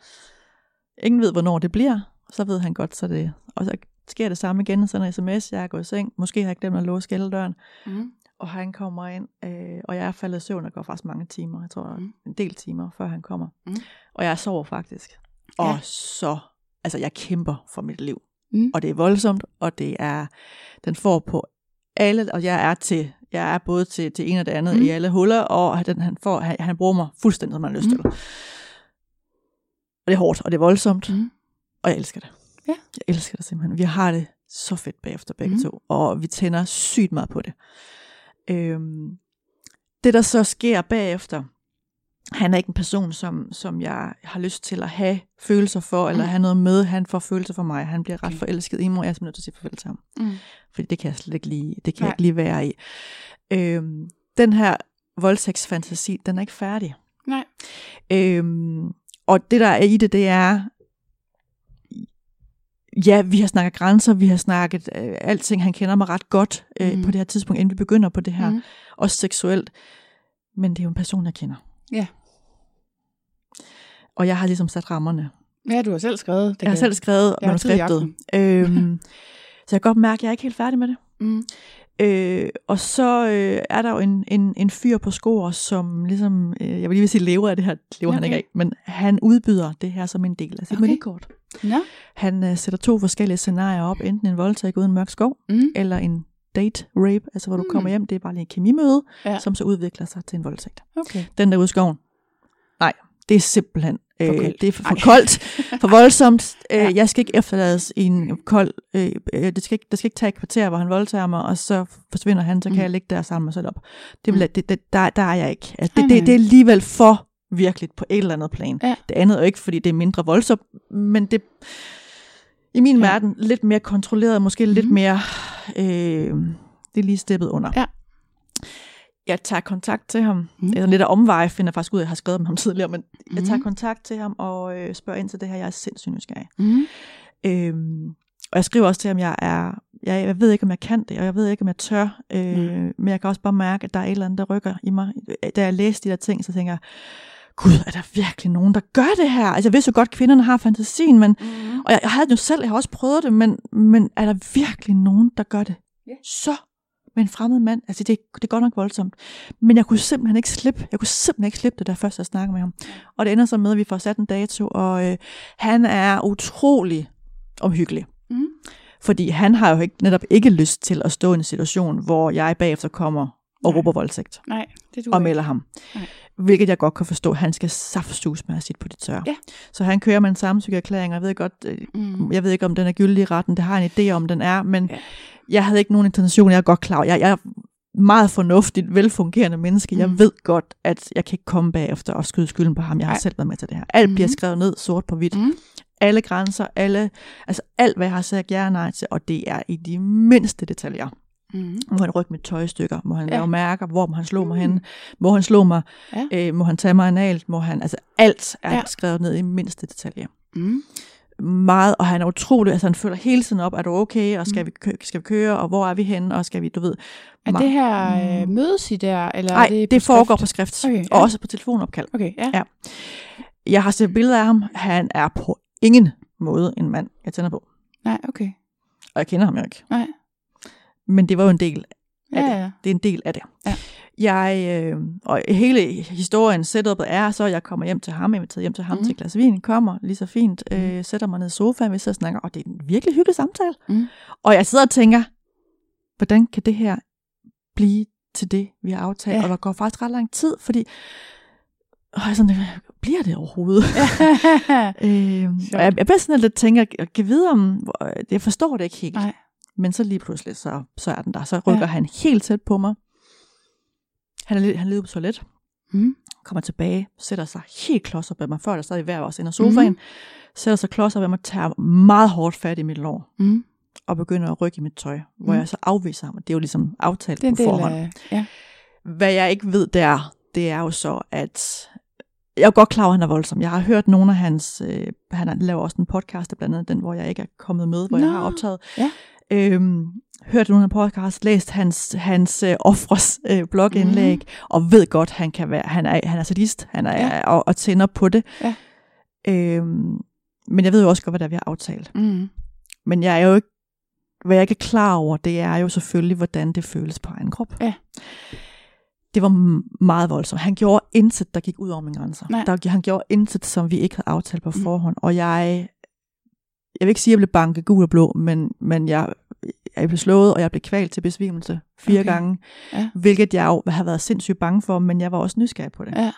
[SPEAKER 3] ingen ved, hvornår det bliver, så ved han godt, så det, og så sker det samme igen, sender en sms, jeg er gået i seng, måske har jeg glemt at låse kælderdøren,
[SPEAKER 4] Mm.
[SPEAKER 3] Og han kommer ind, øh, og jeg er faldet i søvn, og går faktisk mange timer, jeg tror
[SPEAKER 4] Mhm.
[SPEAKER 3] en del timer, før han kommer.
[SPEAKER 4] Mhm.
[SPEAKER 3] Og jeg sover faktisk. Og
[SPEAKER 4] Ja.
[SPEAKER 3] så, altså jeg kæmper for mit liv.
[SPEAKER 4] Mm.
[SPEAKER 3] Og det er voldsomt, og det er, den får på alle, og jeg er til, jeg er både til, til en og det andet
[SPEAKER 4] Mm.
[SPEAKER 3] mm. i alle huller, og den, han, får, han, han bruger mig fuldstændig, som han har lyst
[SPEAKER 4] Mm.
[SPEAKER 3] til. Og det er hårdt, og det er voldsomt,
[SPEAKER 4] Mm.
[SPEAKER 3] og jeg elsker det.
[SPEAKER 4] Ja.
[SPEAKER 3] Jeg elsker det simpelthen. Vi har det så fedt bagefter begge
[SPEAKER 4] Mm.
[SPEAKER 3] mm. to, og vi tænder sygt meget på det. Øhm, det, der så sker bagefter, han er ikke en person, som, som jeg har lyst til at have følelser for, eller have noget med. Han får følelser for mig. Han bliver ret
[SPEAKER 4] Okay.
[SPEAKER 3] forelsket i mig, og jeg er simpelthen nødt til at sige farvel til ham.
[SPEAKER 4] Mm.
[SPEAKER 3] Fordi det kan jeg slet ikke lige, det kan
[SPEAKER 4] Nej.
[SPEAKER 3] jeg ikke lige være i. Øhm, den her voldtægtsfantasi, den er ikke færdig.
[SPEAKER 4] Nej.
[SPEAKER 3] Øhm, og det, der er i det, det er, ja, vi har snakket grænser, vi har snakket øh, alting. Han kender mig ret godt øh,
[SPEAKER 4] Mhm.
[SPEAKER 3] på det her tidspunkt, inden vi begynder på det her.
[SPEAKER 4] Mm.
[SPEAKER 3] Også seksuelt. Men det er jo en person, jeg kender.
[SPEAKER 4] Ja.
[SPEAKER 3] Og jeg har ligesom sat rammerne.
[SPEAKER 4] Ja, du har selv skrevet. Det
[SPEAKER 3] Jeg har selv skrevet
[SPEAKER 4] Jeg
[SPEAKER 3] manuskriptet. Øhm, så jeg kan godt mærke, at jeg er ikke helt færdig med det.
[SPEAKER 4] Mm.
[SPEAKER 3] Øh, og så øh, er der jo en, en, en fyr på skor, som ligesom, øh, jeg vil lige vil sige lever af det her, lever okay. han ikke af, men han udbyder det her som en del af sit
[SPEAKER 4] Okay.
[SPEAKER 3] okay.
[SPEAKER 4] Nå.
[SPEAKER 3] Han øh, sætter to forskellige scenarier op, enten en voldtægt uden mørk skov,
[SPEAKER 4] Mm.
[SPEAKER 3] eller en date rape, altså hvor du
[SPEAKER 4] Mm.
[SPEAKER 3] kommer hjem, det er bare lige en kemimøde,
[SPEAKER 4] Ja.
[SPEAKER 3] ja. som så udvikler sig til en voldtægt.
[SPEAKER 4] Okay.
[SPEAKER 3] Den der ude i skoven, nej, det er simpelthen,
[SPEAKER 4] For
[SPEAKER 3] øh, det er for, for koldt, for voldsomt. Øh,
[SPEAKER 4] Ja.
[SPEAKER 3] Jeg skal ikke efterlades i en kold, øh, øh, det, skal ikke, det skal ikke tage et kvarter, hvor han voldtager mig, og så forsvinder han, så kan
[SPEAKER 4] Mm.
[SPEAKER 3] jeg ligge der og samle mig selv op. Det, vil,
[SPEAKER 4] Mm.
[SPEAKER 3] det, det, der, der er jeg ikke. Altså, det, det, det er alligevel for virkeligt på et eller andet plan.
[SPEAKER 4] Ja.
[SPEAKER 3] Det andet er jo ikke, fordi det er mindre voldsomt, men det i min Ja. verden lidt mere kontrolleret, måske lidt
[SPEAKER 4] Mhm.
[SPEAKER 3] mere, øh, det er lige steppet under.
[SPEAKER 4] Ja.
[SPEAKER 3] Jeg tager kontakt til ham.
[SPEAKER 4] Mm.
[SPEAKER 3] Mm. Det er lidt af omvej, finder jeg faktisk ud af, at jeg har skrevet med ham tidligere, men jeg tager
[SPEAKER 4] Mhm.
[SPEAKER 3] kontakt til ham og øh, spørger ind til det her. Jeg er sindssygt nysgerrig.
[SPEAKER 4] Mm.
[SPEAKER 3] Øhm, og jeg skriver også til ham, jeg er, jeg, jeg ved ikke, om jeg kan det, og jeg ved ikke, om jeg tør, øh,
[SPEAKER 4] Nej.
[SPEAKER 3] men jeg kan også bare mærke, at der er et eller andet, der rykker i mig. Da jeg læste de der ting, så tænker jeg, gud, er der virkelig nogen, der gør det her? Altså, jeg vidste jo godt, at kvinderne har fantasien, men,
[SPEAKER 4] Mm.
[SPEAKER 3] og jeg, jeg havde det jo selv, jeg har også prøvet det, men, men er der virkelig nogen, der gør det?
[SPEAKER 4] Ja.
[SPEAKER 3] Så med en fremmed mand. Altså, det, det er godt nok voldsomt. Men jeg kunne simpelthen ikke slippe. Jeg kunne simpelthen ikke slippe det, da først jeg snakkede med ham. Og det ender så med, at vi får sat en dato, og øh, han er utrolig omhyggelig.
[SPEAKER 4] Mm.
[SPEAKER 3] Fordi han har jo ikke, netop ikke lyst til at stå i en situation, hvor jeg bagefter kommer og
[SPEAKER 4] Nej.
[SPEAKER 3] råber voldtægt
[SPEAKER 4] Nej, det du
[SPEAKER 3] og melder ham.
[SPEAKER 4] Nej.
[SPEAKER 3] Hvilket jeg godt kan forstå. Han skal saftsus med at sit på det tørre.
[SPEAKER 4] Ja.
[SPEAKER 3] Så han kører med en samtykkeerklæring, og jeg ved godt, øh,
[SPEAKER 4] Mm.
[SPEAKER 3] jeg ved ikke, om den er gyldig i retten. Det har jeg en idé om, den er, men
[SPEAKER 4] Ja.
[SPEAKER 3] jeg havde ikke nogen intention. Jeg er godt klar. Jeg, jeg er meget fornuftigt, velfungerende menneske. Jeg
[SPEAKER 4] Mm.
[SPEAKER 3] ved godt, at jeg kan ikke komme bagefter og skyde skylden på ham. Jeg har
[SPEAKER 4] Nej.
[SPEAKER 3] selv været med til det her. Alt bliver
[SPEAKER 4] Mhm.
[SPEAKER 3] skrevet ned sort på hvidt.
[SPEAKER 4] Mm.
[SPEAKER 3] Alle grænser, alle, altså alt, hvad jeg har sagt ja og nej til, og det er i de mindste detaljer.
[SPEAKER 4] Mm.
[SPEAKER 3] Må han rykke mit tøj i stykker? Må han
[SPEAKER 4] Ja.
[SPEAKER 3] lave mærker? Hvor må han slå mig
[SPEAKER 4] Mm.
[SPEAKER 3] hen? Må han slå mig?
[SPEAKER 4] Ja.
[SPEAKER 3] Øh, må han tage mig analt? Må han, altså alt er
[SPEAKER 4] Ja.
[SPEAKER 3] skrevet ned i mindste detaljer.
[SPEAKER 4] Mm.
[SPEAKER 3] Meget, og han er utrolig, altså han følger hele tiden op, er du okay, og skal,
[SPEAKER 4] Mm.
[SPEAKER 3] vi, kø- skal vi køre, og hvor er vi henne, og skal vi, du ved.
[SPEAKER 4] Er
[SPEAKER 3] ma-
[SPEAKER 4] det her øh,
[SPEAKER 3] Mm.
[SPEAKER 4] mødes I der? Eller
[SPEAKER 3] Nej,
[SPEAKER 4] er det,
[SPEAKER 3] det,
[SPEAKER 4] på
[SPEAKER 3] foregår
[SPEAKER 4] skrift?
[SPEAKER 3] på skrift,
[SPEAKER 4] okay, ja.
[SPEAKER 3] og også på telefonopkald.
[SPEAKER 4] Okay, ja.
[SPEAKER 3] Ja. Jeg har set billeder af ham, han er på ingen måde en mand, jeg tænder på.
[SPEAKER 4] Nej, okay.
[SPEAKER 3] Og jeg kender ham jo ikke.
[SPEAKER 4] Nej.
[SPEAKER 3] Men det var jo en del
[SPEAKER 4] Ja,
[SPEAKER 3] det.
[SPEAKER 4] ja.
[SPEAKER 3] Det er en del af det.
[SPEAKER 4] Ja.
[SPEAKER 3] Jeg, øh, og hele historien, setupet er så, jeg kommer hjem til ham, er inviteret hjem til ham
[SPEAKER 4] Mhm.
[SPEAKER 3] mm. til et glas vin, kommer lige så fint,
[SPEAKER 4] Mhm.
[SPEAKER 3] øh, sætter mig ned i sofaen, vi sidder og snakker, og det er en virkelig hyggelig samtale.
[SPEAKER 4] Mhm.
[SPEAKER 3] Og jeg sidder og tænker, hvordan kan det her blive til det, vi har aftalt?
[SPEAKER 4] Ja.
[SPEAKER 3] Ja. Og der går faktisk ret lang tid, fordi og jeg sådan, bliver det overhovedet? øh, og jeg, jeg bliver sådan lidt tænker, jeg kan vide om, jeg forstår det ikke helt.
[SPEAKER 4] Nej.
[SPEAKER 3] Men så lige pludselig, så, så er den der. Så rykker
[SPEAKER 4] Ja.
[SPEAKER 3] han helt tæt på mig. Han er, han er lige på toilet,
[SPEAKER 4] Mm.
[SPEAKER 3] kommer tilbage, sætter sig helt klods op af mig, før der stadig hver os ind af sofaen, mm. sætter sig klods op af mig, tager meget hårdt fat i mit lår,
[SPEAKER 4] Mm.
[SPEAKER 3] og begynder at rykke i mit tøj, hvor
[SPEAKER 4] Mhm.
[SPEAKER 3] jeg så afviser ham. Det er jo ligesom aftalt
[SPEAKER 4] Det er
[SPEAKER 3] på forhånd.
[SPEAKER 4] af... Ja.
[SPEAKER 3] Hvad jeg ikke ved der, det er jo så, at jeg er godt klar over, at han er voldsom. Jeg har hørt nogle af hans, øh, han laver også en podcast, blandt andet den, hvor jeg ikke er kommet med, hvor
[SPEAKER 4] Nå,
[SPEAKER 3] jeg har optaget.
[SPEAKER 4] ja.
[SPEAKER 3] Øhm, hørt nogle af podcast, læst hans, hans øh, offres øh, blogindlæg, mm. og ved godt, han kan være, han er, han er sadist, han er,
[SPEAKER 4] Ja.
[SPEAKER 3] og, og tænder på det.
[SPEAKER 4] Ja.
[SPEAKER 3] Øhm, men jeg ved jo også godt, hvad der er, vi har aftalt.
[SPEAKER 4] Mm.
[SPEAKER 3] Men jeg er jo ikke, hvad jeg ikke er klar over, det er jo selvfølgelig, hvordan det føles på egen krop.
[SPEAKER 4] Ja.
[SPEAKER 3] Det var meget voldsomt. Han gjorde intet, der gik ud over mine grænser.
[SPEAKER 4] Nej.
[SPEAKER 3] Der, han gjorde intet, som vi ikke havde aftalt på
[SPEAKER 4] Mm.
[SPEAKER 3] forhånd. Og jeg, jeg vil ikke sige, at jeg blev banket gul og blå, men, men jeg, jeg blev slået, og jeg blev kvalt til besvimelse fire
[SPEAKER 4] Okay.
[SPEAKER 3] gange.
[SPEAKER 4] Ja.
[SPEAKER 3] Hvilket jeg jo har været sindssygt bange for, men jeg var også nysgerrig på det.
[SPEAKER 4] Ja.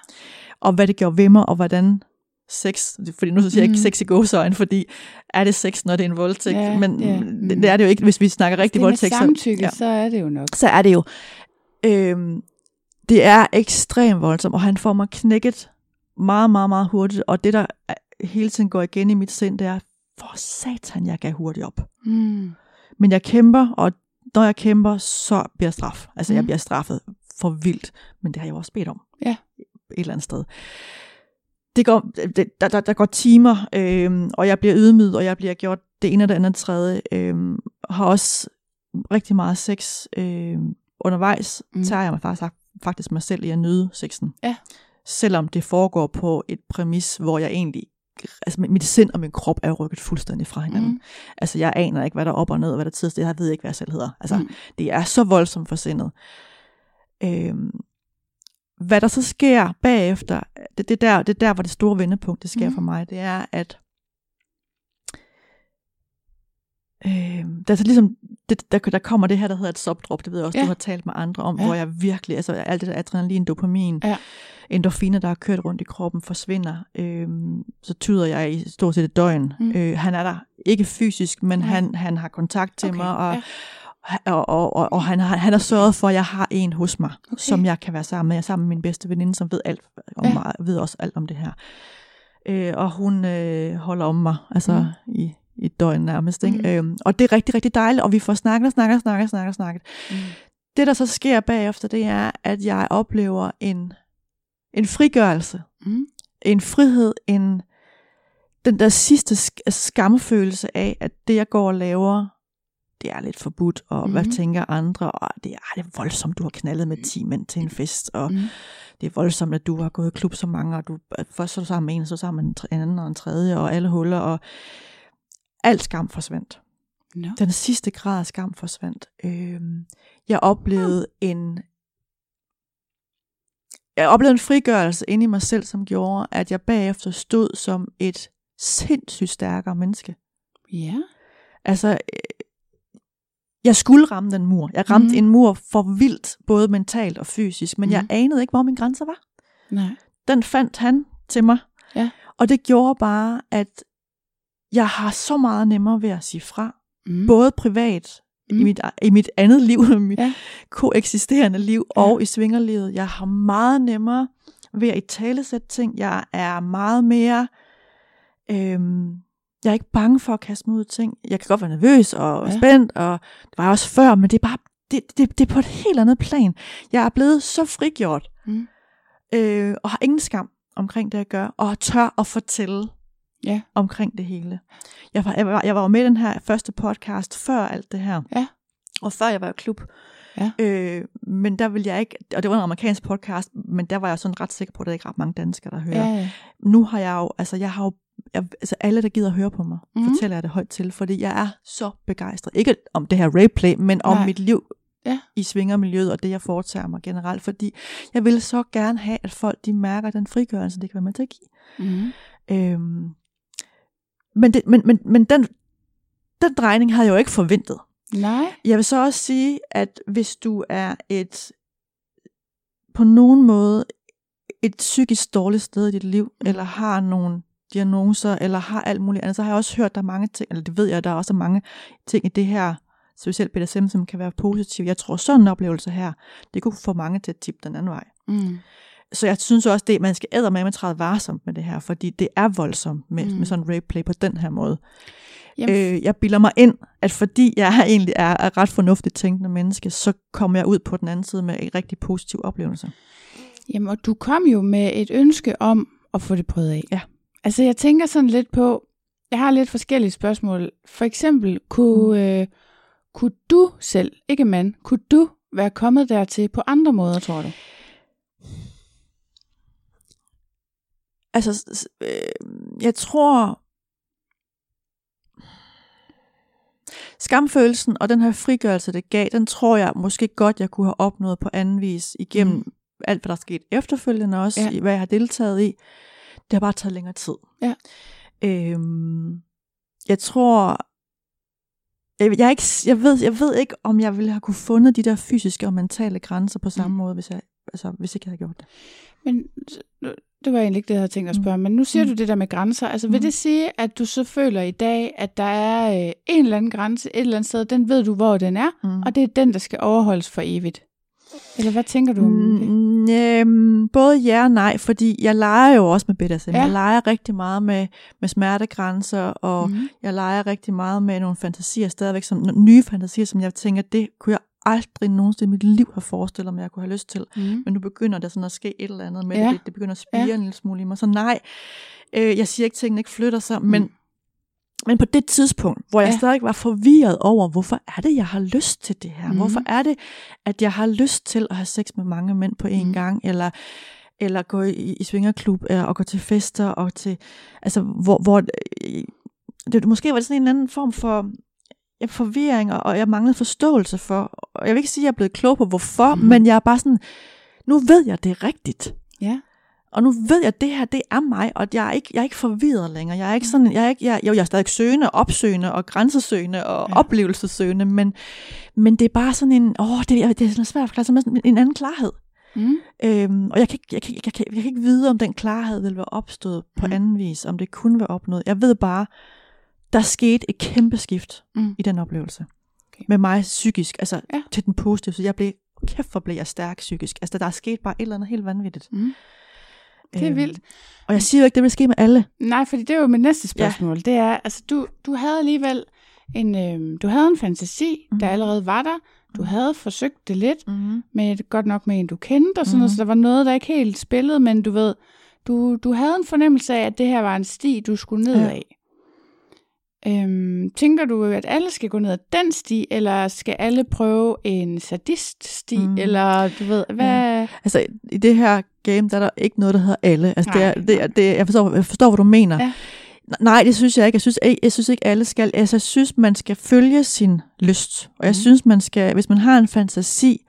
[SPEAKER 3] Og hvad det gjorde ved mig, og hvordan sex, fordi nu så siger jeg ikke sex i gåsøjne, fordi er det sex, når det er en voldtægt?
[SPEAKER 4] Ja,
[SPEAKER 3] men
[SPEAKER 4] ja,
[SPEAKER 3] det,
[SPEAKER 4] mm.
[SPEAKER 3] det er det jo ikke, hvis vi snakker rigtig
[SPEAKER 4] det med
[SPEAKER 3] voldtægt.
[SPEAKER 4] samtykke,
[SPEAKER 3] ja.
[SPEAKER 4] så er det jo nok.
[SPEAKER 3] så er det jo. Øhm, det er ekstremt voldsomt, og han får mig knækket meget, meget, meget hurtigt, og det, der hele tiden går igen i mit sind, det er, for satan, jeg gav hurtigt op.
[SPEAKER 4] Mm.
[SPEAKER 3] Men jeg kæmper, og når jeg kæmper, så bliver jeg straf. Altså, mm. jeg bliver straffet for vildt, men det har jeg jo også bedt om.
[SPEAKER 4] Ja.
[SPEAKER 3] Et eller andet sted. Det går, det, der, der, der går timer, øhm, og jeg bliver ydmyget, og jeg bliver gjort det ene og det andet og det tredje. Øhm, har også rigtig meget sex øhm, undervejs.
[SPEAKER 4] Mm.
[SPEAKER 3] Tager jeg mig faktisk, faktisk mig selv i at nyde sexen.
[SPEAKER 4] Ja.
[SPEAKER 3] Selvom det foregår på et præmis, hvor jeg egentlig altså mit sind og min krop er rykket fuldstændig fra hinanden.
[SPEAKER 4] Mm.
[SPEAKER 3] Altså, jeg aner ikke, hvad der er op og ned, og hvad der er tids. Det jeg ved ikke, hvad jeg selv hedder. Altså,
[SPEAKER 4] Mm.
[SPEAKER 3] det er så voldsomt for sindet. Øhm, hvad der så sker bagefter, det, det, er der, det er der, hvor det store vendepunkt, det sker mm. for mig, det er, at øhm, der, er så ligesom, det, der, der kommer det her, der hedder et subdrop, det ved jeg også,
[SPEAKER 4] Ja.
[SPEAKER 3] du har talt med andre om,
[SPEAKER 4] ja.
[SPEAKER 3] hvor jeg virkelig, altså alt det der adrenalin, dopamin,
[SPEAKER 4] Ja.
[SPEAKER 3] Endorfiner, der har kørt rundt i kroppen, forsvinder. Øhm, så tyder jeg i stort set et døgn.
[SPEAKER 4] Mm.
[SPEAKER 3] Øh, han er der ikke fysisk, men
[SPEAKER 4] Nej.
[SPEAKER 3] han, han har kontakt til
[SPEAKER 4] Okay,
[SPEAKER 3] mig, og,
[SPEAKER 4] ja.
[SPEAKER 3] og, og, og, og han, har, han har sørget for, at jeg har en hos mig,
[SPEAKER 4] Okay.
[SPEAKER 3] som jeg kan være sammen med. Jeg er sammen med min bedste veninde, som ved alt om
[SPEAKER 4] Ja.
[SPEAKER 3] mig, ved også alt om det her. Øh, og hun øh, holder om mig, altså
[SPEAKER 4] Mm.
[SPEAKER 3] i, i et døgn nærmest. Ikke?
[SPEAKER 4] Mm.
[SPEAKER 3] Øhm, og det er rigtig, rigtig dejligt, og vi får snakket og snakket og snakket og snakket.
[SPEAKER 4] Mm.
[SPEAKER 3] Det, der så sker bagefter, det er, at jeg oplever en, en frigørelse
[SPEAKER 4] Mm.
[SPEAKER 3] en frihed, en den der sidste sk- skamfølelse af, at det jeg går og laver, det er lidt forbudt, og mm-hmm. hvad
[SPEAKER 4] Mhm.
[SPEAKER 3] tænker andre, og det er, det er voldsomt, du har knaldet med 10 mænd til en fest, og
[SPEAKER 4] Mm.
[SPEAKER 3] det er voldsomt, at du har gået i klub så mange, og du først så du sammen med en, så sammen med en anden og en tredje, og alle huller, og alt skam forsvandt.
[SPEAKER 4] No.
[SPEAKER 3] Den sidste grad af skam forsvandt. Øhm, jeg oplevede en jeg oplevede en frigørelse inde i mig selv, som gjorde, at jeg bagefter stod som et sindssygt stærkere menneske.
[SPEAKER 4] Ja.
[SPEAKER 3] Altså, øh, jeg skulle ramme den mur. Jeg ramte mm. en mur for vildt, både mentalt og fysisk, men mm. jeg
[SPEAKER 4] Mhm.
[SPEAKER 3] anede ikke, hvor min grænser var.
[SPEAKER 4] Nej.
[SPEAKER 3] Den fandt han til mig.
[SPEAKER 4] Ja.
[SPEAKER 3] Og det gjorde bare, at jeg har så meget nemmere ved at sige fra.
[SPEAKER 4] Mm.
[SPEAKER 3] Både privat,
[SPEAKER 4] Mm.
[SPEAKER 3] i, mit, i mit andet liv, mit
[SPEAKER 4] Ja.
[SPEAKER 3] koeksisterende liv,
[SPEAKER 4] Ja.
[SPEAKER 3] og i svingerlivet. Jeg har meget nemmere ved at i talesætte ting. Jeg er meget mere... Øhm, jeg er ikke bange for at kaste mig ud i ting. Jeg kan godt være nervøs og
[SPEAKER 4] ja.
[SPEAKER 3] spændt, og det var jeg også før, men det er bare det, det, det er på et helt andet plan. Jeg er blevet så frigjort,
[SPEAKER 4] Mm.
[SPEAKER 3] øh, og har ingen skam omkring det, jeg gør, og tør at fortælle
[SPEAKER 4] Ja.
[SPEAKER 3] omkring det hele. Jeg var, jeg, var, jeg var jo med i den her første podcast før alt det her.
[SPEAKER 4] Ja.
[SPEAKER 3] Og før jeg var i klub.
[SPEAKER 4] Ja.
[SPEAKER 3] Øh, men der ville jeg ikke, og det var en amerikansk podcast, men der var jeg sådan ret sikker på, at der er ikke ret mange danskere, der hører.
[SPEAKER 4] Ja, ja.
[SPEAKER 3] Nu har jeg jo, altså jeg har jo, jeg, altså alle, der gider at høre på mig, mm-hmm. fortæller jeg det højt til, fordi jeg er så begejstret. Ikke om det her rayplay, men om
[SPEAKER 4] Nej.
[SPEAKER 3] mit liv
[SPEAKER 4] Ja.
[SPEAKER 3] i svingermiljøet, og det jeg foretager mig generelt, fordi jeg vil så gerne have, at folk de mærker den frigørelse, det kan være med til at give.
[SPEAKER 4] Mm.
[SPEAKER 3] Øhm, men, det, men, men, men den, den drejning havde jeg jo ikke forventet.
[SPEAKER 4] Nej.
[SPEAKER 3] Jeg vil så også sige, at hvis du er et på nogen måde et psykisk dårligt sted i dit liv,
[SPEAKER 4] Mm.
[SPEAKER 3] eller har nogle diagnoser, eller har alt muligt andet, så har jeg også hørt, der er mange ting, eller det ved jeg, der er også mange ting i det her, specielt BDSM, som kan være positive. Jeg tror, sådan en oplevelse her, det kunne få mange til at tippe den anden vej.
[SPEAKER 4] Mm.
[SPEAKER 3] Så jeg synes også, at man skal æde med at træde varsomt med det her, fordi det er voldsomt med,
[SPEAKER 4] Mm.
[SPEAKER 3] med sådan en rapeplay på den her måde.
[SPEAKER 4] Jamen,
[SPEAKER 3] Øh, jeg bilder mig ind, at fordi jeg egentlig er et ret fornuftigt tænkende menneske, så kommer jeg ud på den anden side med en rigtig positiv oplevelse.
[SPEAKER 4] Jamen, og du kom jo med et ønske om at få det prøvet af.
[SPEAKER 3] Ja.
[SPEAKER 4] Altså, jeg tænker sådan lidt på, jeg har lidt forskellige spørgsmål. For eksempel, kunne, mm. øh, kunne du selv, ikke mand, kunne du være kommet dertil på andre måder, tror du?
[SPEAKER 3] Altså, øh, jeg tror, skamfølelsen og den her frigørelse, det gav, den tror jeg måske godt, jeg kunne have opnået på anden vis igennem
[SPEAKER 4] Mm.
[SPEAKER 3] alt, hvad der er sket efterfølgende også,
[SPEAKER 4] Ja.
[SPEAKER 3] hvad jeg har deltaget i. Det har bare taget længere tid.
[SPEAKER 4] Ja.
[SPEAKER 3] Øhm, jeg tror, jeg, jeg, er ikke, jeg, ved, jeg ved ikke, om jeg ville have kunne fundet de der fysiske og mentale grænser på samme
[SPEAKER 4] Mm.
[SPEAKER 3] mm. måde, hvis jeg, altså, hvis ikke jeg havde gjort det.
[SPEAKER 4] Men det var egentlig ikke det, jeg havde tænkt at spørge, men nu siger mm. du det der med grænser. Altså vil
[SPEAKER 3] Mm.
[SPEAKER 4] det sige, at du så føler i dag, at der er øh, en eller anden grænse et eller andet sted, den ved du, hvor den er,
[SPEAKER 3] Mm.
[SPEAKER 4] og det er den, der skal overholdes for evigt? Eller hvad tænker du om det?
[SPEAKER 3] Mm, øhm, både ja og nej, fordi jeg leger jo også med BDSM.
[SPEAKER 4] Ja.
[SPEAKER 3] Jeg leger rigtig meget med, med smertegrænser, og
[SPEAKER 4] Mhm.
[SPEAKER 3] jeg leger rigtig meget med nogle fantasier stadigvæk, som nye fantasier, som jeg tænker, det kunne jeg aldrig nogensinde i mit liv have forestillet mig, jeg kunne have lyst til.
[SPEAKER 4] Mm.
[SPEAKER 3] Men nu begynder der sådan at ske et eller andet med
[SPEAKER 4] Ja.
[SPEAKER 3] det. Det begynder at spire
[SPEAKER 4] Ja.
[SPEAKER 3] en lille smule i mig. Så nej, øh, jeg siger ikke, at tingene ikke flytter sig, mm. men, men på det tidspunkt, hvor jeg
[SPEAKER 4] Ja.
[SPEAKER 3] stadig var forvirret over, hvorfor er det, jeg har lyst til det her? Mm. Hvorfor er det, at jeg har lyst til at have sex med mange mænd på én mm. gang, eller eller gå i, i svingerklub, øh, og gå til fester, og til, altså, hvor, hvor øh, det, måske var det sådan en eller anden form for ja, forvirring, og, jeg manglede forståelse for, og jeg vil ikke sige, at jeg er blevet klog på, hvorfor, mm. men jeg er bare sådan, nu ved jeg, det er rigtigt.
[SPEAKER 4] Ja.
[SPEAKER 3] Og nu ved jeg, at det her, det er mig, og jeg er ikke, jeg er ikke forvirret længere. Jeg er ikke sådan, jeg er ikke, jeg, jo, jeg er stadig søgende, opsøgende og grænsesøgende og
[SPEAKER 4] Ja.
[SPEAKER 3] oplevelsesøgende, men, men det er bare sådan en, åh, det, er- det er sådan svært at forklare, sådan en anden klarhed.
[SPEAKER 4] Mm.
[SPEAKER 3] Øhm, og jeg kan, ikke, jeg, kan, jeg, kan, jeg kan ikke vide, om den klarhed vil være opstået på
[SPEAKER 4] Mm.
[SPEAKER 3] anden vis, om det kunne være opnået. Jeg ved bare, der skete et kæmpe skift
[SPEAKER 4] Mm.
[SPEAKER 3] i den oplevelse.
[SPEAKER 4] Okay.
[SPEAKER 3] Med mig psykisk, altså
[SPEAKER 4] Ja.
[SPEAKER 3] til den positive, så jeg blev, kæft hvor blev jeg stærk psykisk. Altså der er sket bare et eller andet helt vanvittigt.
[SPEAKER 4] Mm. Det er
[SPEAKER 3] Øhm,
[SPEAKER 4] vildt.
[SPEAKER 3] Og jeg siger jo ikke, det vil ske med alle.
[SPEAKER 4] Nej, fordi det er jo mit næste spørgsmål. Ja. Det er, altså du, du havde alligevel en, øh, du havde en fantasi, mm. der
[SPEAKER 3] Mhm.
[SPEAKER 4] allerede var der. Du havde forsøgt det lidt,
[SPEAKER 3] Mm-hmm.
[SPEAKER 4] med godt nok med en, du kendte og sådan noget,
[SPEAKER 3] Mhm.
[SPEAKER 4] så der var noget, der ikke helt spillede, men du ved, du, du havde en fornemmelse af, at det her var en sti, du skulle ned
[SPEAKER 3] Ja.
[SPEAKER 4] Øhm, tænker du, at alle skal gå ned ad den sti, eller skal alle prøve en sadist-sti, mm.
[SPEAKER 3] Mm.
[SPEAKER 4] eller du ved, hvad...
[SPEAKER 3] Altså i det her game, der er der ikke noget, der hedder alle. Altså, det er,
[SPEAKER 4] Nej,
[SPEAKER 3] det er, det er, jeg, forstår, jeg forstår, hvad du mener.
[SPEAKER 4] Ja.
[SPEAKER 3] Nej, det synes jeg ikke. Jeg synes, jeg, jeg synes ikke, alle skal. Altså, jeg synes, man skal følge sin lyst. Og jeg
[SPEAKER 4] Mhm.
[SPEAKER 3] synes, man skal, hvis man har en fantasi,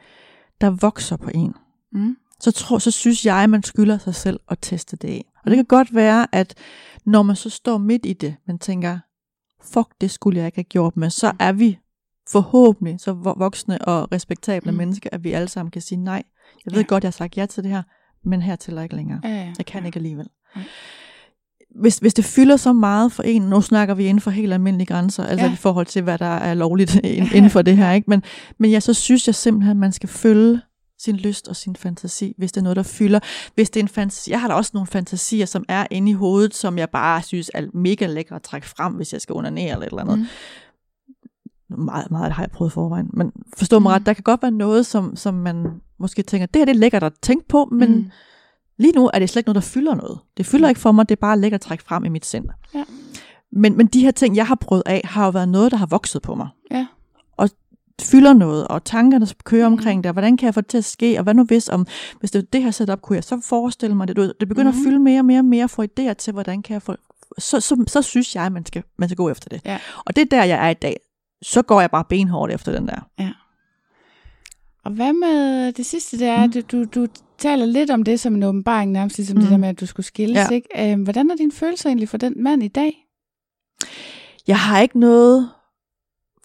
[SPEAKER 3] der vokser på en,
[SPEAKER 4] Mm.
[SPEAKER 3] så, tror, så synes jeg, man skylder sig selv at teste det af. Og det
[SPEAKER 4] Mhm.
[SPEAKER 3] kan godt være, at når man så står midt i det, man tænker, fuck, det skulle jeg ikke have gjort, men så er vi forhåbentlig så vo- voksne og respektable
[SPEAKER 4] Mm.
[SPEAKER 3] mm. mennesker, at vi alle sammen kan sige nej. Jeg ved
[SPEAKER 4] Ja.
[SPEAKER 3] ja. godt, jeg har sagt ja til det her, men her til ikke længere.
[SPEAKER 4] Ja, ja.
[SPEAKER 3] Jeg kan ikke alligevel.
[SPEAKER 4] Nej.
[SPEAKER 3] Hvis, hvis det fylder så meget for en, nu snakker vi inden for helt almindelige grænser, altså
[SPEAKER 4] Ja.
[SPEAKER 3] ja. i forhold til, hvad der er lovligt ind- inden for det her, ikke? Men, men ja, så synes jeg simpelthen, at man skal følge sin lyst og sin fantasi, hvis det er noget, der fylder. Hvis det er en fantasi, jeg har da også nogle fantasier, som er inde i hovedet, som jeg bare synes er mega lækre at trække frem, hvis jeg skal onanere eller et eller andet.
[SPEAKER 4] Mm.
[SPEAKER 3] Meget, meget har jeg prøvet forvejen. Men forstå mig
[SPEAKER 4] Mm.
[SPEAKER 3] ret, der kan godt være noget, som, som man måske tænker, det her det er lækkert at tænke på, men
[SPEAKER 4] Mm.
[SPEAKER 3] Lige nu er det slet ikke noget, der fylder noget. Det fylder ikke for mig, det er bare lækkert at trække frem i mit sind.
[SPEAKER 4] Ja.
[SPEAKER 3] Men, men de her ting, jeg har prøvet af, har jo været noget, der har vokset på mig.
[SPEAKER 4] Ja.
[SPEAKER 3] Fylder noget, og tankerne kører
[SPEAKER 4] Mhm.
[SPEAKER 3] omkring det, og hvordan kan jeg få det til at ske, og hvad nu hvis, om, hvis det det her setup, kunne jeg så forestille mig det. Du Det begynder
[SPEAKER 4] Mhm.
[SPEAKER 3] at fylde mere og mere og mere, for idéer til, hvordan kan jeg få, så, så, så synes jeg, man skal, man skal gå efter det.
[SPEAKER 4] Ja.
[SPEAKER 3] Og det er der, jeg er i dag. Så går jeg bare benhårdt efter den der.
[SPEAKER 4] Og hvad med det sidste, det er,
[SPEAKER 3] Mm.
[SPEAKER 4] at du, du taler lidt om det som en åbenbaring, nærmest ligesom mm. det
[SPEAKER 3] Mm.
[SPEAKER 4] der med, at du skulle skilles,
[SPEAKER 3] Ja.
[SPEAKER 4] ikke? Øhm, hvordan er dine følelser egentlig for den mand i dag?
[SPEAKER 3] Jeg har ikke noget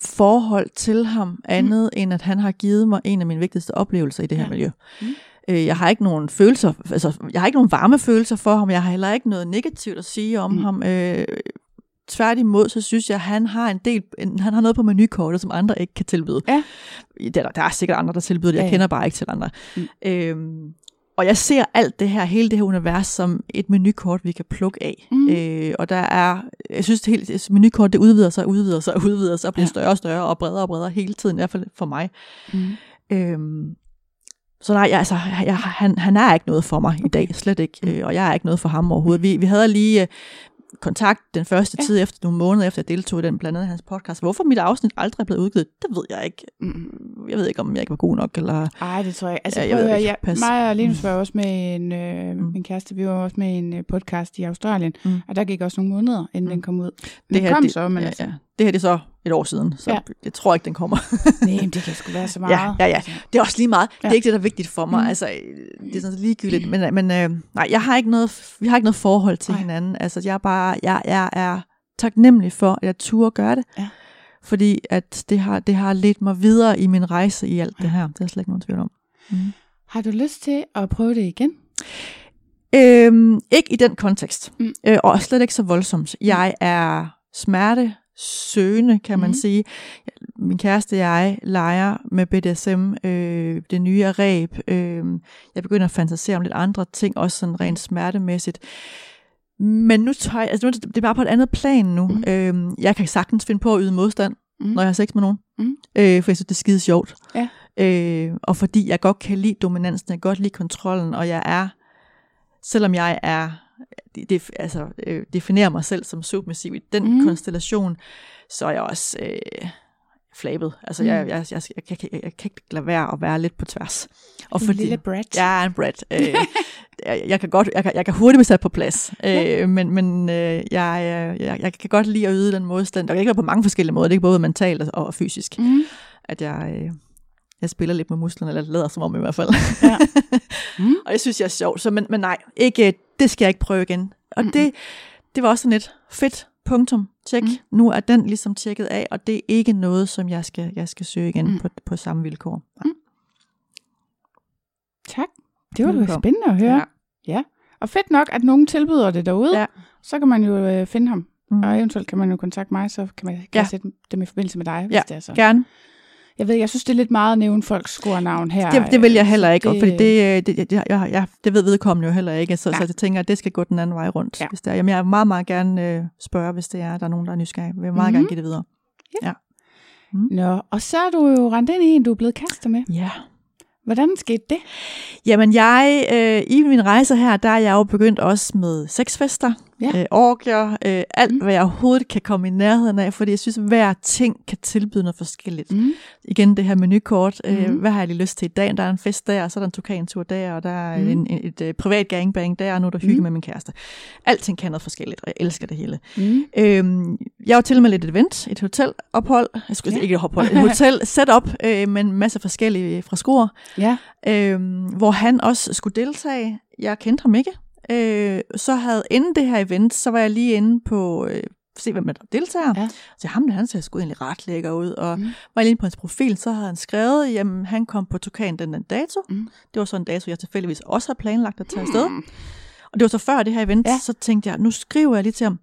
[SPEAKER 3] forhold til ham andet, mm. end at han har givet mig en af mine vigtigste oplevelser i det her
[SPEAKER 4] Ja.
[SPEAKER 3] miljø.
[SPEAKER 4] Mm.
[SPEAKER 3] Øh, jeg har ikke nogen følelser, altså jeg har ikke nogen varme følelser for ham, jeg har heller ikke noget negativt at sige om
[SPEAKER 4] Mm.
[SPEAKER 3] mm. ham. Øh, tværtimod, så synes jeg, at han har en del, han har noget på menukortet, som andre ikke kan tilbyde.
[SPEAKER 4] Ja.
[SPEAKER 3] Der, der er sikkert andre, der tilbyder det, jeg
[SPEAKER 4] Ja,
[SPEAKER 3] kender bare ikke til andre.
[SPEAKER 4] Mm.
[SPEAKER 3] Mm. Øhm, og jeg ser alt det her, hele det her univers, som et menukort, vi kan plukke af.
[SPEAKER 4] Mm.
[SPEAKER 3] Øh, og der er, jeg synes, det hele, menukort, det udvider sig, udvider sig, udvider sig, og bliver
[SPEAKER 4] Ja.
[SPEAKER 3] større og større, og bredere og bredere hele tiden, i hvert fald for mig.
[SPEAKER 4] Mm.
[SPEAKER 3] Øhm, så nej, jeg, altså, jeg, han, han er ikke noget for mig i dag, slet ikke. Øh, og jeg er ikke noget for ham overhovedet. Vi, vi havde lige øh, kontakt den første
[SPEAKER 4] Ja.
[SPEAKER 3] tid efter, nogle måneder efter jeg deltog i den, blandt andet hans podcast. Hvorfor mit afsnit aldrig er blevet udgivet, det ved jeg ikke.
[SPEAKER 4] Mm.
[SPEAKER 3] Jeg ved ikke, om jeg ikke var god nok, eller...
[SPEAKER 4] Ej, det tror jeg. Altså,
[SPEAKER 3] Ja, jeg
[SPEAKER 4] jeg,
[SPEAKER 3] ved det
[SPEAKER 4] jeg,
[SPEAKER 3] ikke. Pas.
[SPEAKER 4] mig og Linus
[SPEAKER 3] Mm.
[SPEAKER 4] var også med en, øh,
[SPEAKER 3] Mm.
[SPEAKER 4] min kæreste, vi var også med en øh, podcast i Australien,
[SPEAKER 3] Mm.
[SPEAKER 4] og der gik også nogle måneder, inden
[SPEAKER 3] Mm.
[SPEAKER 4] den kom ud.
[SPEAKER 3] Det
[SPEAKER 4] Den
[SPEAKER 3] her,
[SPEAKER 4] kom
[SPEAKER 3] det,
[SPEAKER 4] så, men
[SPEAKER 3] ja,
[SPEAKER 4] altså,
[SPEAKER 3] ja. det her det er så et år siden, så
[SPEAKER 4] Ja.
[SPEAKER 3] jeg tror ikke, den kommer.
[SPEAKER 4] nej, men det kan sgu være så meget.
[SPEAKER 3] Ja, ja, ja. Det er også lige meget. Ja. Det er ikke det, der er vigtigt for mig.
[SPEAKER 4] Mm.
[SPEAKER 3] Altså, det er sådan ligegyldigt. Men, men øh, nej, jeg har ikke noget, vi har ikke noget forhold til
[SPEAKER 4] Nej.
[SPEAKER 3] hinanden. Altså, jeg er bare, jeg, jeg er taknemmelig for, at jeg turde gøre det.
[SPEAKER 4] Ja.
[SPEAKER 3] Fordi at det har, det har ledt mig videre i min rejse i alt
[SPEAKER 4] Ja.
[SPEAKER 3] det her. Det er slet ikke nogen tvivl om. Mm.
[SPEAKER 4] Har du lyst til at prøve det igen?
[SPEAKER 3] Øhm, ikke i den kontekst.
[SPEAKER 4] Mm.
[SPEAKER 3] Øh, og slet ikke så voldsomt. Jeg er smerte søgende, kan man
[SPEAKER 4] Mhm.
[SPEAKER 3] sige. Min kæreste og jeg leger med BDSM, øh, det nye ræb. Øh, jeg begynder at fantasere om lidt andre ting, også sådan rent smertemæssigt. Men nu tør jeg, altså nu, er det er bare på et andet plan nu. Mm. Øh, jeg kan sagtens finde på at yde modstand, mm. når jeg har sex med nogen.
[SPEAKER 4] Mhm.
[SPEAKER 3] Øh, for jeg synes, det er skide sjovt.
[SPEAKER 4] Ja.
[SPEAKER 3] Øh, og fordi jeg godt kan lide dominansen, jeg godt lide kontrollen, og jeg er, selvom jeg er, det, det, altså, øh, definerer mig selv som submissiv i den mm. konstellation, så er jeg også øh, flabet. Altså,
[SPEAKER 4] Mhm.
[SPEAKER 3] jeg, jeg, jeg, jeg, jeg, jeg, jeg kan ikke lade være at være lidt på tværs. Og
[SPEAKER 4] En lille brat.
[SPEAKER 3] Jeg er en brat. Øh, jeg, jeg, kan godt, jeg, kan, jeg kan hurtigt blive sat på plads, øh, men, men øh, jeg, jeg, jeg, jeg kan godt lide at yde den modstand. Og det kan være på mange forskellige måder. Det ikke både mentalt og, og fysisk,
[SPEAKER 4] Mm.
[SPEAKER 3] at jeg, øh, jeg spiller lidt med musklerne, eller lader som om i hvert fald.
[SPEAKER 4] Ja. Mm.
[SPEAKER 3] og jeg synes, jeg er sjov. Så, men, men nej, ikke, det skal jeg ikke prøve igen. Og det, det var også sådan et fedt punktum. Tjek.
[SPEAKER 4] Mm.
[SPEAKER 3] Mm. Nu er den ligesom tjekket af, og det er ikke noget, som jeg skal, jeg skal søge igen
[SPEAKER 4] Mm.
[SPEAKER 3] mm. på, på samme vilkår. Nej.
[SPEAKER 4] Tak. Det var da spændende at høre. Ja. Og fedt nok, at nogen tilbyder det derude.
[SPEAKER 3] Ja.
[SPEAKER 4] Så kan man jo øh, finde ham.
[SPEAKER 3] Mm.
[SPEAKER 4] Og eventuelt kan man jo kontakte mig, så kan man kan
[SPEAKER 3] Ja.
[SPEAKER 4] jeg sætte dem i forbindelse med dig, hvis
[SPEAKER 3] Ja,
[SPEAKER 4] det er så.
[SPEAKER 3] Gerne.
[SPEAKER 4] Jeg ved, jeg synes, det er lidt meget at nævne folks scorenavn her.
[SPEAKER 3] Det, det vil jeg heller ikke, det,
[SPEAKER 4] Det-
[SPEAKER 3] fordi det, øh, det, det, jeg, jeg, det ved vedkommende jo heller ikke, så,
[SPEAKER 4] Nej.
[SPEAKER 3] så jeg tænker, at det skal gå den anden vej rundt.
[SPEAKER 4] Ja.
[SPEAKER 3] Ja. Hvis det er. Jamen, jeg vil meget, meget gerne øh, spørge, hvis det er, der er nogen, der er nysgerrige. Jeg vil meget
[SPEAKER 4] Mhm.
[SPEAKER 3] gerne give det videre.
[SPEAKER 4] Nå, og så er du jo rendt ind i en, du er blevet kastet med.
[SPEAKER 3] Ja.
[SPEAKER 4] Hvordan skete det?
[SPEAKER 3] Jamen, jeg, øh, i min rejse her, der er jeg jo begyndt også med sexfester,
[SPEAKER 4] Ja.
[SPEAKER 3] øh, orgier, øh, alt,
[SPEAKER 4] Mm.
[SPEAKER 3] mm. hvad jeg overhovedet kan komme i nærheden af, fordi jeg synes, at hver ting kan tilbyde noget forskelligt.
[SPEAKER 4] Mm.
[SPEAKER 3] Igen det her menukort. Øh,
[SPEAKER 4] Mhm.
[SPEAKER 3] hvad har jeg lige lyst til i dag? Der er en fest der, og så er der en tukantur der, og der er
[SPEAKER 4] Mhm.
[SPEAKER 3] en, en, et øh, privat gangbang der, og nu er der hygge
[SPEAKER 4] Mhm.
[SPEAKER 3] med min kæreste. Alting kan noget forskelligt, og jeg elsker det hele.
[SPEAKER 4] Mm.
[SPEAKER 3] Øhm, jeg var til med lidt et event, et hotelophold, jeg skulle
[SPEAKER 4] Ja.
[SPEAKER 3] ikke et ophold, et hotel setup øh, med en masse forskellige fra skor,
[SPEAKER 4] Ja.
[SPEAKER 3] øhm, hvor han også skulle deltage. Jeg kendte ham ikke. Øh, så havde inden det her event, så var jeg lige inde på øh, se, hvem der deltager.
[SPEAKER 4] Ja.
[SPEAKER 3] Så ham der, han ser sgu egentlig ret lækker ud. Og
[SPEAKER 4] Mm.
[SPEAKER 3] var jeg lige inde på hans profil, så havde han skrevet, jamen han kom på Tukan den den dato.
[SPEAKER 4] Mm.
[SPEAKER 3] Det var så en dato, jeg tilfældigvis også har planlagt at tage afsted.
[SPEAKER 4] Mm.
[SPEAKER 3] Og det var så før det her event,
[SPEAKER 4] ja.
[SPEAKER 3] så tænkte jeg, nu skriver jeg lige til ham,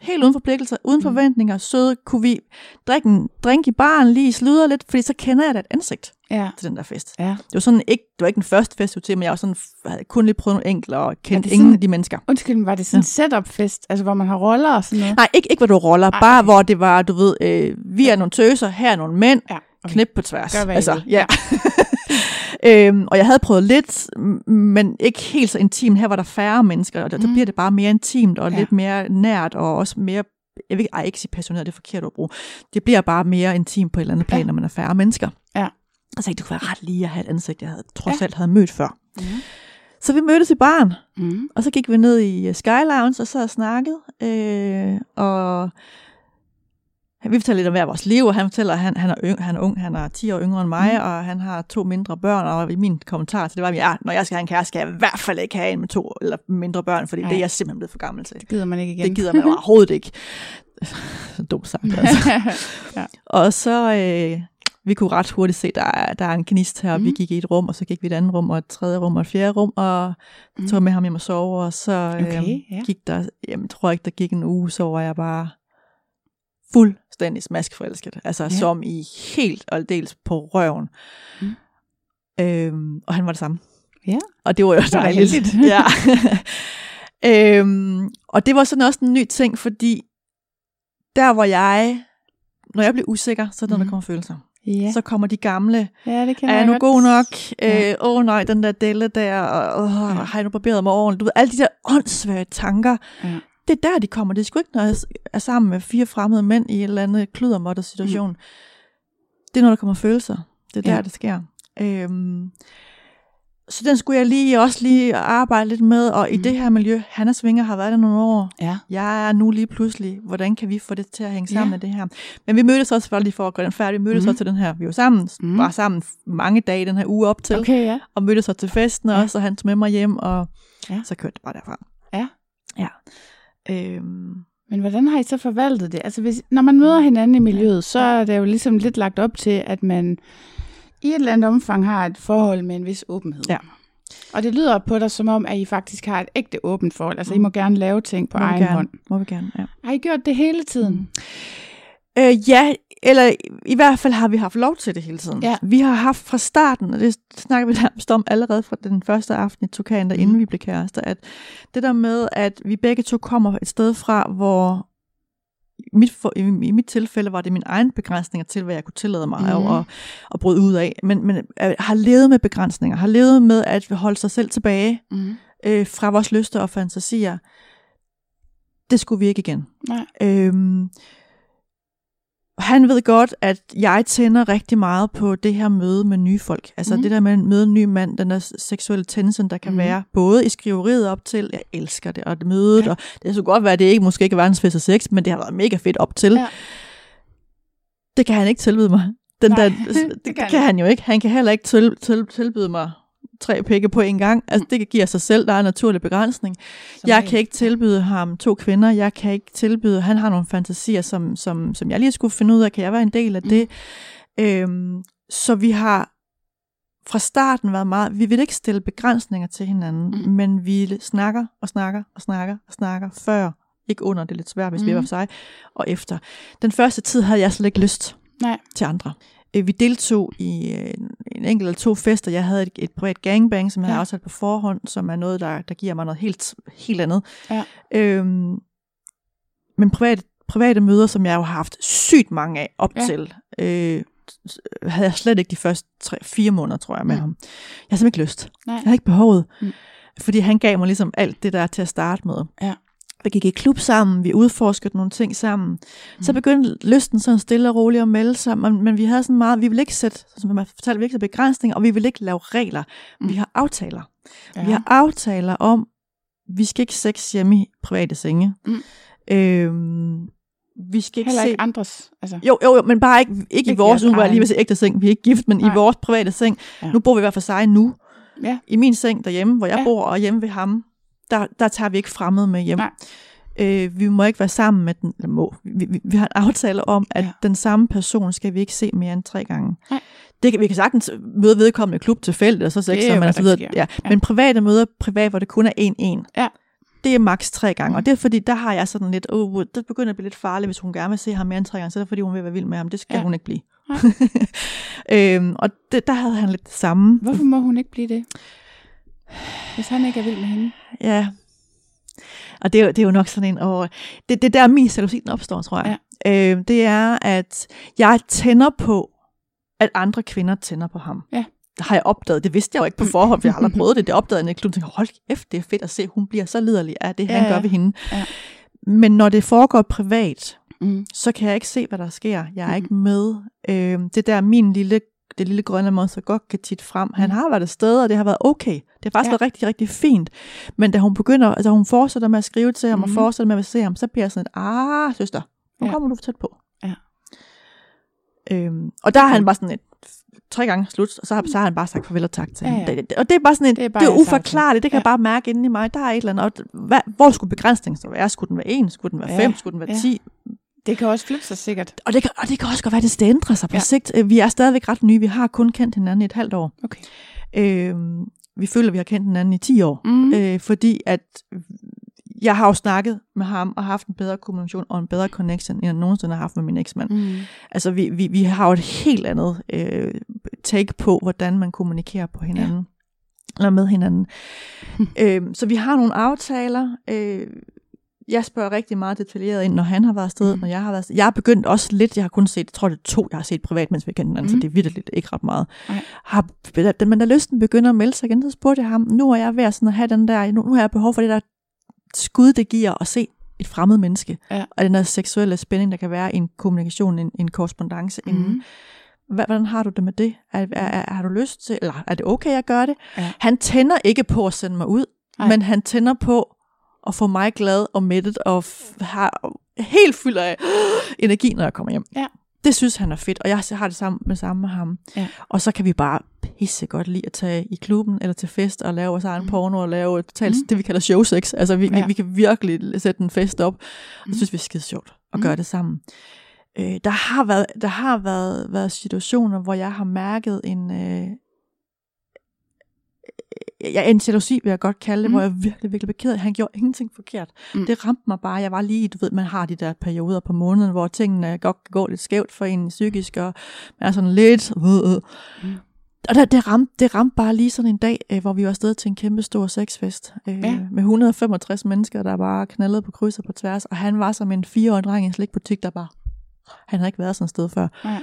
[SPEAKER 3] helt uden forpligtelser, uden
[SPEAKER 4] Mm.
[SPEAKER 3] forventninger, søde, kunne vi drikke en drink i baren, lige sludre lidt, fordi så kender jeg da et ansigt
[SPEAKER 4] Ja.
[SPEAKER 3] til den der fest.
[SPEAKER 4] Ja.
[SPEAKER 3] Det var sådan ikke, det var ikke den første fest, jeg til, men jeg var sådan, havde kun lige prøvet nogle enkelte og kendt
[SPEAKER 4] det
[SPEAKER 3] ingen
[SPEAKER 4] sådan-
[SPEAKER 3] af de mennesker.
[SPEAKER 4] Undskyld, var det sådan en setup-fest, altså hvor man har roller og sådan noget?
[SPEAKER 3] Nej, ikke, ikke hvor du roller,
[SPEAKER 4] Ej,
[SPEAKER 3] bare hvor det var, du ved, øh, vi er nogle tøser, her er nogle mænd,
[SPEAKER 4] Ja.
[SPEAKER 3] okay. knip på tværs.
[SPEAKER 4] Gør,
[SPEAKER 3] altså, ja. øhm, og jeg havde prøvet lidt, men ikke helt så intimt. Her var der færre mennesker, og der, der
[SPEAKER 4] Mm.
[SPEAKER 3] bliver det bare mere intimt og
[SPEAKER 4] Ja.
[SPEAKER 3] lidt mere nært, og også mere, jeg vil ikke, ej, ikke sige passioneret, det er forkert at bruge. Det bliver bare mere intimt på et eller andet plan,
[SPEAKER 4] Ja.
[SPEAKER 3] når man er færre mennesker.
[SPEAKER 4] Ja.
[SPEAKER 3] Og så jeg, det kunne være ret lige at have et ansigt, jeg havde, trods
[SPEAKER 4] Ja.
[SPEAKER 3] alt havde mødt før.
[SPEAKER 4] Mm.
[SPEAKER 3] Så vi mødtes i baren,
[SPEAKER 4] Mm.
[SPEAKER 3] og så gik vi ned i Sky Lounge og så og snakkede. Øh, og vi fortæller lidt om hver vores liv, og han fortæller, at han, han, er, yng, han er ung, han er 10 år yngre end mig,
[SPEAKER 4] Mm.
[SPEAKER 3] og han har to mindre børn, og i min kommentar til det var, at ja, når jeg skal have en kæreste, skal jeg i hvert fald ikke have en med to eller mindre børn, fordi.
[SPEAKER 4] Nej.
[SPEAKER 3] det er jeg simpelthen blevet for gammel til.
[SPEAKER 4] Det gider man ikke igen.
[SPEAKER 3] Det gider man overhovedet ikke. Dumt sagt, altså.
[SPEAKER 4] ja.
[SPEAKER 3] Og så, øh, vi kunne ret hurtigt se, der er, der er en knist her, og vi
[SPEAKER 4] Mm.
[SPEAKER 3] gik i et rum, og så gik vi et andet rum, og et tredje rum, og et fjerde rum, og
[SPEAKER 4] Mm.
[SPEAKER 3] tog med ham hjem og sove, og så øh,
[SPEAKER 4] Okay, ja.
[SPEAKER 3] gik der, jamen, tror jeg ikke, der gik en uge, så var jeg bare fuldstændig smaskforelsket. Altså
[SPEAKER 4] Ja.
[SPEAKER 3] som i helt og aldeles på røven.
[SPEAKER 4] Mm.
[SPEAKER 3] Øhm, og han var det samme.
[SPEAKER 4] Ja.
[SPEAKER 3] Og det var jo
[SPEAKER 4] var
[SPEAKER 3] dejligt.
[SPEAKER 4] heldigt.
[SPEAKER 3] ja. øhm, og det var sådan også en ny ting, fordi der hvor jeg, når jeg bliver usikker, så er det, når
[SPEAKER 4] Mhm.
[SPEAKER 3] der kommer følelser.
[SPEAKER 4] Ja.
[SPEAKER 3] Så kommer de gamle,
[SPEAKER 4] ja, det kan
[SPEAKER 3] er jeg
[SPEAKER 4] jeg
[SPEAKER 3] nu
[SPEAKER 4] godt.
[SPEAKER 3] god nok? Åh
[SPEAKER 4] Ja.
[SPEAKER 3] øh, oh, nej, den der delle der, og åh,
[SPEAKER 4] Ja.
[SPEAKER 3] har jeg nu barberet mig ordentligt? Du ved, alle de der åndssvage tanker,
[SPEAKER 4] Ja.
[SPEAKER 3] Det er der, de kommer. Det er sgu ikke, når jeg er sammen med fire fremmede mænd i et eller andet kludermåtte situation. Mm. Det er, når der kommer følelser. Det er der,
[SPEAKER 4] Ja.
[SPEAKER 3] ja. det sker. Øhm, så den skulle jeg lige også lige arbejde lidt med, og i
[SPEAKER 4] Mm.
[SPEAKER 3] det her miljø, Hanna Svinger har været der nogle år.
[SPEAKER 4] Ja.
[SPEAKER 3] Jeg er nu lige pludselig, hvordan kan vi få det til at hænge sammen
[SPEAKER 4] Ja.
[SPEAKER 3] med det her? Men vi mødtes også, for lige for at gøre den færdig, vi mødtes
[SPEAKER 4] Mhm.
[SPEAKER 3] også til den her, vi var sammen, mm. var sammen mange dage den her uge op til,
[SPEAKER 4] Okay, ja.
[SPEAKER 3] og mødtes så til festen
[SPEAKER 4] Ja.
[SPEAKER 3] også, og han tog med mig hjem, og
[SPEAKER 4] ja.
[SPEAKER 3] så kørte det bare derfra.
[SPEAKER 4] Ja.
[SPEAKER 3] Ja. Øhm,
[SPEAKER 4] Men hvordan har I så forvaltet det? Altså, hvis, når man møder hinanden i miljøet, så er det jo ligesom lidt lagt op til, at man i et eller andet omfang har et forhold med en vis åbenhed.
[SPEAKER 3] Ja.
[SPEAKER 4] Og det lyder på dig som om, at I faktisk har et ægte åbent forhold. Altså, I må gerne lave ting på
[SPEAKER 3] må vi
[SPEAKER 4] egen
[SPEAKER 3] gerne,
[SPEAKER 4] hånd.
[SPEAKER 3] Må vi gerne, ja.
[SPEAKER 4] Har I gjort det hele tiden?
[SPEAKER 3] Øh, ja, eller i hvert fald har vi haft lov til det hele tiden.
[SPEAKER 4] Ja.
[SPEAKER 3] Vi har haft fra starten, og det snakker vi nærmest om allerede fra den første aften i Tukan, der
[SPEAKER 4] Mhm.
[SPEAKER 3] inden vi blev kærester, at det der med, at vi begge to kommer et sted fra, hvor i mit, for, i, i mit tilfælde var det min egen begrænsninger til, hvad jeg kunne tillade mig mm. at, at bryde ud af. Men, men øh, har levet med begrænsninger, har levet med at holde sig selv tilbage
[SPEAKER 4] Mm.
[SPEAKER 3] øh, fra vores lyster og fantasier. Det skulle vi ikke igen.
[SPEAKER 4] Nej.
[SPEAKER 3] Øhm, han ved godt, at jeg tænder rigtig meget på det her møde med nye folk. Altså mm. det der med at møde en ny mand, den der seksuelle tension, der kan mm. være både i skriveriet op til, jeg elsker det, og det mødet,
[SPEAKER 4] Ja.
[SPEAKER 3] og det så godt være, at det ikke måske ikke er verdens fedeste sex, men det har været mega fedt op til.
[SPEAKER 4] Ja.
[SPEAKER 3] Det kan han ikke tilbyde mig. Den
[SPEAKER 4] Nej,
[SPEAKER 3] der,
[SPEAKER 4] det
[SPEAKER 3] det,
[SPEAKER 4] kan
[SPEAKER 3] det kan han jo ikke. Han kan heller ikke til, til, tilbyde mig tre pikke på en gang. Altså det giver sig selv, der er en naturlig begrænsning.
[SPEAKER 4] Som
[SPEAKER 3] Jeg kan ikke tilbyde ham to kvinder. Jeg kan ikke tilbyde, han har nogle fantasier, som, som, som jeg lige skulle finde ud af, kan jeg være en del af
[SPEAKER 4] Mm.
[SPEAKER 3] det? Øhm, så vi har fra starten været meget, vi vil ikke stille begrænsninger til hinanden,
[SPEAKER 4] Mm.
[SPEAKER 3] mm. men vi snakker og snakker og snakker og snakker før, ikke under, det er lidt svært, hvis mm. vi er
[SPEAKER 4] Mm.
[SPEAKER 3] for sig, og efter. Den første tid havde jeg slet ikke lyst
[SPEAKER 4] Nej.
[SPEAKER 3] til andre. Øh, Vi deltog i øh, en, en enkelt eller to fester. Jeg havde et, et privat gangbang, som jeg
[SPEAKER 4] Ja.
[SPEAKER 3] havde afsat på forhånd, som er noget, der, der giver mig noget helt, helt andet.
[SPEAKER 4] Ja.
[SPEAKER 3] Øhm, men private, private møder, som jeg jo har haft sygt mange af op
[SPEAKER 4] Ja.
[SPEAKER 3] til, øh, havde jeg slet ikke de første tre, fire måneder, tror jeg, med
[SPEAKER 4] Mm.
[SPEAKER 3] ham. Jeg har simpelthen ikke lyst.
[SPEAKER 4] Nej.
[SPEAKER 3] Jeg har ikke behovet.
[SPEAKER 4] Mm.
[SPEAKER 3] Fordi han gav mig ligesom alt det der til at starte med.
[SPEAKER 4] Ja.
[SPEAKER 3] Vi gik i klub sammen, vi udforskede nogle ting sammen. Mm. Så begyndte lysten sådan stille og roligt at melde sig, men, men vi havde sådan meget, vi ville ikke sætte, som man fortalte, vi ikke sætte begrænsninger, og vi ville ikke lave regler.
[SPEAKER 4] Mm.
[SPEAKER 3] Vi har aftaler.
[SPEAKER 4] Ja.
[SPEAKER 3] Vi har aftaler om, vi skal ikke sex hjemme i private senge.
[SPEAKER 4] Mm.
[SPEAKER 3] Øhm, vi skal ikke
[SPEAKER 4] Heller
[SPEAKER 3] se...
[SPEAKER 4] ikke andres. Altså.
[SPEAKER 3] Jo, jo, jo, men bare ikke, ikke, ikke i vores, nu var lige ved ægte seng, vi er ikke gift, men
[SPEAKER 4] Nej.
[SPEAKER 3] i vores private seng.
[SPEAKER 4] Ja.
[SPEAKER 3] Nu bor vi i hvert fald sig nu.
[SPEAKER 4] Ja.
[SPEAKER 3] I min seng derhjemme, hvor jeg
[SPEAKER 4] ja.
[SPEAKER 3] bor, og hjemme ved ham, der, der tager vi ikke fremmede med hjem.
[SPEAKER 4] Nej.
[SPEAKER 3] Øh, vi må ikke være sammen med den, eller må. Vi, vi, vi har en aftale om, at
[SPEAKER 4] Ja.
[SPEAKER 3] den samme person skal vi ikke se mere end tre gange.
[SPEAKER 4] Nej.
[SPEAKER 3] Det kan, vi kan sagtens møde vedkommende klub tilfældigt, og så
[SPEAKER 4] Det
[SPEAKER 3] man
[SPEAKER 4] hvad
[SPEAKER 3] og så
[SPEAKER 4] der
[SPEAKER 3] videre. Ja.
[SPEAKER 4] Ja.
[SPEAKER 3] Men private møder, privat, hvor det kun er en-en.
[SPEAKER 4] Ja.
[SPEAKER 3] Det er maks tre gange, og det er fordi, der har jeg sådan lidt, oh, det begynder at blive lidt farligt, hvis hun gerne vil se ham mere end tre gange, så er det fordi, hun vil være vild med ham. Det skal
[SPEAKER 4] Ja.
[SPEAKER 3] hun ikke blive. Øhm, og det, der havde han lidt det samme.
[SPEAKER 4] Hvorfor må hun ikke blive det? Hvis han ikke er vild med hende.
[SPEAKER 3] Ja. Og det er, jo, det er jo nok sådan en, og det, det er der min jalousi den opstår, tror jeg. Ja. Øh, det er, at jeg tænder på, at andre kvinder tænder på ham.
[SPEAKER 4] Ja.
[SPEAKER 3] Det har jeg opdaget. Det vidste jeg jo ikke på forhånd, for jeg har aldrig prøvet det. Det opdagede jeg i klubben. Jeg tænkte, hold kæft, det er fedt at se, hun bliver så liderlig af det,
[SPEAKER 4] Ja,
[SPEAKER 3] han gør ved hende.
[SPEAKER 4] Ja.
[SPEAKER 3] Men når det foregår privat,
[SPEAKER 4] Mm.
[SPEAKER 3] så kan jeg ikke se, hvad der sker. Jeg er
[SPEAKER 4] Mhm.
[SPEAKER 3] ikke med. Øh, det der min lille, det lille grønne monster godt kan tit frem. Han
[SPEAKER 4] Mhm.
[SPEAKER 3] har været et sted, og det har været okay. Det har faktisk
[SPEAKER 4] Ja.
[SPEAKER 3] været rigtig, rigtig fint. Men da hun begynder, altså hun fortsætter med at skrive til ham,
[SPEAKER 4] Mhm.
[SPEAKER 3] og fortsætter med at se ham, så bliver jeg sådan et, ah, søster, nu
[SPEAKER 4] Ja.
[SPEAKER 3] kommer du for tæt på.
[SPEAKER 4] Ja.
[SPEAKER 3] Øhm, og der har han bare sådan et, tre gange slut, og så har, så har han bare sagt farvel og tak til
[SPEAKER 4] Ja, ja.
[SPEAKER 3] Det- Og det er bare sådan et,
[SPEAKER 4] Det er
[SPEAKER 3] det
[SPEAKER 4] bare
[SPEAKER 3] det er uforklarligt, det kan
[SPEAKER 4] Ja.
[SPEAKER 3] jeg bare mærke inde i mig. Der er et eller andet, og hvad, hvor skulle begrænsningen så være? Skulle den være en? Skulle den være
[SPEAKER 4] Ja,
[SPEAKER 3] fem? Skulle den være
[SPEAKER 4] ja.
[SPEAKER 3] ti?
[SPEAKER 4] Det kan også flytte sig sikkert.
[SPEAKER 3] Og det, kan, og det kan også godt være, at det ændrer sig på
[SPEAKER 4] Ja.
[SPEAKER 3] ja. sigt. Øh, Vi er stadigvæk ret nye. Vi har kun kendt hinanden i et halvt år.
[SPEAKER 4] Okay.
[SPEAKER 3] Øhm, vi føler, at vi har kendt hinanden i 10 år.
[SPEAKER 4] Mm.
[SPEAKER 3] Øh, fordi at jeg har jo snakket med ham og haft en bedre kommunikation og en bedre connection, end jeg nogensinde har haft med min eksmand.
[SPEAKER 4] Mm.
[SPEAKER 3] Altså, vi, vi, vi har jo et helt andet øh, take på, hvordan man kommunikerer på hinanden. Ja. Eller med hinanden. øhm, så vi har nogle aftaler. Øh, jeg spørger rigtig meget detaljeret ind, når han har været afsted, mm. når jeg har været afsted. Jeg har begyndt også lidt, jeg har kun set, jeg tror det er to, jeg har set privat, mens vi kendte hinanden, mm. Så det er vildt ikke ret meget.
[SPEAKER 4] Nej.
[SPEAKER 3] Har, men da lysten begynder at melde sig igen, så spurgte jeg ham, nu er jeg ved at, sådan at have den der, nu, nu har jeg behov for det der skud, det giver at se et fremmed menneske,
[SPEAKER 4] Ja.
[SPEAKER 3] og den der seksuelle spænding, der kan være i en kommunikation, en, en korrespondence mm. inden.
[SPEAKER 4] Mm.
[SPEAKER 3] Hva- Hvordan har du det med det? Er, er, er, har du lyst til, eller er det okay, at gøre det?
[SPEAKER 4] Ja.
[SPEAKER 3] Han tænder ikke på at sende mig ud,
[SPEAKER 4] Nej.
[SPEAKER 3] men han tænder på at få mig glad og mættet og f- har helt fyldt af energi, når jeg kommer hjem.
[SPEAKER 4] Ja.
[SPEAKER 3] Det synes han er fedt, og jeg har det samme med samme med ham.
[SPEAKER 4] Ja.
[SPEAKER 3] Og så kan vi bare pisse godt lide at tage i klubben eller til fest og lave vores egen
[SPEAKER 4] Mm.
[SPEAKER 3] porno og lave totalt,
[SPEAKER 4] Mm.
[SPEAKER 3] det, vi kalder showsex. Altså, vi,
[SPEAKER 4] Ja.
[SPEAKER 3] vi, vi kan virkelig sætte en fest op. Og
[SPEAKER 4] Mm.
[SPEAKER 3] det synes vi er skide sjovt at
[SPEAKER 4] Mm.
[SPEAKER 3] gøre det sammen. Øh, der har været, der har været, været situationer, hvor jeg har mærket en, øh, ja, en jalousi vil jeg godt kalde det,
[SPEAKER 4] Mm.
[SPEAKER 3] hvor jeg virkelig, virkelig blev ked. Han gjorde ingenting forkert.
[SPEAKER 4] Mm.
[SPEAKER 3] Det ramte mig bare. Jeg var lige, du ved, man har de der perioder på måneden, hvor tingene godt kan gå lidt skævt for en psykisk, og man er sådan lidt... Øh, øh.
[SPEAKER 4] Mm.
[SPEAKER 3] Og der, det, ramte, det ramte bare lige sådan en dag, øh, hvor vi var afsted til en kæmpe stor sexfest. Øh,
[SPEAKER 4] Ja.
[SPEAKER 3] Med 165 mennesker, der bare knaldede på kryds og på tværs. Og han var som en fireårig dreng i en slikbutik, der bare... Han havde ikke været sådan et sted før.
[SPEAKER 4] Nej.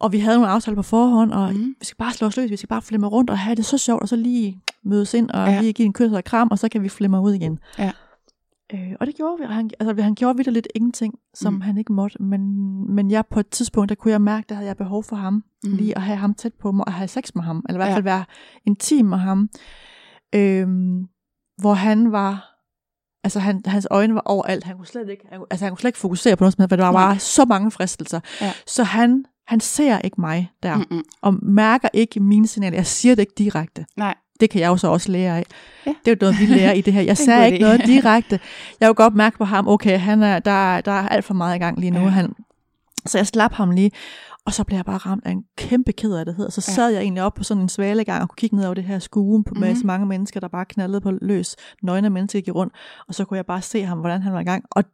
[SPEAKER 3] Og vi havde nogle aftaler på forhånd, og mm. vi skal bare slå os løs, vi skal bare flimre rundt og have det så sjovt, og så lige mødes ind og
[SPEAKER 4] Ja.
[SPEAKER 3] ja. lige give en kys og kram, og så kan vi flimre ud igen.
[SPEAKER 4] Ja.
[SPEAKER 3] Øh, og det gjorde vi, han, altså, han gjorde vidt lidt ingenting, som
[SPEAKER 4] Mm.
[SPEAKER 3] han ikke måtte, men, men jeg på et tidspunkt, der kunne jeg mærke, der havde jeg behov for ham,
[SPEAKER 4] Mm.
[SPEAKER 3] lige at have ham tæt på mig, og have sex med ham, eller i hvert
[SPEAKER 4] Ja.
[SPEAKER 3] fald være intim med ham, øhm, hvor han var, altså han, hans øjne var overalt, han kunne slet ikke, han, altså han kunne slet ikke fokusere på noget som helst, for der var bare så mange fristelser,
[SPEAKER 4] Ja.
[SPEAKER 3] så han, han ser ikke mig der,
[SPEAKER 4] Mm-mm.
[SPEAKER 3] og mærker ikke mine signaler, jeg siger det ikke direkte,
[SPEAKER 4] Nej.
[SPEAKER 3] det kan jeg jo så også lære af.
[SPEAKER 4] Ja.
[SPEAKER 3] Det er jo noget, vi lærer i det her. Jeg sagde ikke noget direkte. Jeg kunne godt mærke på ham, okay, han er, der, der er alt for meget i gang lige nu.
[SPEAKER 4] Ja.
[SPEAKER 3] Ja. Han, så jeg slap ham lige, og så blev jeg bare ramt af en kæmpe det. Så
[SPEAKER 4] Ja.
[SPEAKER 3] sad jeg egentlig op på sådan en svalegang og kunne kigge ned over det her skue på, med
[SPEAKER 4] Mhm.
[SPEAKER 3] så mange mennesker, der bare knaldede på løs. Nøgne mennesker gik rundt, og så kunne jeg bare se ham, hvordan han var i gang. Og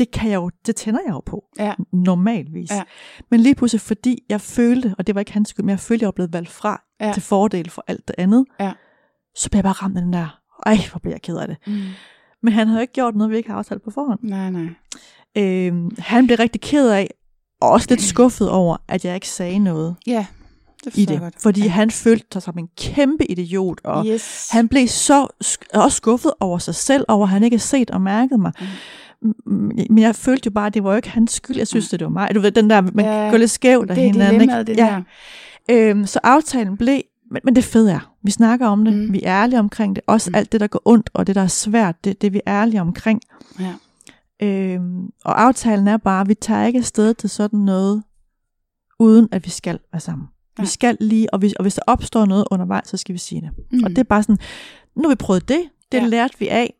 [SPEAKER 3] det kan jeg jo, det tænder jeg jo på,
[SPEAKER 4] Ja.
[SPEAKER 3] normalvis.
[SPEAKER 4] Ja.
[SPEAKER 3] Men lige pludselig, fordi jeg følte, og det var ikke hans skyld, men jeg følte, jeg var blevet valgt fra
[SPEAKER 4] Ja.
[SPEAKER 3] til fordel for alt det andet,
[SPEAKER 4] Ja.
[SPEAKER 3] så blev jeg bare ramt af den der, ej, hvor blev jeg ked af det.
[SPEAKER 4] Mm.
[SPEAKER 3] Men han havde jo ikke gjort noget, vi ikke har aftalt på forhånd.
[SPEAKER 4] Nej, nej.
[SPEAKER 3] Øhm, han blev rigtig ked af, og også lidt skuffet over, at jeg ikke sagde noget
[SPEAKER 4] Ja, det
[SPEAKER 3] i det.
[SPEAKER 4] godt.
[SPEAKER 3] Fordi
[SPEAKER 4] ja.
[SPEAKER 3] han følte sig som en kæmpe idiot, og
[SPEAKER 4] yes.
[SPEAKER 3] han blev så sk- også skuffet over sig selv, over at han ikke havde set og mærket mig.
[SPEAKER 4] Mm.
[SPEAKER 3] Men jeg følte jo bare, at det var jo ikke hans skyld. Jeg synes, det var mig. Du ved, den der, man
[SPEAKER 4] Ja,
[SPEAKER 3] ja, går lidt skævt af
[SPEAKER 4] det er
[SPEAKER 3] hinanden.
[SPEAKER 4] dilemmaet, det der.
[SPEAKER 3] Øhm, så aftalen blev, men, men det fede er, vi snakker om det,
[SPEAKER 4] Mm.
[SPEAKER 3] vi er ærlige omkring det, også
[SPEAKER 4] Mm.
[SPEAKER 3] alt det, der går ondt, og det, der er svært, det, det er vi ærlige omkring.
[SPEAKER 4] Ja.
[SPEAKER 3] Øhm, og aftalen er bare, at vi tager ikke afsted til sådan noget, uden at vi skal være sammen.
[SPEAKER 4] Nej.
[SPEAKER 3] Vi skal lige, og hvis, og hvis der opstår noget undervejs, så skal vi sige det.
[SPEAKER 4] Mm.
[SPEAKER 3] Og det er bare sådan, nu har vi prøvet det, det
[SPEAKER 4] Ja.
[SPEAKER 3] ja. lærte vi af.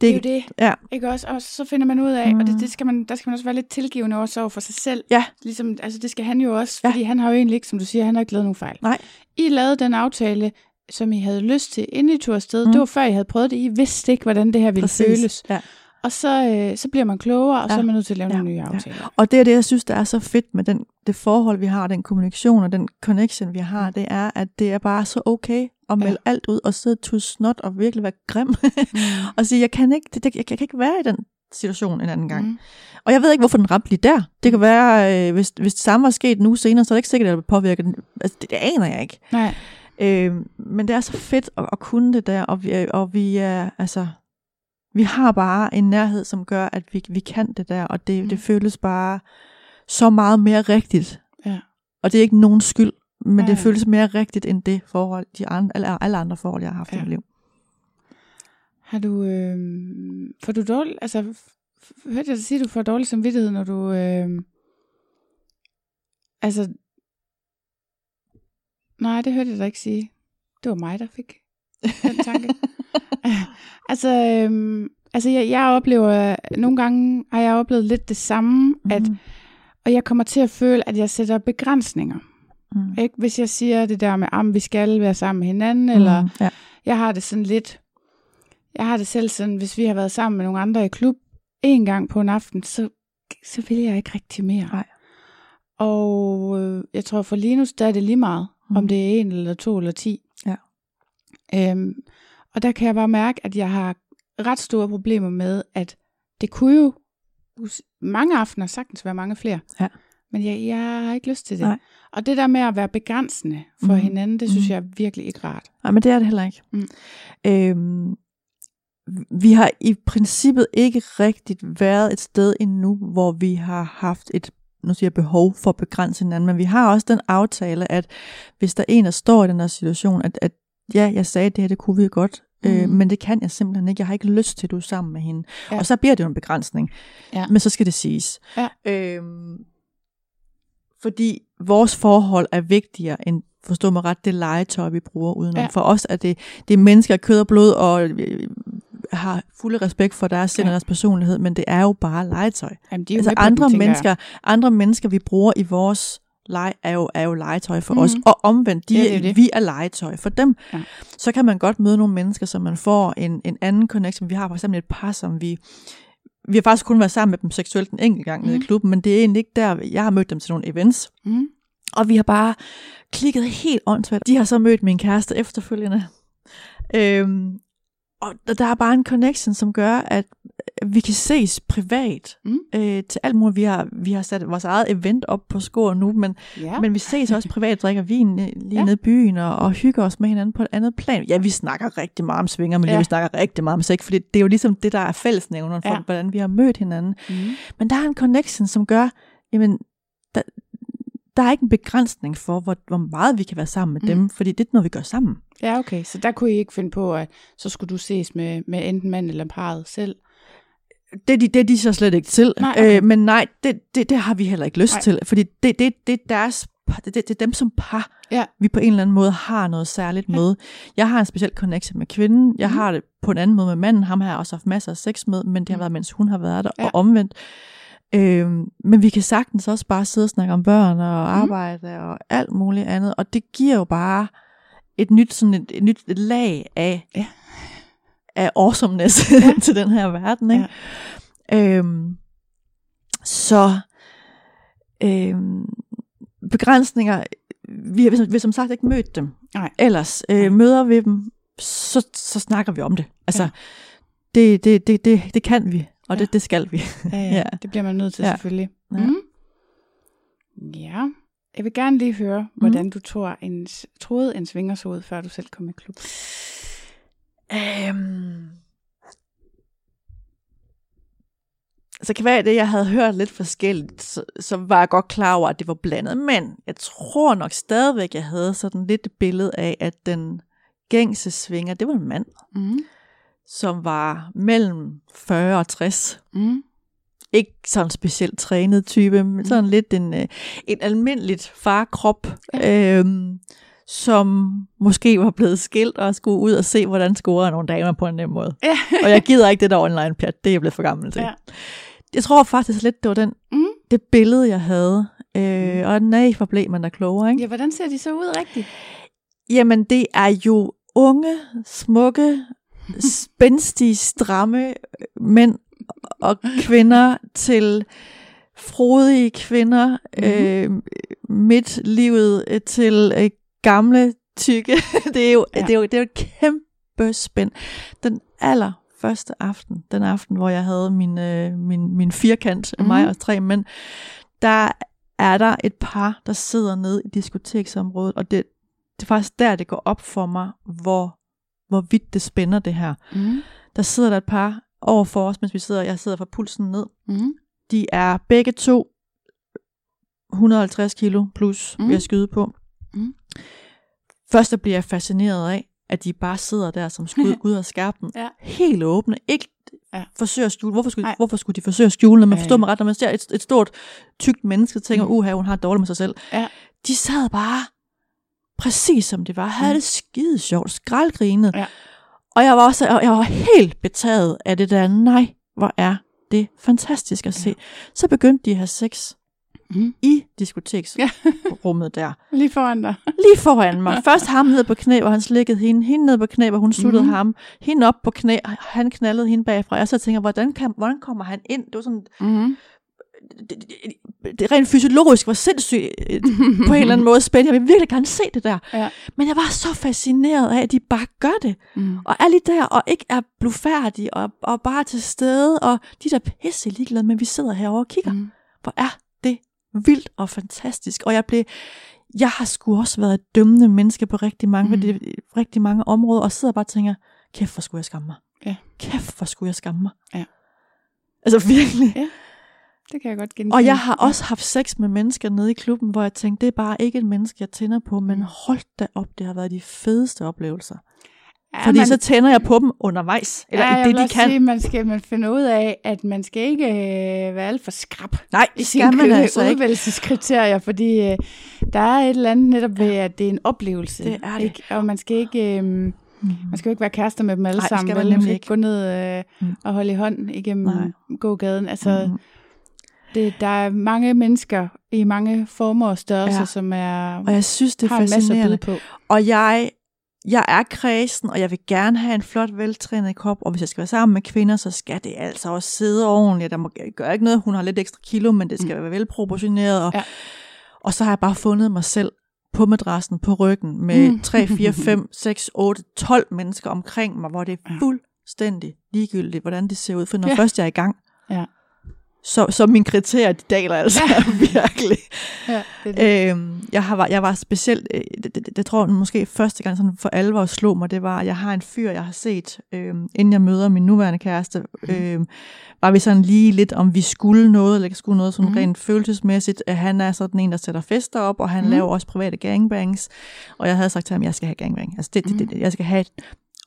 [SPEAKER 4] Det er jo det.
[SPEAKER 3] Ja.
[SPEAKER 4] Ikke også? Og så finder man ud af, mm. og det,
[SPEAKER 3] Mm.
[SPEAKER 4] det skal man, der skal man også være lidt tilgivende også over for sig selv.
[SPEAKER 3] Ja.
[SPEAKER 4] Ligesom, altså det skal han jo også,
[SPEAKER 3] Ja.
[SPEAKER 4] fordi han har jo egentlig ikke, som du siger, han har ikke lavet nogen fejl.
[SPEAKER 3] Nej.
[SPEAKER 4] I lavede den aftale, som I havde lyst til, inden I tog afsted. Mm.
[SPEAKER 3] Mm.
[SPEAKER 4] Det var før I havde prøvet det. I vidste ikke, hvordan det her ville
[SPEAKER 3] Præcis.
[SPEAKER 4] føles.
[SPEAKER 3] Ja.
[SPEAKER 4] Og så, øh, så bliver man klogere, og ja. så
[SPEAKER 3] Ja.
[SPEAKER 4] er man nødt til at lave
[SPEAKER 3] Ja.
[SPEAKER 4] nogle nye
[SPEAKER 3] Ja.
[SPEAKER 4] aftaler.
[SPEAKER 3] Og det er det, jeg synes, der er så fedt med den, det forhold, vi har, den kommunikation og den connection, vi har, det er, at det er bare så okay at melde ja. alt ud og sidde tusse snot og virkelig være grim.
[SPEAKER 4] Mm.
[SPEAKER 3] og sige, jeg kan ikke, det, det, jeg, kan ikke være i den situation en anden gang.
[SPEAKER 4] Mm.
[SPEAKER 3] Og jeg ved ikke, hvorfor den ramte lige der. Det kan være, øh, hvis, hvis det samme var sket en uge senere, så er det ikke sikkert, at det påvirker den. Altså, det, det aner jeg ikke.
[SPEAKER 4] Nej.
[SPEAKER 3] Øh, men det er så fedt at, at kunne det der, og vi, er- og vi er, altså, vi har bare en nærhed, som gør, at vi, vi kan det der, og det,
[SPEAKER 4] Mm.
[SPEAKER 3] det føles bare så meget mere rigtigt.
[SPEAKER 4] Ja.
[SPEAKER 3] Og det er ikke nogen skyld, men det føles mere rigtigt, end det forhold, de andre, alle, alle andre forhold, jeg har haft
[SPEAKER 4] Ja.
[SPEAKER 3] i mit liv.
[SPEAKER 4] Har du, øh, får du dårlig, altså, hørte jeg dig sige, at du får dårlig samvittighed, når du, øh, altså, nej, det hørte jeg dig ikke sige. Det var mig, der fik den tanke. altså, øh, altså jeg, jeg oplever, nogle gange har jeg oplevet lidt det samme, mm. at,
[SPEAKER 3] Mm.
[SPEAKER 4] og jeg kommer til at føle, at jeg sætter begrænsninger.
[SPEAKER 3] Mm.
[SPEAKER 4] Ikke? Hvis jeg siger det der med, at vi skal være sammen med hinanden, eller
[SPEAKER 3] Mm. Ja.
[SPEAKER 4] jeg har det sådan lidt, jeg har det selv sådan, hvis vi har været sammen med nogle andre i klub en gang på en aften, så, så vil jeg ikke rigtig mere.
[SPEAKER 3] Nej.
[SPEAKER 4] Og øh, jeg tror for Linus, der er det lige meget, mm. om det er en eller to eller ti.
[SPEAKER 3] Ja.
[SPEAKER 4] Øhm, og der kan jeg bare mærke, at jeg har ret store problemer med, at det kunne jo mange aftener sagtens være mange flere.
[SPEAKER 3] Ja.
[SPEAKER 4] Men jeg, jeg har ikke lyst til det.
[SPEAKER 3] Nej.
[SPEAKER 4] Og det der med at være begrænsende for
[SPEAKER 3] Mhm.
[SPEAKER 4] hinanden, det synes
[SPEAKER 3] Mhm.
[SPEAKER 4] jeg er virkelig ikke rart.
[SPEAKER 3] Nej, men det er det heller ikke.
[SPEAKER 4] Mm.
[SPEAKER 3] Øhm, vi har i princippet ikke rigtigt været et sted endnu, hvor vi har haft et nu siger jeg behov for at begrænse hinanden, men vi har også den aftale, at hvis der er en, der står i den her situation, at, at ja, jeg sagde, at det her, det kunne vi godt, mm. øh,
[SPEAKER 4] Mhm.
[SPEAKER 3] men det kan jeg simpelthen ikke. Jeg har ikke lyst til, at du er sammen med hende.
[SPEAKER 4] Ja.
[SPEAKER 3] Og så bliver det jo en begrænsning.
[SPEAKER 4] Ja.
[SPEAKER 3] Men så skal det siges.
[SPEAKER 4] Ja.
[SPEAKER 3] Øhm, fordi vores forhold er vigtigere end, forstå mig ret, det legetøj, vi bruger udenom.
[SPEAKER 4] Ja.
[SPEAKER 3] For os er det, det er mennesker af kød og blod, og øh, har fulde respekt for deres sind
[SPEAKER 4] Ja.
[SPEAKER 3] og deres personlighed, men det er jo bare legetøj.
[SPEAKER 4] Jamen, de er jo
[SPEAKER 3] Altså
[SPEAKER 4] den,
[SPEAKER 3] andre
[SPEAKER 4] jeg.
[SPEAKER 3] mennesker, andre mennesker, vi bruger i vores lege, er, jo, er jo legetøj for
[SPEAKER 4] Mhm.
[SPEAKER 3] mm. os, og omvendt, de,
[SPEAKER 4] det er det.
[SPEAKER 3] vi er legetøj for dem.
[SPEAKER 4] Ja.
[SPEAKER 3] Så kan man godt møde nogle mennesker, som man får en, en anden connection. Vi har for eksempel et par, som vi... Vi har faktisk kun været sammen med dem seksuelt en enkelt gang mm. nede i
[SPEAKER 4] Mhm.
[SPEAKER 3] klubben, men det er egentlig ikke der, jeg har mødt dem til nogle events.
[SPEAKER 4] Mm.
[SPEAKER 3] Og vi har bare klikket helt åndssvagt. De har så mødt min kæreste efterfølgende. Øhm, og der er bare en connection, som gør, at vi kan ses privat
[SPEAKER 4] Mm.
[SPEAKER 3] øh, til alt muligt. Vi har, vi har sat vores eget event op på skor nu, men,
[SPEAKER 4] Ja.
[SPEAKER 3] men vi ses også privat, drikker vin øh, lige
[SPEAKER 4] Ja.
[SPEAKER 3] nede i byen og, og hygger os med hinanden på et andet plan. Ja, vi snakker rigtig meget om svinger, men
[SPEAKER 4] Ja.
[SPEAKER 3] vi snakker rigtig meget om sex, for det er jo ligesom det, der er fællesnævneren for,
[SPEAKER 4] ja.
[SPEAKER 3] hvordan vi har mødt hinanden.
[SPEAKER 4] Mm.
[SPEAKER 3] Men der er en connection, som gør, jamen, der, der er ikke en begrænsning for, hvor, hvor meget vi kan være sammen med
[SPEAKER 4] Mm.
[SPEAKER 3] dem, fordi det er noget, vi gør sammen.
[SPEAKER 4] Ja, okay. Så der kunne I ikke finde på, at så skulle du ses med, med enten mand eller parret selv?
[SPEAKER 3] Det er de, det er de så slet ikke til.
[SPEAKER 4] Nej, okay.
[SPEAKER 3] øh, men nej, det, det, det har vi heller ikke lyst
[SPEAKER 4] Nej.
[SPEAKER 3] til, fordi det, det, det er deres det, det, det er dem som par,
[SPEAKER 4] Ja.
[SPEAKER 3] vi på en eller anden måde har noget særligt
[SPEAKER 4] Ja.
[SPEAKER 3] med. Jeg har en speciel connection med kvinden, jeg
[SPEAKER 4] Mhm.
[SPEAKER 3] har det på en anden måde med manden, ham har jeg også haft masser af sex med, men det har
[SPEAKER 4] Mhm.
[SPEAKER 3] været, mens hun har været der,
[SPEAKER 4] Ja.
[SPEAKER 3] og omvendt. Øhm, men vi kan sagtens også bare sidde og snakke om børn og
[SPEAKER 4] Mhm.
[SPEAKER 3] arbejde og alt muligt andet, og det giver jo bare et nyt, sådan et, et nyt lag af,
[SPEAKER 4] Ja.
[SPEAKER 3] Af awesomeness
[SPEAKER 4] Ja.
[SPEAKER 3] til den her verden. Ikke? Øhm, så øhm, begrænsninger, vi har, vi har som sagt ikke mødt dem.
[SPEAKER 4] Nej.
[SPEAKER 3] Ellers
[SPEAKER 4] Nej.
[SPEAKER 3] øh, møder vi dem, så, så snakker vi om det. Altså,
[SPEAKER 4] Ja.
[SPEAKER 3] det, det, det, det, det kan vi, og
[SPEAKER 4] Ja.
[SPEAKER 3] det, det skal vi.
[SPEAKER 4] Ja, ja.
[SPEAKER 3] Ja.
[SPEAKER 4] Det bliver man nødt til
[SPEAKER 3] Ja.
[SPEAKER 4] selvfølgelig.
[SPEAKER 3] Ja.
[SPEAKER 4] Mm. Ja. Jeg vil gerne lige høre, hvordan du tror en, troede en svinger så ud, før du selv kom i klub.
[SPEAKER 3] Øhm. Så kan være det, jeg havde hørt lidt forskelligt, så, så var jeg godt klar over, at det var blandet. Men jeg tror nok stadigvæk, jeg havde sådan lidt et billede af, at den gængse svinger, det var en mand,
[SPEAKER 4] Mm.
[SPEAKER 3] som var mellem 40 og 60.
[SPEAKER 4] Mm.
[SPEAKER 3] Ikke sådan specielt trænet type, men sådan lidt en, øh, en almindeligt farkrop, ja. øhm, som måske var blevet skilt og skulle ud og se, hvordan scorer nogle damer på en nem måde.
[SPEAKER 4] Ja.
[SPEAKER 3] og jeg gider ikke det der online pjat, det er jeg blevet for gammel til.
[SPEAKER 4] Ja.
[SPEAKER 3] Jeg tror faktisk lidt, det var den,
[SPEAKER 4] Mm.
[SPEAKER 3] det billede, jeg havde. Øh, og nej, hvor blev man da klogere, ikke?
[SPEAKER 4] Ja, hvordan ser de så ud rigtigt?
[SPEAKER 3] Jamen, det er jo unge, smukke, spændstige, stramme mænd og kvinder til frodige kvinder, mm-hmm. øh, midt livet til øh, gamle tykke. det, er jo, Ja. det, er jo, det er jo et kæmpe spænd. Den aller første aften, den aften, hvor jeg havde min, øh, min, min firkant, mm.
[SPEAKER 4] Mhm.
[SPEAKER 3] mig og tre mænd, der er der et par, der sidder nede i diskoteksområdet, og det, det er faktisk der, det går op for mig, hvor, hvor vidt det spænder det her.
[SPEAKER 4] Mm.
[SPEAKER 3] Der sidder der et par over for os, mens vi sidder, jeg sidder fra pulsen ned.
[SPEAKER 4] Mm.
[SPEAKER 3] De er begge to 150 kilo plus,
[SPEAKER 4] Mm.
[SPEAKER 3] mm. vil jeg skyde på.
[SPEAKER 4] Mm.
[SPEAKER 3] Først der bliver jeg fascineret af, at de bare sidder der som skud ud af skærpen.
[SPEAKER 4] Ja.
[SPEAKER 3] Helt åbne. Ikke
[SPEAKER 4] Ja.
[SPEAKER 3] forsøger at skjule. Hvorfor skulle,
[SPEAKER 4] Nej.
[SPEAKER 3] hvorfor skulle de forsøge at skjule, når man
[SPEAKER 4] Ja,
[SPEAKER 3] forstår mig ret, når man ser et, et stort, tykt menneske, tænker,
[SPEAKER 4] Mm.
[SPEAKER 3] uha, hun har det dårligt med sig selv.
[SPEAKER 4] Ja.
[SPEAKER 3] De sad bare præcis som det var. Havde
[SPEAKER 4] Mm.
[SPEAKER 3] det skide sjovt. Skraldgrinede.
[SPEAKER 4] Ja.
[SPEAKER 3] Og jeg var også og jeg var helt betaget af det der, nej, hvor er det fantastisk at se.
[SPEAKER 4] Ja.
[SPEAKER 3] Så begyndte de at have sex
[SPEAKER 4] Mm.
[SPEAKER 3] i diskoteksrummet der.
[SPEAKER 4] Lige foran dig.
[SPEAKER 3] Lige foran mig. Først ham ned på knæ, hvor han slikkede hende. Hende ned på knæ, hvor hun suttede
[SPEAKER 4] Mhm.
[SPEAKER 3] mm. ham. Hende op på knæ, han knaldede hende bagfra. Jeg så tænker, hvordan, kan, hvordan kommer han ind? Det var sådan,
[SPEAKER 4] Mm.
[SPEAKER 3] det, det, det rent fysiologisk var sindssygt øh, på en eller anden måde spændende. Jeg vil virkelig gerne se det der.
[SPEAKER 4] Ja.
[SPEAKER 3] Men jeg var så fascineret af, at de bare gør det.
[SPEAKER 4] Mm.
[SPEAKER 3] Og er lige der, og ikke er blufærdige, og, og bare til stede. Og de der pisse ligeglade at vi sidder herovre og kigger.
[SPEAKER 4] Mm.
[SPEAKER 3] Hvor er vildt og fantastisk. Og jeg blev, jeg har sgu også været et dømmende menneske på rigtig mange,
[SPEAKER 4] Mhm.
[SPEAKER 3] mm. rigtig mange områder, og sidder bare og tænker, kæft, hvor skulle jeg skamme mig.
[SPEAKER 4] Ja.
[SPEAKER 3] Kæft, hvor skulle jeg skamme mig.
[SPEAKER 4] Ja.
[SPEAKER 3] Altså virkelig.
[SPEAKER 4] Ja. Det kan jeg godt genkende.
[SPEAKER 3] Og jeg har også haft sex med mennesker nede i klubben, hvor jeg tænkte, det er bare ikke et menneske, jeg tænder på, men
[SPEAKER 4] Mm.
[SPEAKER 3] hold da op, det har været de fedeste oplevelser.
[SPEAKER 4] Ja,
[SPEAKER 3] Fordi
[SPEAKER 4] man-
[SPEAKER 3] så tænder jeg på dem undervejs, eller
[SPEAKER 4] ja,
[SPEAKER 3] i det, de kan.
[SPEAKER 4] Sige, man skal man finde ud af, at man skal ikke øh, være alt for skrab
[SPEAKER 3] Nej,
[SPEAKER 4] i sine
[SPEAKER 3] skal man altså
[SPEAKER 4] udvælgelseskriterier, fordi øh, der er et eller andet netop ved, at det er en oplevelse.
[SPEAKER 3] Det er det.
[SPEAKER 4] Ikke? Og man skal ikke... Øh,
[SPEAKER 3] Mm.
[SPEAKER 4] man skal jo ikke være kærester med dem alle
[SPEAKER 3] Nej,
[SPEAKER 4] sammen.
[SPEAKER 3] skal man
[SPEAKER 4] man skal ikke gå ned øh,
[SPEAKER 3] Mm.
[SPEAKER 4] og holde i hånd igennem
[SPEAKER 3] Nej.
[SPEAKER 4] gågaden. Altså,
[SPEAKER 3] Mhm.
[SPEAKER 4] Det, der er mange mennesker i mange former og størrelser,
[SPEAKER 3] Ja.
[SPEAKER 4] som er,
[SPEAKER 3] Og jeg synes, det er
[SPEAKER 4] har en masse at byde på.
[SPEAKER 3] Og jeg, jeg er kredsen, og jeg vil gerne have en flot, veltrænet krop, og hvis jeg skal være sammen med kvinder, så skal det altså også sidde ordentligt. Der må gøre ikke noget, hun har lidt ekstra kilo, men det skal mm. være velproportioneret. Og, ja. Og så har jeg bare fundet mig selv på madrassen, på ryggen, med
[SPEAKER 4] Mm.
[SPEAKER 3] 3, 4, 5, 6, 8, 12 mennesker omkring mig, hvor det er fuldstændig ligegyldigt, hvordan det ser ud. For når. Ja. først jeg er i gang,
[SPEAKER 4] Ja.
[SPEAKER 3] Så, så mine kriterier, de daler altså ja. virkelig.
[SPEAKER 4] Ja, det det.
[SPEAKER 3] Øhm, jeg, har, jeg var specielt, øh, det, det, det tror jeg måske første gang sådan for alvor slog mig, det var, at jeg har en fyr, jeg har set, øhm, inden jeg møder min nuværende kæreste, øhm, var vi sådan lige lidt, om vi skulle noget, eller ikke skulle noget sådan
[SPEAKER 4] Mhm.
[SPEAKER 3] rent følelsesmæssigt. Han er sådan en, der sætter fester op, og han
[SPEAKER 4] Mhm.
[SPEAKER 3] laver også private gangbangs. Og jeg havde sagt til ham, jeg skal have gangbang. Altså det, det, det,
[SPEAKER 4] Mhm.
[SPEAKER 3] det jeg skal have et,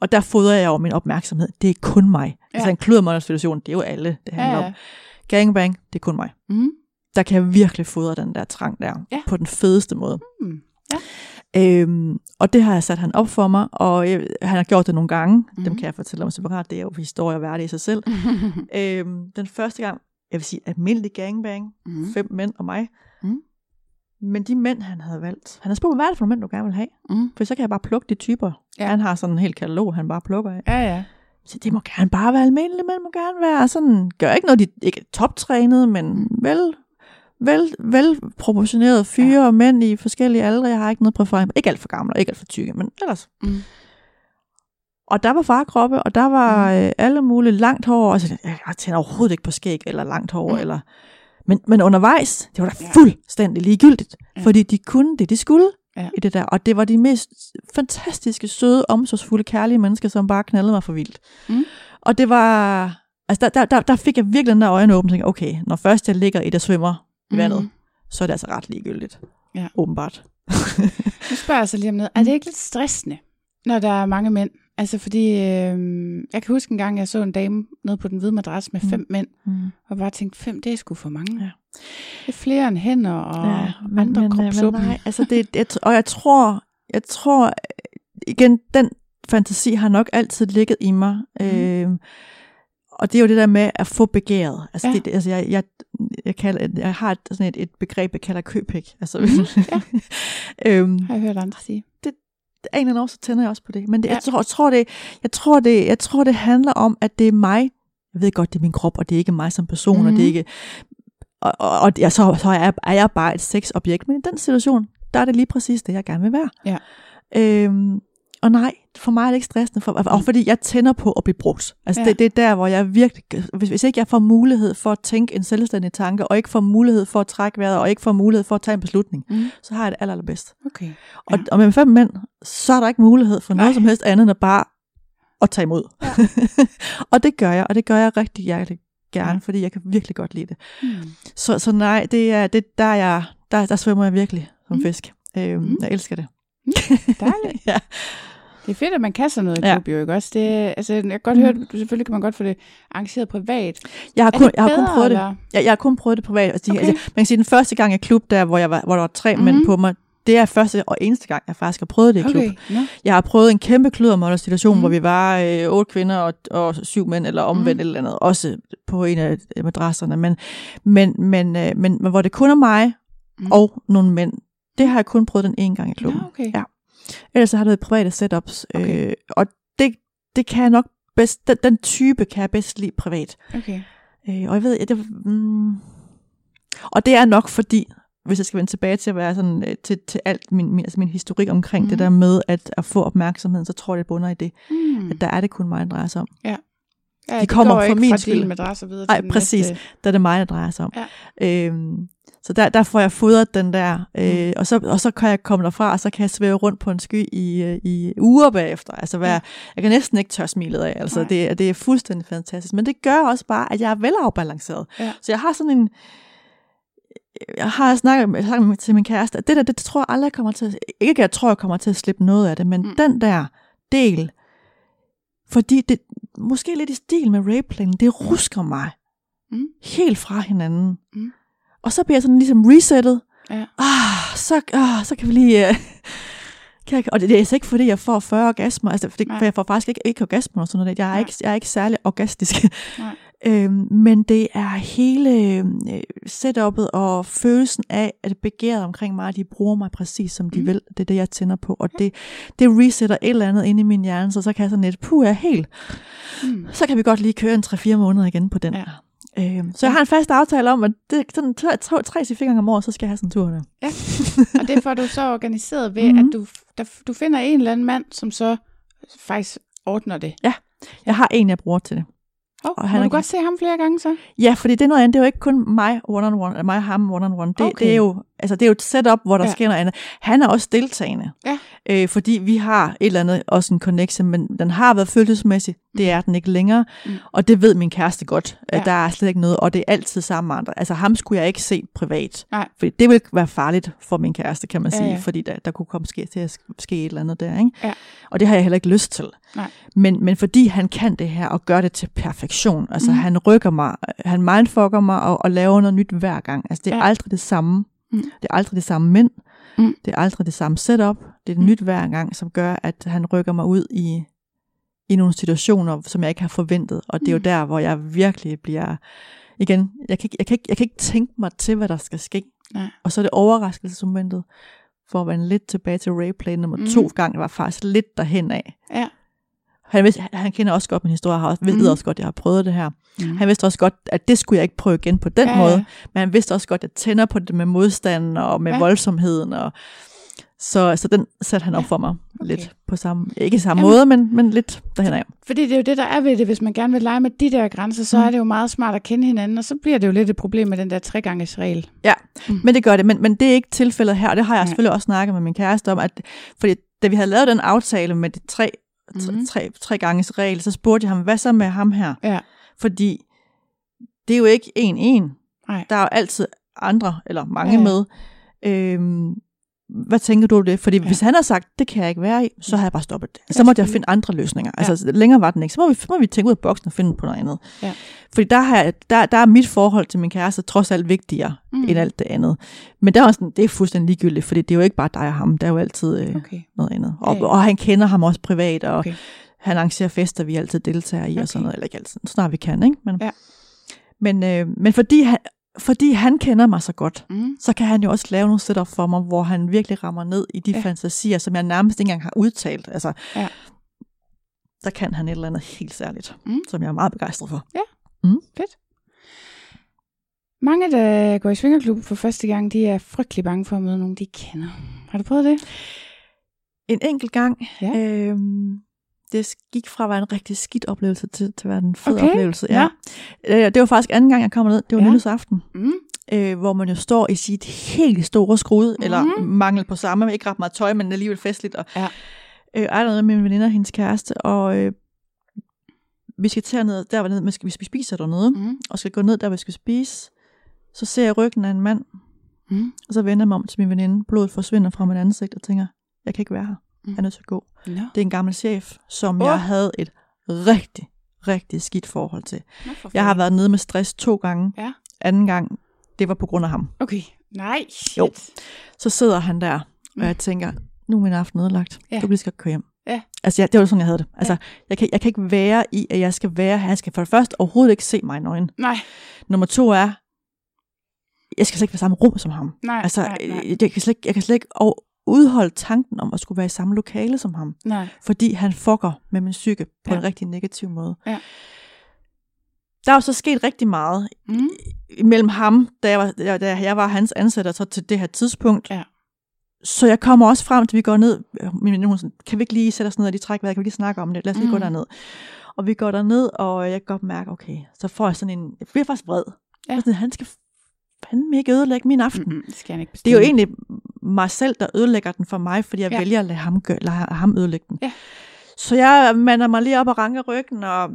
[SPEAKER 3] og der fodrer jeg over min opmærksomhed. Det er kun mig. Ja. Altså
[SPEAKER 4] Ja.
[SPEAKER 3] en kludermåndersituation, det er jo alle, det handler
[SPEAKER 4] Ja,
[SPEAKER 3] om. Gangbang, det er kun mig
[SPEAKER 4] Mm.
[SPEAKER 3] der kan jeg virkelig fodre den der trang der,
[SPEAKER 4] Ja.
[SPEAKER 3] på den fedeste måde.
[SPEAKER 4] Mm. Ja.
[SPEAKER 3] Øhm, og det har jeg sat han op for mig, og jeg, han har gjort det nogle gange. Mm. Dem
[SPEAKER 4] Mhm.
[SPEAKER 3] kan jeg fortælle om separat, det er jo historie værd i sig selv. øhm, den første gang, jeg vil sige almindelig gangbang,
[SPEAKER 4] Mm.
[SPEAKER 3] fem mænd og mig.
[SPEAKER 4] Mhm.
[SPEAKER 3] Men de mænd, han havde valgt, han har spurgt hvad er det for nogle mænd, du gerne vil have?
[SPEAKER 4] Mm.
[SPEAKER 3] For så kan jeg bare plukke de typer. Ja. Han har sådan en hel katalog, han bare plukker af.
[SPEAKER 4] Ja, ja.
[SPEAKER 3] Så det må gerne bare være almindelige mænd, må gerne være sådan, gør ikke noget, de ikke er toptrænet, men vel, vel, velproportionerede fyre ja. og mænd i forskellige aldre. Jeg har ikke noget præference. Ikke alt for gamle, og ikke alt for tykke, men ellers.
[SPEAKER 4] Mm.
[SPEAKER 3] Og der var farkroppe, og der var mm. øh, alle mulige langt hår. Altså, jeg, jeg tænder overhovedet ikke på skæg, eller langt hår, mm. eller... Men, men undervejs, det var da fuldstændig ligegyldigt. Ja. fordi de kunne det, de skulle
[SPEAKER 4] Ja.
[SPEAKER 3] i det der. Og det var de mest fantastiske, søde, omsorgsfulde, kærlige mennesker, som bare knaldede mig for vildt.
[SPEAKER 4] Mm.
[SPEAKER 3] Og det var... Altså, der, der, der, der fik jeg virkelig den der øjne åbne, tænkte, okay, når først jeg ligger i det svømmer i vandet,
[SPEAKER 4] Mm.
[SPEAKER 3] så er det altså ret ligegyldigt.
[SPEAKER 4] Ja.
[SPEAKER 3] Åbenbart.
[SPEAKER 4] Nu spørger jeg så lige om noget. Er det ikke lidt stressende, når der er mange mænd? Altså fordi, øh, jeg kan huske en gang, jeg så en dame nede på den hvide madras med
[SPEAKER 3] Mm.
[SPEAKER 4] fem mænd,
[SPEAKER 3] Mm.
[SPEAKER 4] og bare tænkte, fem, det er sgu for mange.
[SPEAKER 3] Ja.
[SPEAKER 4] Det er flere end hænder og ja, andre
[SPEAKER 3] men,
[SPEAKER 4] kropsåbne.
[SPEAKER 3] nej, altså det, jeg, og jeg tror, jeg tror, øh, igen, den fantasi har nok altid ligget i mig. Mm. Øh, og det er jo det der med at få begæret. Altså,
[SPEAKER 4] Ja.
[SPEAKER 3] det, altså jeg, jeg, jeg, kalder, jeg har et, sådan et, et begreb, jeg kalder køpik. Altså,
[SPEAKER 4] Mhm, ja.
[SPEAKER 3] øhm,
[SPEAKER 4] Har jeg hørt andre sige.
[SPEAKER 3] Af en eller anden år, så tænder jeg også på det. Men det, ja.
[SPEAKER 4] Ja.
[SPEAKER 3] jeg, tror, jeg, tror, det, jeg, tror, det, jeg tror, det handler om, at det er mig. Jeg ved godt, det er min krop, og det er ikke mig som person, mm-hmm. og det er
[SPEAKER 4] Mhm.
[SPEAKER 3] ikke... Og, og, og jeg, så, så er, jeg, er jeg bare et sexobjekt. Men i den situation, der er det lige præcis det, jeg gerne vil være.
[SPEAKER 4] Ja.
[SPEAKER 3] Øhm, og nej, for mig er det ikke stressende, for, og fordi jeg tænder på at blive brugt. Altså ja. Det, det er der, hvor jeg virkelig, hvis, hvis ikke jeg får mulighed for at tænke en selvstændig tanke, og ikke får mulighed for at trække vejret, og ikke får mulighed for at tage en beslutning,
[SPEAKER 4] Mm.
[SPEAKER 3] så har jeg det aller, allerbedst.
[SPEAKER 4] Okay.
[SPEAKER 3] Og,
[SPEAKER 4] Ja.
[SPEAKER 3] og med fem mænd, så er der ikke mulighed for noget
[SPEAKER 4] Nej.
[SPEAKER 3] som helst andet end at bare at tage imod.
[SPEAKER 4] Ja.
[SPEAKER 3] og det gør jeg, og det gør jeg rigtig hjertelig gerne,
[SPEAKER 4] Ja.
[SPEAKER 3] fordi jeg kan virkelig godt lide det.
[SPEAKER 4] Mm.
[SPEAKER 3] Så, så nej, det er, det, der, er jeg, der, der svømmer jeg virkelig som
[SPEAKER 4] Mm.
[SPEAKER 3] fisk. Øhm,
[SPEAKER 4] Mm.
[SPEAKER 3] Jeg elsker det.
[SPEAKER 4] Dejligt.
[SPEAKER 3] ja.
[SPEAKER 4] Det er fedt, at man kan sådan noget i
[SPEAKER 3] Ja.
[SPEAKER 4] klub, jo ikke også? Det, altså, jeg kan godt høre, at du selvfølgelig kan man godt få det arrangeret privat.
[SPEAKER 3] Jeg har kun,
[SPEAKER 4] det
[SPEAKER 3] jeg har kun prøvet det.
[SPEAKER 4] eller?
[SPEAKER 3] Jeg, jeg har kun prøvet det privat. Altså,
[SPEAKER 4] Okay.
[SPEAKER 3] altså, man kan sige, den første gang i klub, der, hvor, jeg var, hvor der var tre mm-hmm. mænd
[SPEAKER 4] Mhm.
[SPEAKER 3] på mig, det er første og eneste gang, jeg faktisk har prøvet det i klub.
[SPEAKER 4] Okay, no.
[SPEAKER 3] Jeg har prøvet en kæmpe kludermålersituation, mm. Hvor vi var øh, otte kvinder og, og syv mænd, eller omvendt mm. eller andet, også på en af øh, madrasserne, men, men, men, øh, men, men hvor det kun er mig mm. Og nogle mænd. Det har jeg kun prøvet den ene gang i klubben.
[SPEAKER 4] Nå, okay.
[SPEAKER 3] Ja. Ellers så har det været private setups,
[SPEAKER 4] Okay.
[SPEAKER 3] øh, og det, det kan jeg nok bedst, den, den type kan jeg bedst lide privat.
[SPEAKER 4] Okay.
[SPEAKER 3] Øh, og jeg ved, det, mm, og det er nok fordi, hvis jeg skal vende tilbage til at være sådan, øh, til, til alt min, min, altså min historik omkring mm. det der med at, at få opmærksomheden, så tror jeg, det bunder i det,
[SPEAKER 4] Mm.
[SPEAKER 3] at der er det kun mig, der drejer sig om.
[SPEAKER 4] Ja,
[SPEAKER 3] de
[SPEAKER 4] det
[SPEAKER 3] kommer
[SPEAKER 4] går
[SPEAKER 3] fra
[SPEAKER 4] ikke
[SPEAKER 3] min
[SPEAKER 4] fra
[SPEAKER 3] skyld.
[SPEAKER 4] madras og videre
[SPEAKER 3] Nej, præcis.
[SPEAKER 4] Næste.
[SPEAKER 3] Der er det mig, der drejer sig om.
[SPEAKER 4] Ja.
[SPEAKER 3] Øhm, så der, der får jeg fodret den der, øh,
[SPEAKER 4] Mm.
[SPEAKER 3] og, så, og så kan jeg komme derfra, og så kan jeg svæve rundt på en sky i, øh, i uger bagefter. Altså være,
[SPEAKER 4] Ja.
[SPEAKER 3] jeg kan næsten ikke tør smilet af. Altså
[SPEAKER 4] Nej.
[SPEAKER 3] det, er- det er fuldstændig fantastisk. Men det gør også bare, at jeg er velafbalanceret.
[SPEAKER 4] Ja.
[SPEAKER 3] Så jeg har sådan en, jeg har snakket, med- snakket med- til min kæreste, at det der, det, det tror jeg aldrig kommer til at, ikke jeg tror, jeg kommer til at slippe noget af det, men
[SPEAKER 4] Mm.
[SPEAKER 3] mm. den der del, fordi det, måske lidt i stil med rapeplanen, det rusker mig
[SPEAKER 4] Mm.
[SPEAKER 3] helt fra hinanden.
[SPEAKER 4] Mm.
[SPEAKER 3] Og så bliver jeg sådan ligesom resettet.
[SPEAKER 4] Ja.
[SPEAKER 3] Ah, så, ah, så kan vi lige... Uh, kan jeg, og det, det er altså ikke fordi, jeg får 40 orgasmer, altså, for, det,
[SPEAKER 4] Nej.
[SPEAKER 3] for jeg får faktisk ikke, ikke orgasmer og sådan noget. Jeg er,
[SPEAKER 4] Nej.
[SPEAKER 3] ikke, jeg er ikke særlig orgastisk.
[SPEAKER 4] Nej.
[SPEAKER 3] Øhm, men det er hele øh, setupet og følelsen af, at begæret omkring mig, at de bruger mig præcis som de
[SPEAKER 4] Mm.
[SPEAKER 3] vil. Det er det, jeg tænder på. Og det, det resetter et eller andet inde i min hjerne, så så kan jeg sådan lidt, puh, jeg er helt.
[SPEAKER 4] Mm.
[SPEAKER 3] Så kan vi godt lige køre en 3-4 måneder igen på den
[SPEAKER 4] Ja.
[SPEAKER 3] her. Øhm, så jeg har en fast aftale om, at det, sådan, tre, tre, tre til fire gange om året, så skal jeg have sådan en tur der.
[SPEAKER 4] Og det får du så organiseret ved, mm-hmm.
[SPEAKER 3] Mhm.
[SPEAKER 4] at du, der, du finder en eller anden mand, som så faktisk ordner det.
[SPEAKER 3] Jeg har en, jeg bruger til det.
[SPEAKER 4] Oh,
[SPEAKER 3] Og
[SPEAKER 4] må
[SPEAKER 3] han
[SPEAKER 4] du
[SPEAKER 3] er-
[SPEAKER 4] godt se ham flere gange så?
[SPEAKER 3] Ja, fordi det er noget andet. Det er jo ikke kun mig one on one, mig og ham one on one. Det,
[SPEAKER 4] Okay.
[SPEAKER 3] det er jo altså det er jo et setup, hvor der
[SPEAKER 4] Ja.
[SPEAKER 3] ja. sker noget andet. Han er også deltagende.
[SPEAKER 4] Ja.
[SPEAKER 3] Øh, fordi vi har et eller andet også en connection, men den har været følelsesmæssig. Det er den ikke længere.
[SPEAKER 4] Mm.
[SPEAKER 3] Og det ved min kæreste godt.
[SPEAKER 4] Ja.
[SPEAKER 3] Ja. Der er slet ikke noget, og det er altid sammen med andre. Altså ham skulle jeg ikke se privat.
[SPEAKER 4] Nej.
[SPEAKER 3] Fordi det ville være farligt for min kæreste, kan man
[SPEAKER 4] Ja,
[SPEAKER 3] sige.
[SPEAKER 4] ja.
[SPEAKER 3] Fordi der, der kunne komme ske, til at ske et eller andet der. Ikke?
[SPEAKER 4] Ja.
[SPEAKER 3] Og det har jeg heller ikke lyst til.
[SPEAKER 4] Nej.
[SPEAKER 3] Men, men fordi han kan det her og gør det til perfektion, altså mm. han rykker mig, han mindfucker mig og, og laver noget nyt hver gang. Altså det er
[SPEAKER 4] Ja.
[SPEAKER 3] ja. aldrig det samme.
[SPEAKER 4] Mm.
[SPEAKER 3] Det er aldrig det samme mænd.
[SPEAKER 4] Mm.
[SPEAKER 3] Det er aldrig det samme setup. Det er
[SPEAKER 4] Mm.
[SPEAKER 3] nyt hver gang, som gør, at han rykker mig ud i, i nogle situationer, som jeg ikke har forventet. Og det er jo
[SPEAKER 4] Mm.
[SPEAKER 3] der, hvor jeg virkelig bliver... Igen, jeg kan, ikke, jeg, kan ikke, jeg kan ikke tænke mig til, hvad der skal ske.
[SPEAKER 4] Nej.
[SPEAKER 3] Og så er det overraskelsesmomentet, for at vende lidt tilbage til Rayplay nummer mm. to gang, var faktisk lidt derhen af.
[SPEAKER 4] Ja.
[SPEAKER 3] Han, vidste, han kender også godt min historie, også, ved
[SPEAKER 4] Mhm.
[SPEAKER 3] også godt, at jeg har prøvet det her.
[SPEAKER 4] Mm.
[SPEAKER 3] Han vidste også godt, at det skulle jeg ikke prøve igen på den
[SPEAKER 4] Ja,
[SPEAKER 3] ja,
[SPEAKER 4] ja.
[SPEAKER 3] måde. Men han vidste også godt, at jeg tænder på det med modstanden og med
[SPEAKER 4] Ja.
[SPEAKER 3] ja. voldsomheden. Og, så, så den satte han op
[SPEAKER 4] Ja,
[SPEAKER 3] for mig
[SPEAKER 4] okay.
[SPEAKER 3] lidt på samme, ikke samme
[SPEAKER 4] Jamen-
[SPEAKER 3] måde, men, men lidt derhen af.
[SPEAKER 4] Fordi det er jo det, der er ved det. Hvis man gerne vil lege med de der grænser, så
[SPEAKER 3] Mm.
[SPEAKER 4] er det jo meget smart at kende hinanden, og så bliver det jo lidt et problem med den der treganges regel.
[SPEAKER 3] Men det gør det, men, men det er ikke tilfældet her, og det har jeg
[SPEAKER 4] Ja.
[SPEAKER 3] selvfølgelig også snakket med min kæreste om, at fordi da vi havde lavet den aftale med de tre. Mm. tre, tre ganges regel, så spurgte jeg ham, hvad så med ham her?
[SPEAKER 4] Ja.
[SPEAKER 3] Fordi det er jo ikke en-en. Der er jo altid andre, eller mange
[SPEAKER 4] ja.
[SPEAKER 3] med. Øhm, hvad tænker du om det? Fordi
[SPEAKER 4] Ja.
[SPEAKER 3] hvis han har sagt, det kan jeg ikke være i, så har jeg bare stoppet det. Så måtte jeg finde andre løsninger.
[SPEAKER 4] Ja.
[SPEAKER 3] Altså længere var den ikke. Så må vi, må vi tænke ud af boksen og finde på noget andet.
[SPEAKER 4] Ja.
[SPEAKER 3] Fordi der, har jeg, der, der er mit forhold til min kæreste trods alt vigtigere
[SPEAKER 4] Mm.
[SPEAKER 3] end alt det andet. Men der er også sådan, det er fuldstændig ligegyldigt, fordi det er jo ikke bare dig og ham. Der er jo altid øh,
[SPEAKER 4] Okay.
[SPEAKER 3] noget andet. Og,
[SPEAKER 4] Ja, ja.
[SPEAKER 3] og han kender ham også privat, og
[SPEAKER 4] okay.
[SPEAKER 3] han arrangerer fester, vi altid deltager i,
[SPEAKER 4] Okay.
[SPEAKER 3] og sådan noget. Eller ikke altid, snart vi kan, ikke? Men,
[SPEAKER 4] Ja.
[SPEAKER 3] men, øh, men fordi, han, fordi han kender mig så godt,
[SPEAKER 4] Mm.
[SPEAKER 3] så kan han jo også lave nogle setup for mig, hvor han virkelig rammer ned i de
[SPEAKER 4] Ja.
[SPEAKER 3] ja. fantasier, som jeg nærmest ikke engang har udtalt. Altså,
[SPEAKER 4] Ja.
[SPEAKER 3] der kan han et eller andet helt særligt,
[SPEAKER 4] Mm.
[SPEAKER 3] som jeg er meget begejstret for.
[SPEAKER 4] Fedt. Mange, der går i svingerklub for første gang, de er frygtelig bange for at møde nogen, de kender. Har du prøvet det?
[SPEAKER 3] En enkelt gang,
[SPEAKER 4] Ja.
[SPEAKER 3] øhm, det gik fra at være en rigtig skidt oplevelse til, til at være en fed
[SPEAKER 4] Okay,
[SPEAKER 3] oplevelse.
[SPEAKER 4] ja.
[SPEAKER 3] Øh, det var faktisk anden gang, jeg kom ned. Det var
[SPEAKER 4] Ja.
[SPEAKER 3] ja. nytårsaften.
[SPEAKER 4] Mm.
[SPEAKER 3] øh, hvor man jo står i sit helt store skrud, mm-hmm. eller
[SPEAKER 4] Mhm.
[SPEAKER 3] mangel på samme, ikke ret meget tøj, men alligevel festligt. Og,
[SPEAKER 4] Ja.
[SPEAKER 3] øh, er noget med min veninde og hendes kæreste, og øh, vi skal til ned, der var ned, hvis vi spiser dernede, mm.
[SPEAKER 4] Mm.
[SPEAKER 3] og skal gå ned der, vi skal spise, så ser jeg ryggen af en mand,
[SPEAKER 4] Mm.
[SPEAKER 3] og så vender jeg mig om til min veninde, blodet forsvinder fra mit ansigt, og tænker, jeg kan ikke være her, jeg er nødt til at gå.
[SPEAKER 4] Nå.
[SPEAKER 3] Det er en gammel chef, som
[SPEAKER 4] Åh.
[SPEAKER 3] jeg havde et rigtig, rigtig skidt forhold til.
[SPEAKER 4] Nå, for
[SPEAKER 3] Jeg har været nede med stress to gange.
[SPEAKER 4] Ja.
[SPEAKER 3] Anden gang, det var på grund af ham.
[SPEAKER 4] Okay. Nej, shit.
[SPEAKER 3] Jo. Så sidder han der,
[SPEAKER 4] Mm.
[SPEAKER 3] og jeg tænker, nu er min aften ødelagt.
[SPEAKER 4] Ja.
[SPEAKER 3] Ja. Du bliver skal køre hjem.
[SPEAKER 4] Ja.
[SPEAKER 3] Altså, ja, det var sådan, jeg havde det. Altså, jeg, kan, jeg kan ikke være i, at jeg skal være her. Han skal for det første overhovedet ikke se mig i nøgen.
[SPEAKER 4] Nej,
[SPEAKER 3] Nummer to er, jeg skal slet ikke være i samme rum som ham.
[SPEAKER 4] nej,
[SPEAKER 3] Altså,
[SPEAKER 4] nej, nej.
[SPEAKER 3] Jeg, kan slet, ikke- jeg kan slet ikke udholde tanken om at skulle være i samme lokale som ham.
[SPEAKER 4] nej.
[SPEAKER 3] Fordi han fucker med min psyke på
[SPEAKER 4] Ja.
[SPEAKER 3] en rigtig negativ måde.
[SPEAKER 4] Ja.
[SPEAKER 3] Der er jo så sket rigtig meget
[SPEAKER 4] Mm.
[SPEAKER 3] mellem ham, da jeg var, da jeg var hans ansat, og så til det her tidspunkt.
[SPEAKER 4] Ja.
[SPEAKER 3] Så jeg kommer også frem til, vi går ned. Min veninde, sådan, kan vi ikke lige sætte os ned og lige trække vejret? Kan vi lige snakke om det? Lad os lige
[SPEAKER 4] Mm.
[SPEAKER 3] gå derned. Og vi går derned, og jeg kan godt mærke, okay, så får jeg sådan en, jeg bliver faktisk vred.
[SPEAKER 4] Ja.
[SPEAKER 3] Ja. Sådan, han skal fandme ikke ødelægge min aften.
[SPEAKER 4] Det skal ikke
[SPEAKER 3] Det er jo egentlig mig selv, der ødelægger den for mig, fordi jeg
[SPEAKER 4] Ja.
[SPEAKER 3] vælger at lade ham, gøre, lade ham ødelægge den.
[SPEAKER 4] Ja.
[SPEAKER 3] Så jeg mander mig lige op og ranker ryggen, og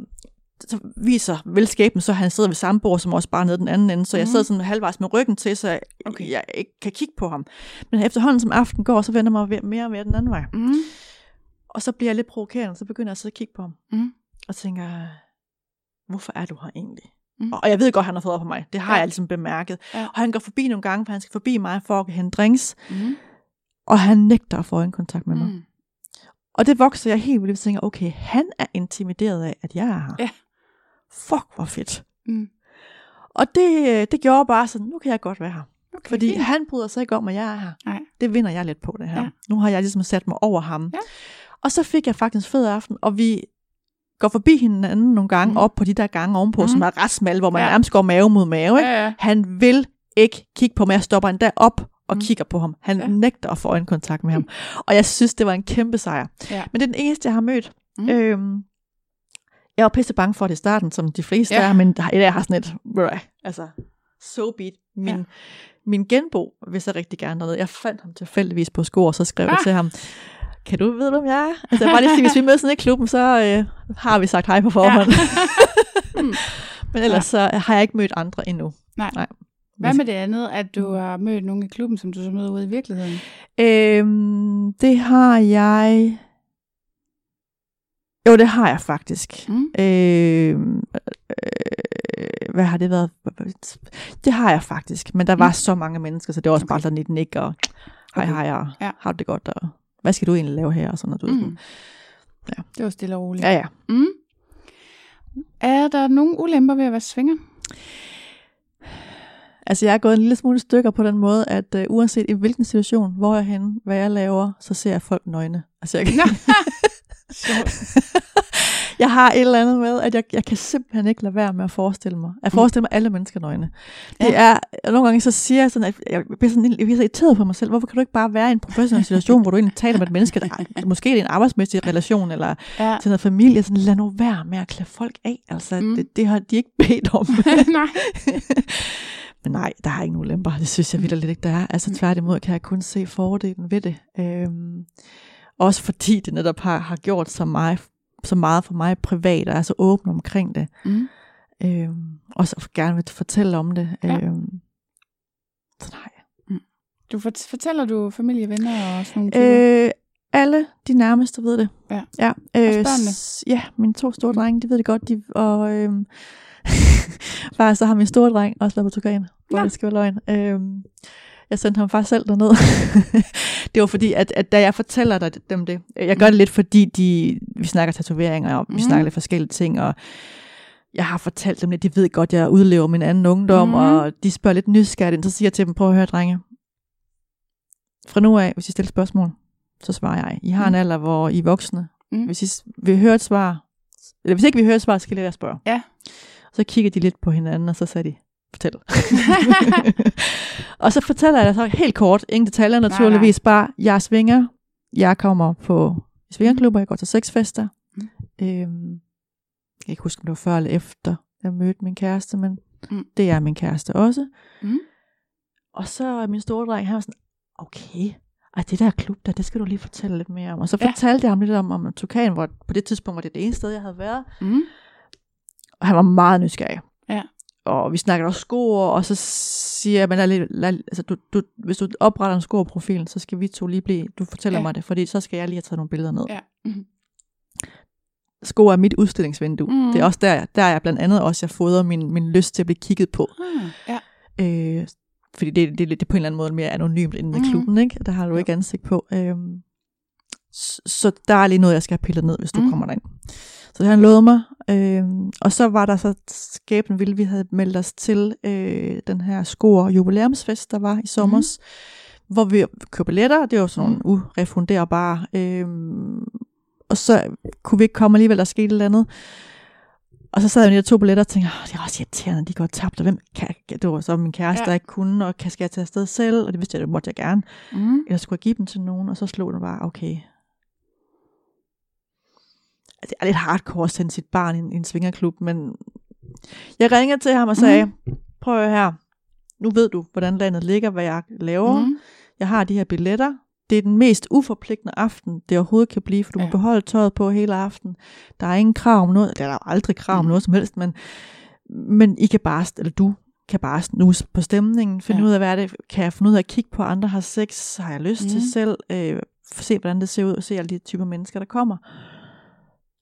[SPEAKER 3] så viser velskaben, så han sidder ved samme bord, som også bare nede den anden ende. Så jeg
[SPEAKER 4] Mhm.
[SPEAKER 3] sidder sådan halvvejs med ryggen til, så jeg,
[SPEAKER 4] Okay.
[SPEAKER 3] jeg ikke kan kigge på ham. Men efterhånden som aften går, så vender jeg mig mere og mere den anden vej.
[SPEAKER 4] Mm.
[SPEAKER 3] Og så bliver jeg lidt provokerende, så begynder jeg at sidde og kigge på ham.
[SPEAKER 4] Mm.
[SPEAKER 3] Og tænker, hvorfor er du her egentlig?
[SPEAKER 4] Mm.
[SPEAKER 3] Og jeg ved godt, han har fået op på mig. Det har
[SPEAKER 4] Ja.
[SPEAKER 3] jeg ligesom bemærket.
[SPEAKER 4] Ja.
[SPEAKER 3] Og han går forbi nogle gange, for han skal forbi mig for at hente drinks.
[SPEAKER 4] Mm.
[SPEAKER 3] Og han nægter at få en kontakt med mig. Mm. Og det vokser jeg helt vildt og tænker, okay, han er intimideret af, at jeg er her.
[SPEAKER 4] Ja.
[SPEAKER 3] Fuck, hvor fedt.
[SPEAKER 4] Mm.
[SPEAKER 3] Og det, øh, det gjorde bare sådan, nu kan jeg godt være her.
[SPEAKER 4] Okay,
[SPEAKER 3] Fordi
[SPEAKER 4] fint.
[SPEAKER 3] han bryder sig ikke om, at jeg er her.
[SPEAKER 4] Nej.
[SPEAKER 3] Det vinder jeg lidt på, det her.
[SPEAKER 4] Ja.
[SPEAKER 3] Nu har jeg ligesom sat mig over ham.
[SPEAKER 4] Ja.
[SPEAKER 3] Og så fik jeg faktisk fed aften, og vi går forbi hinanden nogle gange, mm. op på de der gange ovenpå, mm. som
[SPEAKER 4] Mhm.
[SPEAKER 3] er ret smalle, hvor man
[SPEAKER 4] Ja.
[SPEAKER 3] nærmest går mave mod mave. Ikke?
[SPEAKER 4] Ja, ja.
[SPEAKER 3] Han vil ikke kigge på mig. Jeg stopper endda op og
[SPEAKER 4] Mm.
[SPEAKER 3] kigger på ham. Han
[SPEAKER 4] Ja.
[SPEAKER 3] nægter at få øjenkontakt med ham. Og jeg synes, det var en kæmpe sejr.
[SPEAKER 4] Ja.
[SPEAKER 3] Men det er den eneste, jeg har mødt.
[SPEAKER 4] Mm.
[SPEAKER 3] Øhm, jeg var pisse bange for det i starten, som de fleste
[SPEAKER 4] Ja.
[SPEAKER 3] er, men der- jeg har sådan et, bruh, altså, so beat. Min,
[SPEAKER 4] Ja.
[SPEAKER 3] min genbo vil så rigtig gerne dernede. Jeg fandt ham tilfældigvis på sko, og så skrev ah. jeg til ham, kan du vide, hvem jeg er? Altså, jeg bare lige sige, hvis vi mødes nede i klubben, så øh, har vi sagt hej på forhånd.
[SPEAKER 4] Ja. Mm.
[SPEAKER 3] Men ellers så har jeg ikke mødt andre endnu.
[SPEAKER 4] Nej.
[SPEAKER 3] Nej.
[SPEAKER 4] Hvad med det andet, at du har mødt nogen i klubben, som du så møder ude i virkeligheden?
[SPEAKER 3] Øhm, det har jeg... Jo, det har jeg faktisk.
[SPEAKER 4] Mm.
[SPEAKER 3] Øhm, øh, hvad har det været? Det har jeg faktisk. Men der var
[SPEAKER 4] Mm.
[SPEAKER 3] så mange mennesker, så det var også
[SPEAKER 4] Okay.
[SPEAKER 3] bare sådan et nik og hej
[SPEAKER 4] Okay.
[SPEAKER 3] hej og
[SPEAKER 4] Ja.
[SPEAKER 3] har du det godt og hvad skal du egentlig lave her og sådan noget. Du
[SPEAKER 4] Mm.
[SPEAKER 3] sådan. Ja.
[SPEAKER 4] Det var stille og roligt.
[SPEAKER 3] Ja, ja.
[SPEAKER 4] Mm. Er der nogen ulemper ved at være svinger?
[SPEAKER 3] Altså jeg er gået en lille smule stykker på den måde, at uh, uanset i hvilken situation, hvor jeg er henne, hvad jeg laver, så ser jeg folk nøgne. Altså jeg,
[SPEAKER 4] Nå.
[SPEAKER 3] Jeg har et eller andet med, at jeg, jeg kan simpelthen ikke lade være med at forestille mig. At forestille mig alle mennesker nøgne. Det
[SPEAKER 4] Ja.
[SPEAKER 3] er, og nogle gange så siger jeg sådan, at jeg bliver, sådan, jeg bliver så irriteret på mig selv. Hvorfor kan du ikke bare være i en professionel situation, hvor du egentlig taler med et menneske, der måske det er en arbejdsmæssig relation, eller
[SPEAKER 4] Ja.
[SPEAKER 3] til noget familie, sådan lad nu være med at klæde folk af. Altså,
[SPEAKER 4] Mm.
[SPEAKER 3] mm. det, det har de ikke bedt om.
[SPEAKER 4] Nej.
[SPEAKER 3] Men nej, der er ingen ulemper. Det synes jeg vildt lidt ikke, der er. Altså tværtimod kan jeg kun se fordelen ved det. Øhm, også fordi det netop har, har gjort så meget, så meget for mig privat, og er så åben omkring det.
[SPEAKER 4] Mm.
[SPEAKER 3] Øhm, også at gerne vil fortælle om det.
[SPEAKER 4] Ja.
[SPEAKER 3] Øhm, så nej.
[SPEAKER 4] Du fort- fortæller du familie, venner og sådan nogle typer?
[SPEAKER 3] Øh, alle de nærmeste ved det.
[SPEAKER 4] Ja.
[SPEAKER 3] ja
[SPEAKER 4] Også børnene?
[SPEAKER 3] s- Ja, mine to store drenge, de ved det godt. De, og øhm, faktisk så har min store dreng også været på Tugan, hvor
[SPEAKER 4] Nå.
[SPEAKER 3] det skal være løgn. Øhm, jeg sendte ham faktisk selv derned. det var fordi, at, at da jeg fortæller dig dem det, jeg gør det lidt fordi, de, vi snakker tatoveringer, og vi
[SPEAKER 4] Mhm.
[SPEAKER 3] snakker lidt forskellige ting, og jeg har fortalt dem lidt, de ved godt, jeg udlever min anden ungdom,
[SPEAKER 4] Mhm.
[SPEAKER 3] og de spørger lidt nysgerrigt, så siger jeg til dem, prøv at høre, drenge, fra nu af, hvis I stiller spørgsmål, så svarer jeg. I har en
[SPEAKER 4] Mm.
[SPEAKER 3] alder, hvor I er voksne.
[SPEAKER 4] Mm.
[SPEAKER 3] Hvis I vil høre et svar, eller hvis ikke vi hører et svar, så skal I lade spørge.
[SPEAKER 4] Ja.
[SPEAKER 3] Så kigger de lidt på hinanden, og så sagde de, fortæl. og så fortæller jeg så helt kort, ingen detaljer naturligvis, bare, jeg svinger, jeg kommer på svingerklubber, jeg går til sexfester.
[SPEAKER 4] Mm.
[SPEAKER 3] Øhm, jeg kan ikke huske, om det var før eller efter, jeg mødte min kæreste, men
[SPEAKER 4] Mm.
[SPEAKER 3] det er min kæreste også.
[SPEAKER 4] Mm.
[SPEAKER 3] Og så min store dreng, han var sådan, okay, ej, det der klub der, det skal du lige fortælle lidt mere om. Og så
[SPEAKER 4] Ja.
[SPEAKER 3] fortalte jeg ham lidt om, om Tukan, hvor på det tidspunkt var det det eneste sted, jeg havde været.
[SPEAKER 4] Mm.
[SPEAKER 3] Og han var meget nysgerrig.
[SPEAKER 4] Ja.
[SPEAKER 3] Og vi snakkede også sko, og så siger jeg, lad, altså, du, du, hvis du opretter en skoprofil, så skal vi to lige blive, du fortæller
[SPEAKER 4] Ja.
[SPEAKER 3] mig det, fordi så skal jeg lige have taget nogle billeder ned.
[SPEAKER 4] Ja. Mm.
[SPEAKER 3] Sko er mit udstillingsvindue.
[SPEAKER 4] Mhm.
[SPEAKER 3] Mm. Det er også der, der er jeg blandt andet også, jeg fodrer min, min lyst til at blive kigget på.
[SPEAKER 4] Ah, ja.
[SPEAKER 3] Øh, fordi det, det, det er på en eller anden måde mere anonymt inden i
[SPEAKER 4] Mhm.
[SPEAKER 3] klubben, ikke? Der har du ikke ansigt på. Øhm, så, der er lige noget, jeg skal have pillet ned, hvis du
[SPEAKER 4] Mhm.
[SPEAKER 3] mm. kommer derind. Så han lovede mig. Øhm, og så var der så skæbnen ville, vi havde meldt os til øh, den her skor jubilæumsfest, der var i sommer, mm. hvor vi købte billetter. Det var sådan nogle urefunderbare. Øhm, og så kunne vi ikke komme alligevel, der skete et eller andet. Og så sad jeg med de der to billetter og tænkte, det er også irriterende, de går tabt, og hvem kan, det var så min kæreste,
[SPEAKER 4] Ja.
[SPEAKER 3] der ikke kunne, og kan skal jeg tage afsted selv, og det vidste jeg, det måtte jeg gerne.
[SPEAKER 4] Mm.
[SPEAKER 3] Eller skulle jeg give dem til nogen, og så slog det bare, okay. Det er lidt hardcore at sende sit barn i en, i en svingerklub, men jeg ringede til ham og sagde, mm. prøv her, nu ved du, hvordan landet ligger, hvad jeg laver. Mm. Jeg har de her billetter. Det er den mest uforpligtende aften, det overhovedet kan blive, for du ja. Må beholde tøjet på hele aften. Der er ingen krav om noget, der er aldrig krav om
[SPEAKER 4] Mm.
[SPEAKER 3] noget som helst, men, men I kan bare, eller du kan bare snuse på stemningen, finde
[SPEAKER 4] Ja.
[SPEAKER 3] ud af, hvad det, kan jeg finde ud af at kigge på, andre har sex, har jeg lyst mm. til
[SPEAKER 4] Mm.
[SPEAKER 3] selv, øh, se hvordan det ser ud, og se alle de typer mennesker, der kommer.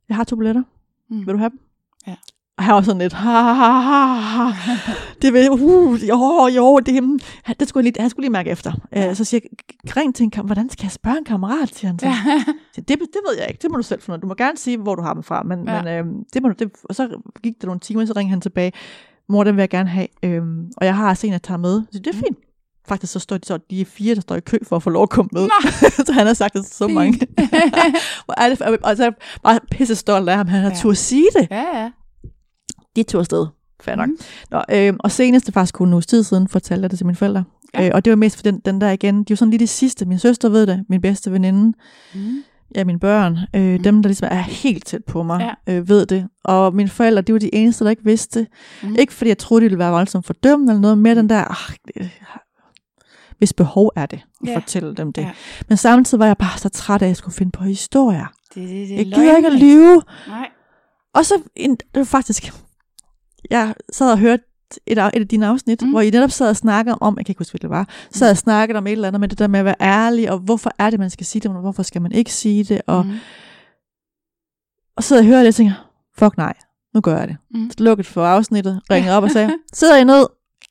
[SPEAKER 3] Jeg har to billetter.
[SPEAKER 4] Mm.
[SPEAKER 3] Vil du have dem?
[SPEAKER 4] Ja.
[SPEAKER 3] Og her var sådan lidt, ha, ha, ha, ha. det vil, uh, jo, jo, det, hmm, det skulle jeg lige, han skulle lige mærke efter.
[SPEAKER 4] Ja.
[SPEAKER 3] Ja. Så siger jeg, ring til en kam- hvordan skal jeg spørge en kammerat, siger han så.
[SPEAKER 4] Ja.
[SPEAKER 3] Ja. Det, det ved jeg ikke, det må du selv finde. Du må gerne sige, hvor du har dem fra, men,
[SPEAKER 4] Ja.
[SPEAKER 3] men øhm, det må du, det, og så gik der nogle timer, så ringede han tilbage. mor, den vil jeg gerne have, øhm, og jeg har altså en, jeg tager med. Så det er
[SPEAKER 4] Mm.
[SPEAKER 3] fint. Faktisk så står de, så de er fire, der står i kø for at få lov at komme med. så han har sagt det til så mange. Hvor er det, og så er jeg bare pisse stolt af ham, han har
[SPEAKER 4] Ja.
[SPEAKER 3] ja. turde sige det.
[SPEAKER 4] ja, ja.
[SPEAKER 3] De tog afsted. Fair nok.
[SPEAKER 4] Mm.
[SPEAKER 3] Nå, øhm, og senest, det faktisk kun en uges tid siden, fortalte jeg det til mine forældre.
[SPEAKER 4] Ja.
[SPEAKER 3] Øh, og det var mest for den, den der igen, de jo sådan lige de sidste. Min søster ved det, min bedste veninde,
[SPEAKER 4] Mm.
[SPEAKER 3] ja, mine børn, øh, mm. dem, der ligesom er helt tæt på mig, ja. øh, ved det. Og mine forældre, de var de eneste, der ikke vidste det.
[SPEAKER 4] Mm.
[SPEAKER 3] Ikke fordi jeg troede, de ville være voldsomt fordømmende eller noget, mere den der, det- hvis behov er det, at
[SPEAKER 4] Ja.
[SPEAKER 3] fortælle dem det.
[SPEAKER 4] Ja.
[SPEAKER 3] Men samtidig var jeg bare så træt af, at jeg skulle finde på historier.
[SPEAKER 4] Det, det, det
[SPEAKER 3] Jeg gider ikke at lyve.
[SPEAKER 4] Nej.
[SPEAKER 3] Og så, en, det var faktisk, jeg sad og hørte et, af- et af dine afsnit,
[SPEAKER 4] Mm.
[SPEAKER 3] mm. hvor I netop sad og snakkede om, jeg kan ikke huske, hvad det var, sad og snakkede om et eller andet med det der med at være ærlig, og hvorfor er det, man skal sige det, og hvorfor skal man ikke sige det, og,
[SPEAKER 4] Mm.
[SPEAKER 3] og så jeg og hører det, og tænker, fuck nej, nu gør jeg det.
[SPEAKER 4] Mm.
[SPEAKER 3] Så lukkede for afsnittet, ringede op og sagde, sidder I ned?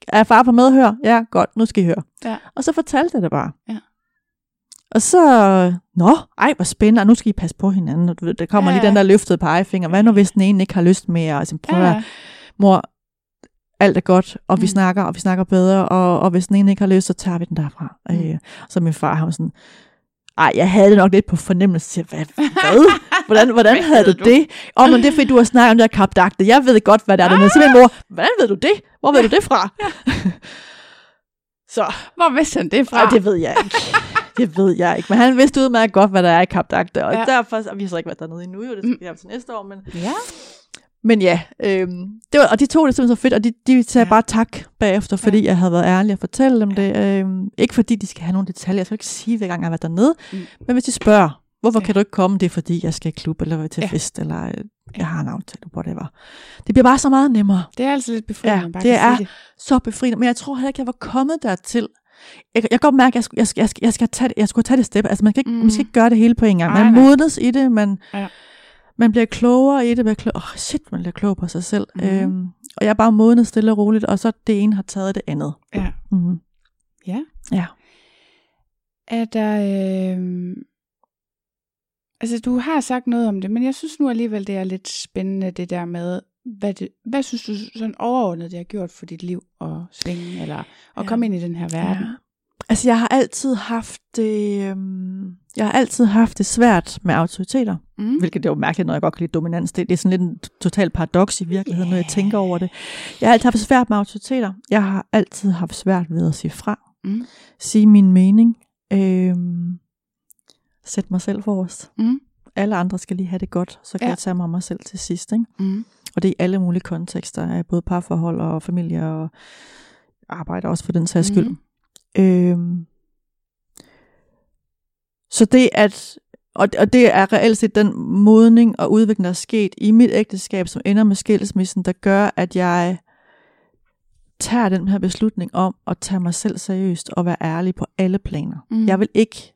[SPEAKER 3] Er far på medhør? Ja, godt, nu skal I høre.
[SPEAKER 4] Ja.
[SPEAKER 3] Og så fortalte jeg det bare.
[SPEAKER 4] Ja.
[SPEAKER 3] Og så, nå, ej, hvor spændende, og nu skal I passe på hinanden. Og du ved, Der kommer
[SPEAKER 4] Ja,
[SPEAKER 3] lige den der løftede pegefinger. Hvad nu, hvis den ene ikke har lyst mere? Altså, prøv
[SPEAKER 4] Ja,
[SPEAKER 3] at mor, alt er godt, og vi
[SPEAKER 4] Mm.
[SPEAKER 3] snakker, og vi snakker bedre, og, og hvis den ene ikke har lyst, så tager vi den derfra.
[SPEAKER 4] Mm.
[SPEAKER 3] Øh, så min far, han var sådan, ej, jeg havde det nok lidt på fornemmelse. Siger, Hvad? hvad? Hvordan, hvordan havde du det? Åh, men det er fordi, du har snakket om det her kapdagte. Jeg ved godt, hvad det er dernede. Så min mor, hvordan ved du det? Hvor ved du det fra? så,
[SPEAKER 4] Hvor vidste han det fra?
[SPEAKER 3] ej, det ved jeg ikke. Det ved jeg ikke. Men han vidste udmærket godt, hvad der er i kapdagte. Og
[SPEAKER 4] Ja.
[SPEAKER 3] ja. derfor, og vi har så ikke været dernede endnu, jo, det skal vi have til næste år. Men,
[SPEAKER 4] Ja.
[SPEAKER 3] men ja, øhm, det var, og de tog det simpelthen så fedt, og de, de sagde
[SPEAKER 4] Ja.
[SPEAKER 3] ja. bare tak bagefter, fordi ja. jeg havde været ærlig at fortælle dem det. Øhm, ikke fordi de skal have nogle detaljer, jeg skal ikke sige, hver gang jeg har været dernede,
[SPEAKER 4] Mm.
[SPEAKER 3] mm. men hvis de spørger, hvorfor
[SPEAKER 4] Ja.
[SPEAKER 3] kan du ikke komme, det er fordi, jeg skal i klub, eller til
[SPEAKER 4] Ja.
[SPEAKER 3] fest, eller øh, jeg har en aftale, whatever. Det bliver bare så meget nemmere.
[SPEAKER 4] Det er altså lidt befriende,
[SPEAKER 3] Ja,
[SPEAKER 4] man bare
[SPEAKER 3] det
[SPEAKER 4] kan
[SPEAKER 3] er-
[SPEAKER 4] det.
[SPEAKER 3] Så befriende. Men jeg tror heller ikke, jeg var kommet dertil. Jeg, jeg kan godt mærke, at jeg, skulle- jeg, skal, jeg, skal, jeg, skal tage jeg skulle tage det step. Altså, man skal, ikke,
[SPEAKER 4] Mm.
[SPEAKER 3] mm. man skal ikke gøre det hele på en gang. Man modnes i det, man,
[SPEAKER 4] Ja.
[SPEAKER 3] man bliver klogere i det. Bliver klog, oh, shit, man bliver klog på sig selv. Mm. Øhm, og jeg er bare modnet stille og roligt, og så det ene har taget det andet.
[SPEAKER 4] Ja.
[SPEAKER 3] Mm.
[SPEAKER 4] Ja.
[SPEAKER 3] Ja.
[SPEAKER 4] Er der... Øh... Altså, du har sagt noget om det, men jeg synes nu alligevel, det er lidt spændende, det der med, hvad, det, hvad synes du sådan overordnet, det har gjort for dit liv at svinge, eller at
[SPEAKER 3] Ja.
[SPEAKER 4] komme ind i den her verden?
[SPEAKER 3] Ja. Altså, jeg har altid haft det, øhm, jeg har altid haft det svært med autoriteter.
[SPEAKER 4] Mm.
[SPEAKER 3] Hvilket det er jo mærkeligt, når jeg godt kan lide dominans. Det, det er sådan lidt en total paradoks i virkeligheden, yeah. når jeg tænker over det. Jeg har altid haft svært med autoriteter. Jeg har altid haft svært ved at sige fra.
[SPEAKER 4] Mm.
[SPEAKER 3] Sige min mening. Øhm, sætte mig selv forrest.
[SPEAKER 4] Mm.
[SPEAKER 3] Alle andre skal lige have det godt, så kan
[SPEAKER 4] Ja.
[SPEAKER 3] jeg tage mig om mig selv til sidst. Ikke?
[SPEAKER 4] Mm.
[SPEAKER 3] Og det er i alle mulige kontekster, både parforhold og familie og arbejde også for den sags skyld.
[SPEAKER 4] Mhm.
[SPEAKER 3] Øhm, så det at og, og det er reelt set den modning og udvikling, der er sket i mit ægteskab, som ender med skilsmissen, der gør, at jeg tager den her beslutning om at tage mig selv seriøst og være ærlig på alle planer.
[SPEAKER 4] Mm.
[SPEAKER 3] Jeg vil ikke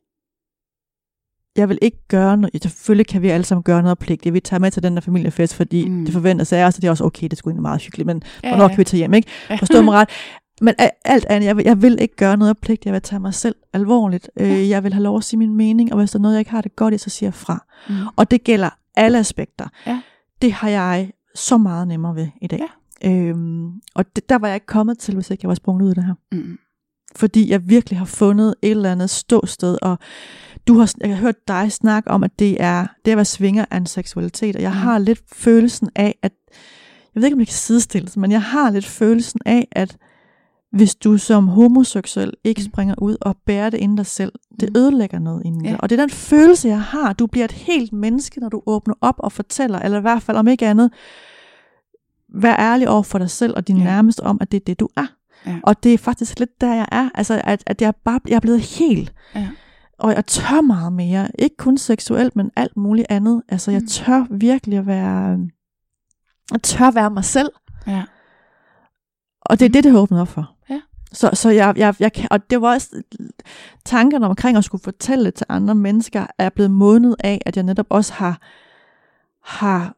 [SPEAKER 3] jeg vil ikke gøre noget. Selvfølgelig kan vi alle sammen gøre noget pligt. Jeg vil tage med til den der familiefest, fordi
[SPEAKER 4] Mm.
[SPEAKER 3] det forventes af os, og det er også okay, det skulle egentlig meget hyggeligt, men
[SPEAKER 4] Ja,
[SPEAKER 3] hvornår
[SPEAKER 4] ja.
[SPEAKER 3] kan vi tage hjem, ikke? Forstå mig ret. Men alt andet, jeg vil, jeg vil ikke gøre noget pligt, jeg vil tage mig selv alvorligt.
[SPEAKER 4] Ja.
[SPEAKER 3] Øh, jeg vil have lov at sige min mening, og hvis der er noget, jeg ikke har det godt i, så siger jeg fra.
[SPEAKER 4] Mm.
[SPEAKER 3] Og det gælder alle aspekter.
[SPEAKER 4] Ja.
[SPEAKER 3] Det har jeg så meget nemmere ved i dag. Ja. Øhm, og det, der var jeg ikke kommet til, hvis ikke jeg var sprunget ud af det her.
[SPEAKER 4] Mm.
[SPEAKER 3] Fordi jeg virkelig har fundet et eller andet ståsted, og du har, jeg har hørt dig snakke om, at det er det at være svinger af en seksualitet, og jeg
[SPEAKER 4] Mm.
[SPEAKER 3] har lidt følelsen af, at, jeg ved ikke, om det kan sidestilles, men jeg har lidt følelsen af, at hvis du som homoseksuel ikke
[SPEAKER 4] Mm.
[SPEAKER 3] springer ud og bærer det inden dig selv, det
[SPEAKER 4] Mm.
[SPEAKER 3] ødelægger noget inden
[SPEAKER 4] Ja.
[SPEAKER 3] dig. Og det er den følelse, jeg har. Du bliver et helt menneske, når du åbner op og fortæller, eller i hvert fald om ikke andet, vær ærlig over for dig selv og din
[SPEAKER 4] ja.
[SPEAKER 3] nærmeste om, at det er det, du er.
[SPEAKER 4] Ja.
[SPEAKER 3] Og det er faktisk lidt der, jeg er. Altså, at, at jeg, bare, jeg er blevet helt.
[SPEAKER 4] Ja.
[SPEAKER 3] Og jeg tør meget mere. Ikke kun seksuelt, men alt muligt andet. Altså, jeg
[SPEAKER 4] Mm.
[SPEAKER 3] tør virkelig at være... Jeg tør være mig selv.
[SPEAKER 4] Ja.
[SPEAKER 3] Og det er det, det har åbnet op for.
[SPEAKER 4] Ja.
[SPEAKER 3] Så, så jeg, jeg, jeg kan, og det var også tankerne omkring at skulle fortælle det til andre mennesker, er blevet modnet af, at jeg netop også har, har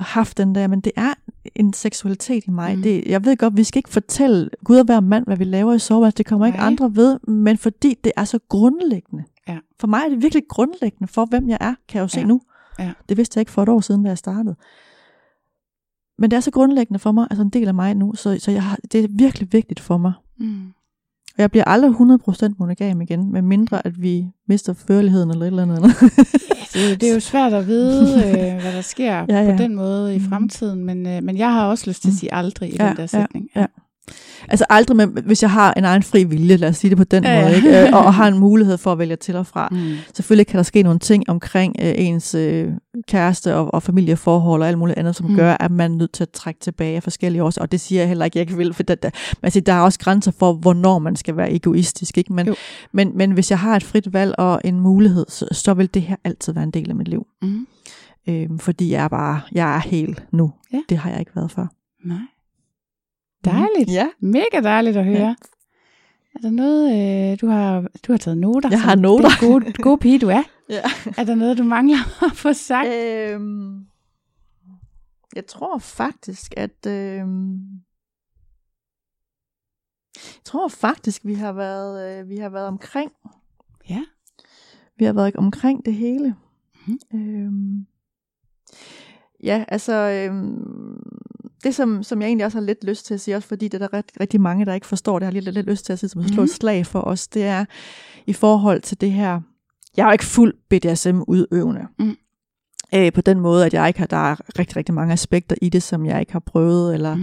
[SPEAKER 3] haft den der, men det er en seksualitet i mig.
[SPEAKER 4] Mm.
[SPEAKER 3] Mm. Det, jeg ved godt, vi skal ikke fortælle Gud og hver mand, hvad vi laver i soveværelset. Det kommer ikke
[SPEAKER 4] Nej.
[SPEAKER 3] andre ved, men fordi det er så grundlæggende.
[SPEAKER 4] Ja.
[SPEAKER 3] For mig er det virkelig grundlæggende for, hvem jeg er, kan jeg jo se
[SPEAKER 4] Ja.
[SPEAKER 3] nu.
[SPEAKER 4] Ja.
[SPEAKER 3] Det vidste jeg ikke for et år siden, da jeg startede. men det er så grundlæggende for mig, altså en del af mig nu, så, så jeg har, det er virkelig vigtigt for mig.
[SPEAKER 4] Mm.
[SPEAKER 3] Og jeg bliver aldrig 100% monogam igen, med mindre at vi mister førligheden eller et eller andet.
[SPEAKER 4] Det er, jo, det er jo svært at vide, øh, hvad der sker ja,
[SPEAKER 3] Ja,
[SPEAKER 4] ja.
[SPEAKER 3] ja.
[SPEAKER 4] på den måde i
[SPEAKER 3] Mhm.
[SPEAKER 4] fremtiden, men, øh, men jeg har også lyst til at
[SPEAKER 3] Mm.
[SPEAKER 4] sige aldrig i
[SPEAKER 3] Ja,
[SPEAKER 4] den der
[SPEAKER 3] ja,
[SPEAKER 4] sætning.
[SPEAKER 3] ja. Altså aldrig, med, hvis jeg har en egen fri vilje, lad os sige det på den
[SPEAKER 4] Ja,
[SPEAKER 3] måde, ikke? Øh, og, og har en mulighed for at vælge til og fra.
[SPEAKER 4] Mm.
[SPEAKER 3] Selvfølgelig kan der ske nogle ting omkring øh, ens øh, kæreste og, og familieforhold og alt muligt andet, som
[SPEAKER 4] Mm.
[SPEAKER 3] gør, at man er nødt til at trække tilbage af forskellige årsager. Og det siger jeg heller ikke, jeg ikke vil, for der, der, siger, der er også grænser for, hvornår man skal være egoistisk. Ikke? Men,
[SPEAKER 4] Jo.
[SPEAKER 3] men, men hvis jeg har et frit valg og en mulighed, så, så vil det her altid være en del af mit liv.
[SPEAKER 4] Mm.
[SPEAKER 3] Øhm, fordi jeg er bare, jeg er helt nu.
[SPEAKER 4] Ja.
[SPEAKER 3] Det har jeg ikke været før.
[SPEAKER 4] Nej. Dejligt.
[SPEAKER 3] Ja.
[SPEAKER 4] Mega dejligt at høre.
[SPEAKER 3] Ja.
[SPEAKER 4] Er der noget, øh, du har, du har taget noter?
[SPEAKER 3] Jeg har noter.
[SPEAKER 4] Den gode, gode pige, du er.
[SPEAKER 3] ja.
[SPEAKER 4] Er der noget, du mangler at få sagt?
[SPEAKER 3] Øhm, jeg tror faktisk, at... Øhm, jeg tror faktisk, vi har været, øh, vi har været omkring.
[SPEAKER 4] Ja.
[SPEAKER 3] Vi har været omkring det hele.
[SPEAKER 4] Mhm.
[SPEAKER 3] Øhm, ja, altså... Øhm, det, som, som jeg egentlig også har lidt lyst til at sige, også fordi det er der ret, rigtig mange, der ikke forstår, det har lidt, lidt lyst til at sige, som at slå
[SPEAKER 4] Mhm.
[SPEAKER 3] et slag for os, det er i forhold til det her, jeg er jo ikke fuld BDSM-udøvende.
[SPEAKER 4] Mm.
[SPEAKER 3] Øh, på den måde, at jeg ikke har, der er rigtig, rigtig mange aspekter i det, som jeg ikke har prøvet, eller,
[SPEAKER 4] Mm.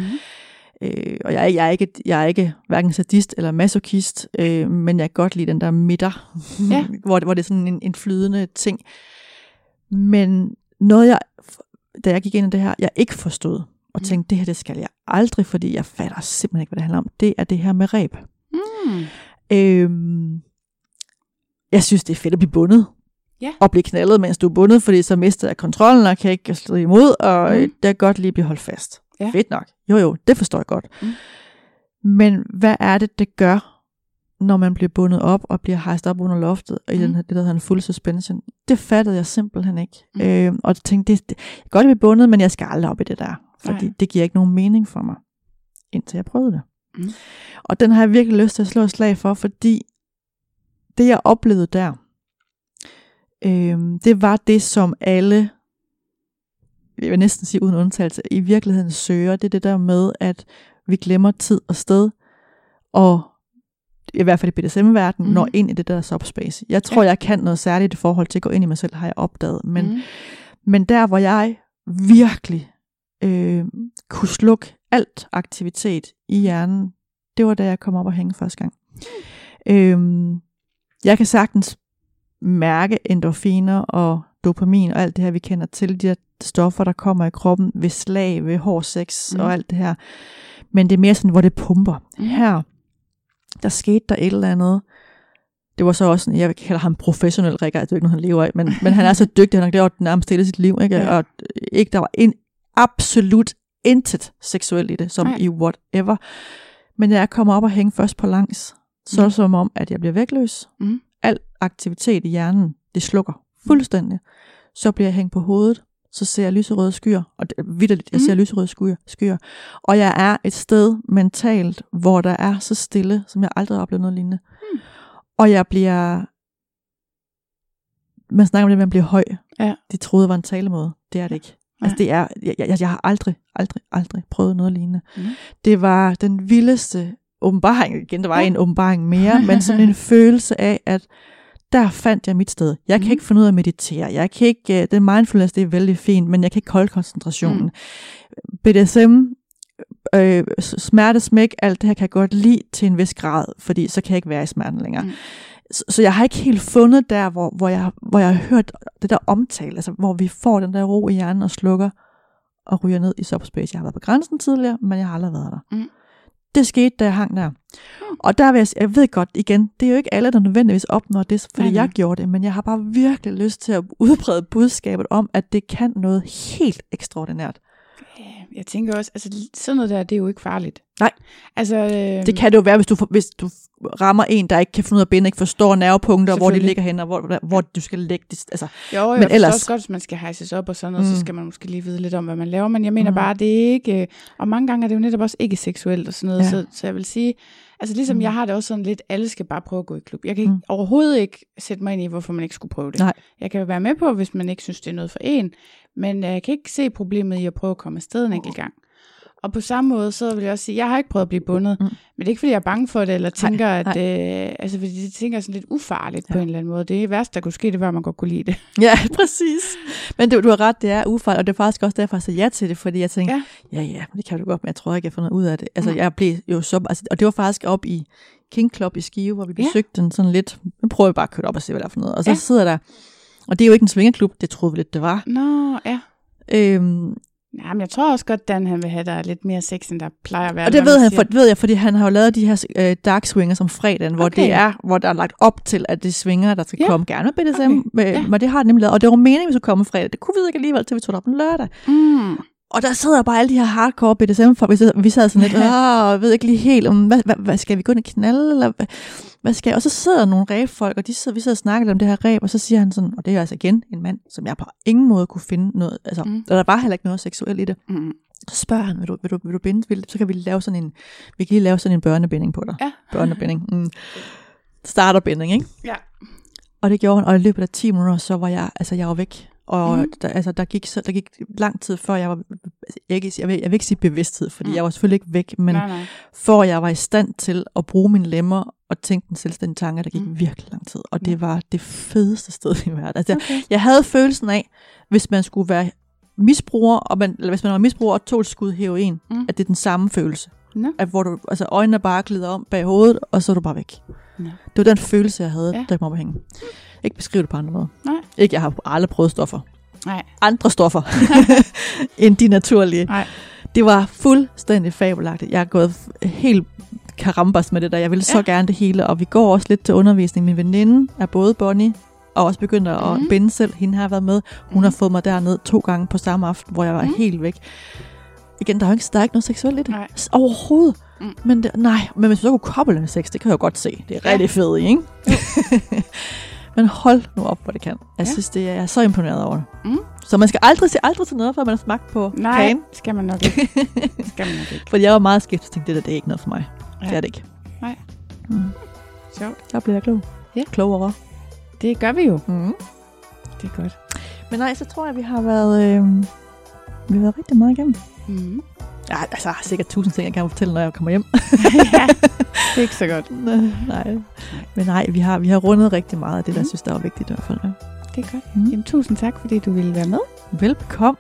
[SPEAKER 3] øh, og jeg, er- jeg, er ikke, jeg er ikke hverken sadist eller masochist, øh, men jeg kan godt lide den der midter,
[SPEAKER 4] Ja.
[SPEAKER 3] hvor, hvor det er sådan en, en flydende ting. Men noget, jeg, da jeg gik ind i det her, jeg ikke forstod, og
[SPEAKER 4] Mm.
[SPEAKER 3] tænkte, det her, det skal jeg aldrig, fordi jeg fatter simpelthen ikke, hvad det handler om. Det er det her med ræb.
[SPEAKER 4] Mm.
[SPEAKER 3] Øhm, jeg synes, det er fedt at blive bundet.
[SPEAKER 4] Ja.
[SPEAKER 3] Og blive knaldet, mens du er bundet, fordi så mister jeg kontrollen og kan ikke slå imod, og
[SPEAKER 4] Mm.
[SPEAKER 3] mm. det er godt lige at blive holdt fast.
[SPEAKER 4] Ja.
[SPEAKER 3] Fedt nok. Jo jo, det forstår jeg godt.
[SPEAKER 4] Mm.
[SPEAKER 3] Men hvad er det, det gør, når man bliver bundet op og bliver hejst op under loftet, og i
[SPEAKER 4] Mm.
[SPEAKER 3] den her, det, der hedder en full suspension? Det fattede jeg simpelthen ikke.
[SPEAKER 4] Mm.
[SPEAKER 3] Mm. Øhm, og tænkte, det, det, jeg kan godt blive bundet, men jeg skal aldrig op i det der. Fordi
[SPEAKER 4] Nej.
[SPEAKER 3] det giver ikke nogen mening for mig, indtil jeg prøvede det.
[SPEAKER 4] Mm.
[SPEAKER 3] Og den har jeg virkelig lyst til at slå et slag for, fordi det jeg oplevede der, øhm, det var det, som alle, jeg vil næsten sige uden undtagelse, i virkeligheden søger. Det er det der med, at vi glemmer tid og sted, og i hvert fald i BDSM-verdenen,
[SPEAKER 4] Mhm.
[SPEAKER 3] mm. når ind i det der subspace. Jeg tror,
[SPEAKER 4] Ja.
[SPEAKER 3] jeg kan noget særligt i forhold til at gå ind i mig selv, har jeg opdaget. Men. Mm. men der, hvor jeg virkelig øh, kunne slukke alt aktivitet i hjernen, det var da jeg kom op og hænge første gang. Øhm, jeg kan sagtens mærke endorfiner og dopamin og alt det her, vi kender til, de her stoffer, der kommer i kroppen ved slag, ved hård sex
[SPEAKER 4] Mm.
[SPEAKER 3] mm. og alt det her. Men det er mere sådan, hvor det pumper.
[SPEAKER 4] Mm.
[SPEAKER 3] Mm. Her, der skete der et eller andet. Det var så også sådan, jeg kalder ham professionel rækker, det er ikke noget, han lever af, men, men han er så dygtig, han har gjort nærmest hele sit liv, ikke?
[SPEAKER 4] Ja.
[SPEAKER 3] og ikke, der var en, absolut intet seksuelt i det, som
[SPEAKER 4] Nej.
[SPEAKER 3] I whatever. Men jeg kommer op og hænger først på langs, så er
[SPEAKER 4] Mm.
[SPEAKER 3] det som om, at jeg bliver vægtløs.
[SPEAKER 4] Mm.
[SPEAKER 3] Al aktivitet i hjernen, det slukker fuldstændig. Så bliver jeg hængt på hovedet, så ser jeg lyserøde skyer, og det, vidderligt, jeg
[SPEAKER 4] Mm.
[SPEAKER 3] ser lyserøde skyer, skyer. Og jeg er et sted mentalt, hvor der er så stille, som jeg aldrig har oplevet noget lignende.
[SPEAKER 4] Mm.
[SPEAKER 3] Og jeg bliver... Man snakker om det, at man bliver høj.
[SPEAKER 4] Ja.
[SPEAKER 3] De troede, det var en talemåde. Det er det ikke. Altså, det er, jeg, jeg, jeg har aldrig, aldrig, aldrig prøvet noget lignende.
[SPEAKER 4] Mm.
[SPEAKER 3] Det var den vildeste åbenbaring. Igen, der var
[SPEAKER 4] Ja.
[SPEAKER 3] en åbenbaring mere, men sådan en følelse af, at der fandt jeg mit sted. Jeg kan
[SPEAKER 4] Mhm.
[SPEAKER 3] ikke finde ud af at meditere. Jeg kan ikke, øh, den mindfulness, det er vældig fint, men jeg kan ikke holde koncentrationen. Mm. BDSM, øh, s- smertesmæk, alt det her kan jeg godt lide til en vis grad, fordi så kan jeg ikke være i smerten længere.
[SPEAKER 4] Mm.
[SPEAKER 3] Mm. Så, så jeg har ikke helt fundet der, hvor, hvor, jeg, hvor jeg har hørt det der omtale, altså hvor vi får den der ro i hjernen og slukker og ryger ned i subspace. Jeg har været på grænsen tidligere, men jeg har aldrig været der.
[SPEAKER 4] Mm.
[SPEAKER 3] Det skete, da jeg hang der. Og der vil jeg, jeg ved godt igen, det er jo ikke alle, der nødvendigvis opnår det, fordi
[SPEAKER 4] nej.
[SPEAKER 3] jeg gjorde det, men jeg har bare virkelig lyst til at udbrede budskabet om, at det kan noget helt ekstraordinært.
[SPEAKER 4] Jeg tænker også, altså sådan noget der, det er jo ikke farligt.
[SPEAKER 3] Nej.
[SPEAKER 4] Altså, øh,
[SPEAKER 3] Det kan det jo være, hvis du, hvis du rammer en, der ikke kan finde ud af at binde, ikke forstår nervepunkter, hvor de ligger hen, og hvor, hvor du skal lægge det. Altså,
[SPEAKER 4] Jo, jo,
[SPEAKER 3] Men
[SPEAKER 4] men ellers... også godt, hvis man skal hejses op og sådan noget, mm. så skal man måske lige vide lidt om, hvad man laver. Men jeg mener mm. Bare, det er ikke... øh, Og mange gange er det jo netop også ikke seksuelt og sådan noget. Ja. Så, så jeg vil sige, Altså ligesom
[SPEAKER 3] Mm.
[SPEAKER 4] jeg har det også sådan lidt, alle skal bare prøve at gå i klub. Jeg kan ikke,
[SPEAKER 3] Mm.
[SPEAKER 4] mm. overhovedet ikke sætte mig ind i, hvorfor man ikke skulle prøve det.
[SPEAKER 3] Nej.
[SPEAKER 4] Jeg kan være med på, hvis man ikke synes, det er noget for en, men øh, jeg kan ikke se problemet i at prøve at komme afsted en enkelt gang. Og på samme måde, så vil jeg også sige, jeg har ikke prøvet at blive bundet,
[SPEAKER 3] Mm.
[SPEAKER 4] men det er ikke, fordi jeg er bange for det, eller
[SPEAKER 3] Nej,
[SPEAKER 4] tænker, at,
[SPEAKER 3] nej.
[SPEAKER 4] øh, altså, fordi det tænker sådan lidt ufarligt ja. på
[SPEAKER 3] Ja.
[SPEAKER 4] en eller anden måde. Det værste, der kunne ske, det var, at man godt kunne lide det.
[SPEAKER 3] Ja, præcis. Men du, du har ret, det er ufejl, og det er faktisk også derfor, jeg sagde ja til det, fordi jeg tænkte, ja,
[SPEAKER 4] Ja.
[SPEAKER 3] ja, ja det kan du godt, men jeg tror ikke, jeg har fundet ud af det. Altså,
[SPEAKER 4] Mm.
[SPEAKER 3] jeg blev jo så, altså, og det var faktisk op i King Club i Skive, hvor vi
[SPEAKER 4] Ja.
[SPEAKER 3] besøgte den sådan lidt, nu prøver vi bare at køre op og se, hvad der er for noget. Og så
[SPEAKER 4] Ja.
[SPEAKER 3] sidder der, og det er jo ikke en svingerklub, det troede vi lidt, det var.
[SPEAKER 4] Nå, ja.
[SPEAKER 3] Øhm,
[SPEAKER 4] Nej, men jeg tror også godt, Dan han vil have, der er lidt mere sex, end der plejer at være.
[SPEAKER 3] og det ved, han, for, ved jeg, fordi han har jo lavet de her øh, dark swingers om fredagen, hvor
[SPEAKER 4] Okay.
[SPEAKER 3] det er, hvor der er lagt op til, at det svinger, der skal
[SPEAKER 4] Ja.
[SPEAKER 3] komme gerne med BDSM,
[SPEAKER 4] Okay.
[SPEAKER 3] okay.
[SPEAKER 4] Ja.
[SPEAKER 3] øh, men det har det nemlig lavet, og det var meningen, at vi skulle komme fredag. Det kunne vi ikke alligevel, til vi tog det op en lørdag.
[SPEAKER 4] Mm.
[SPEAKER 3] Og der sidder bare alle de her hardcore BDSM-folk. Vi sad, vi sad sådan lidt, jeg ved ikke lige helt, om, hvad, hvad, hvad, skal vi gå ind og knalde, eller hvad, hvad skal jeg? Og så sidder nogle ræbfolk, og de sidder, vi sidder og snakker om det her ræb, og så siger han sådan, og det er altså igen en mand, som jeg på ingen måde kunne finde noget, altså,
[SPEAKER 4] Mm.
[SPEAKER 3] mm. der var heller ikke noget seksuelt i det.
[SPEAKER 4] Mm.
[SPEAKER 3] Så spørger han, vil du, vil du, vil du binde, vil, så kan vi lave sådan en, vi kan lige lave sådan en børnebinding på dig.
[SPEAKER 4] Ja.
[SPEAKER 3] Børnebinding. Mm. Starterbinding, ikke?
[SPEAKER 4] Ja.
[SPEAKER 3] Og det gjorde han, og i løbet af 10 minutter, så var jeg, altså jeg var væk. Og mm. der, altså, der, gik, så, der gik lang tid før jeg var, jeg, kan- jeg, vil, jeg vil ikke sige bevidsthed, fordi
[SPEAKER 4] Mm.
[SPEAKER 3] mm. jeg var selvfølgelig ikke væk, men
[SPEAKER 4] nej, nej.
[SPEAKER 3] for jeg var i stand til at bruge mine lemmer og tænke den selvstændige tanke, der gik
[SPEAKER 4] Mm.
[SPEAKER 3] mm. virkelig lang tid. Og det var det fedeste sted i verden. Altså, jeg,
[SPEAKER 4] Okay.
[SPEAKER 3] jeg havde følelsen af, hvis man skulle være misbruger, og man, eller hvis man var misbruger og tog et skud heroin,
[SPEAKER 4] Mm.
[SPEAKER 3] mm. at det er den samme følelse.
[SPEAKER 4] Nå.
[SPEAKER 3] At hvor du, altså øjnene bare glider om bag hovedet, og så er du bare væk.
[SPEAKER 4] Nå.
[SPEAKER 3] Det var den følelse, jeg havde,
[SPEAKER 4] Ja.
[SPEAKER 3] jeg kom op at hænge. Ikke beskrive det på andre måder.
[SPEAKER 4] Nej.
[SPEAKER 3] Ikke, jeg har aldrig prøvet stoffer.
[SPEAKER 4] Nej.
[SPEAKER 3] Andre stoffer, end de naturlige.
[SPEAKER 4] Nej.
[SPEAKER 3] Det var fuldstændig fabelagtigt. Jeg er gået helt karambas med det der. Jeg ville så
[SPEAKER 4] Ja.
[SPEAKER 3] gerne det hele, og vi går også lidt til undervisning. Min veninde er både Bonnie og også begyndt at
[SPEAKER 4] Mhm.
[SPEAKER 3] mm. binde selv. Hende har været med. Hun
[SPEAKER 4] Mhm.
[SPEAKER 3] har fået mig derned to gange på samme aften, hvor jeg var
[SPEAKER 4] Mhm.
[SPEAKER 3] mm. helt væk. Igen, der er jo ikke, der er ikke noget seksuelt i det.
[SPEAKER 4] Nej.
[SPEAKER 3] Overhovedet.
[SPEAKER 4] Mm.
[SPEAKER 3] Mm. Men det, nej, men hvis du så kunne koble med sex, det kan jeg jo godt se. Det er
[SPEAKER 4] Ja.
[SPEAKER 3] rigtig fedt, ikke? men hold nu op, hvor det kan. Jeg
[SPEAKER 4] Ja.
[SPEAKER 3] synes, det er, jeg er så imponeret over det.
[SPEAKER 4] Mm.
[SPEAKER 3] Så man skal aldrig se aldrig til noget, før man har smagt på
[SPEAKER 4] Nej,
[SPEAKER 3] kagen.
[SPEAKER 4] skal man nok ikke. skal man nok ikke.
[SPEAKER 3] Fordi jeg var meget skeptisk tænkte, det der det er ikke noget for mig.
[SPEAKER 4] Ja.
[SPEAKER 3] Det er det ikke.
[SPEAKER 4] Nej.
[SPEAKER 3] Mm.
[SPEAKER 4] Sjovt.
[SPEAKER 3] Der bliver jeg klog.
[SPEAKER 4] Ja.
[SPEAKER 3] Klogere.
[SPEAKER 4] Det gør vi jo.
[SPEAKER 3] Mm.
[SPEAKER 4] Det er godt.
[SPEAKER 3] Men nej, så tror jeg, vi har været, øh, vi har været rigtig meget igennem.
[SPEAKER 4] Mm.
[SPEAKER 3] Ja, altså, jeg har sikkert tusind ting, jeg kan fortælle, når jeg kommer hjem.
[SPEAKER 4] ja, det er ikke så godt.
[SPEAKER 3] nej. Men nej, vi har, vi har rundet rigtig meget af det, der jeg synes, der er vigtigt i hvert fald. Ja.
[SPEAKER 4] Det er godt.
[SPEAKER 3] Mm.
[SPEAKER 4] Jamen, tusind tak, fordi du ville være med.
[SPEAKER 3] Velbekomme.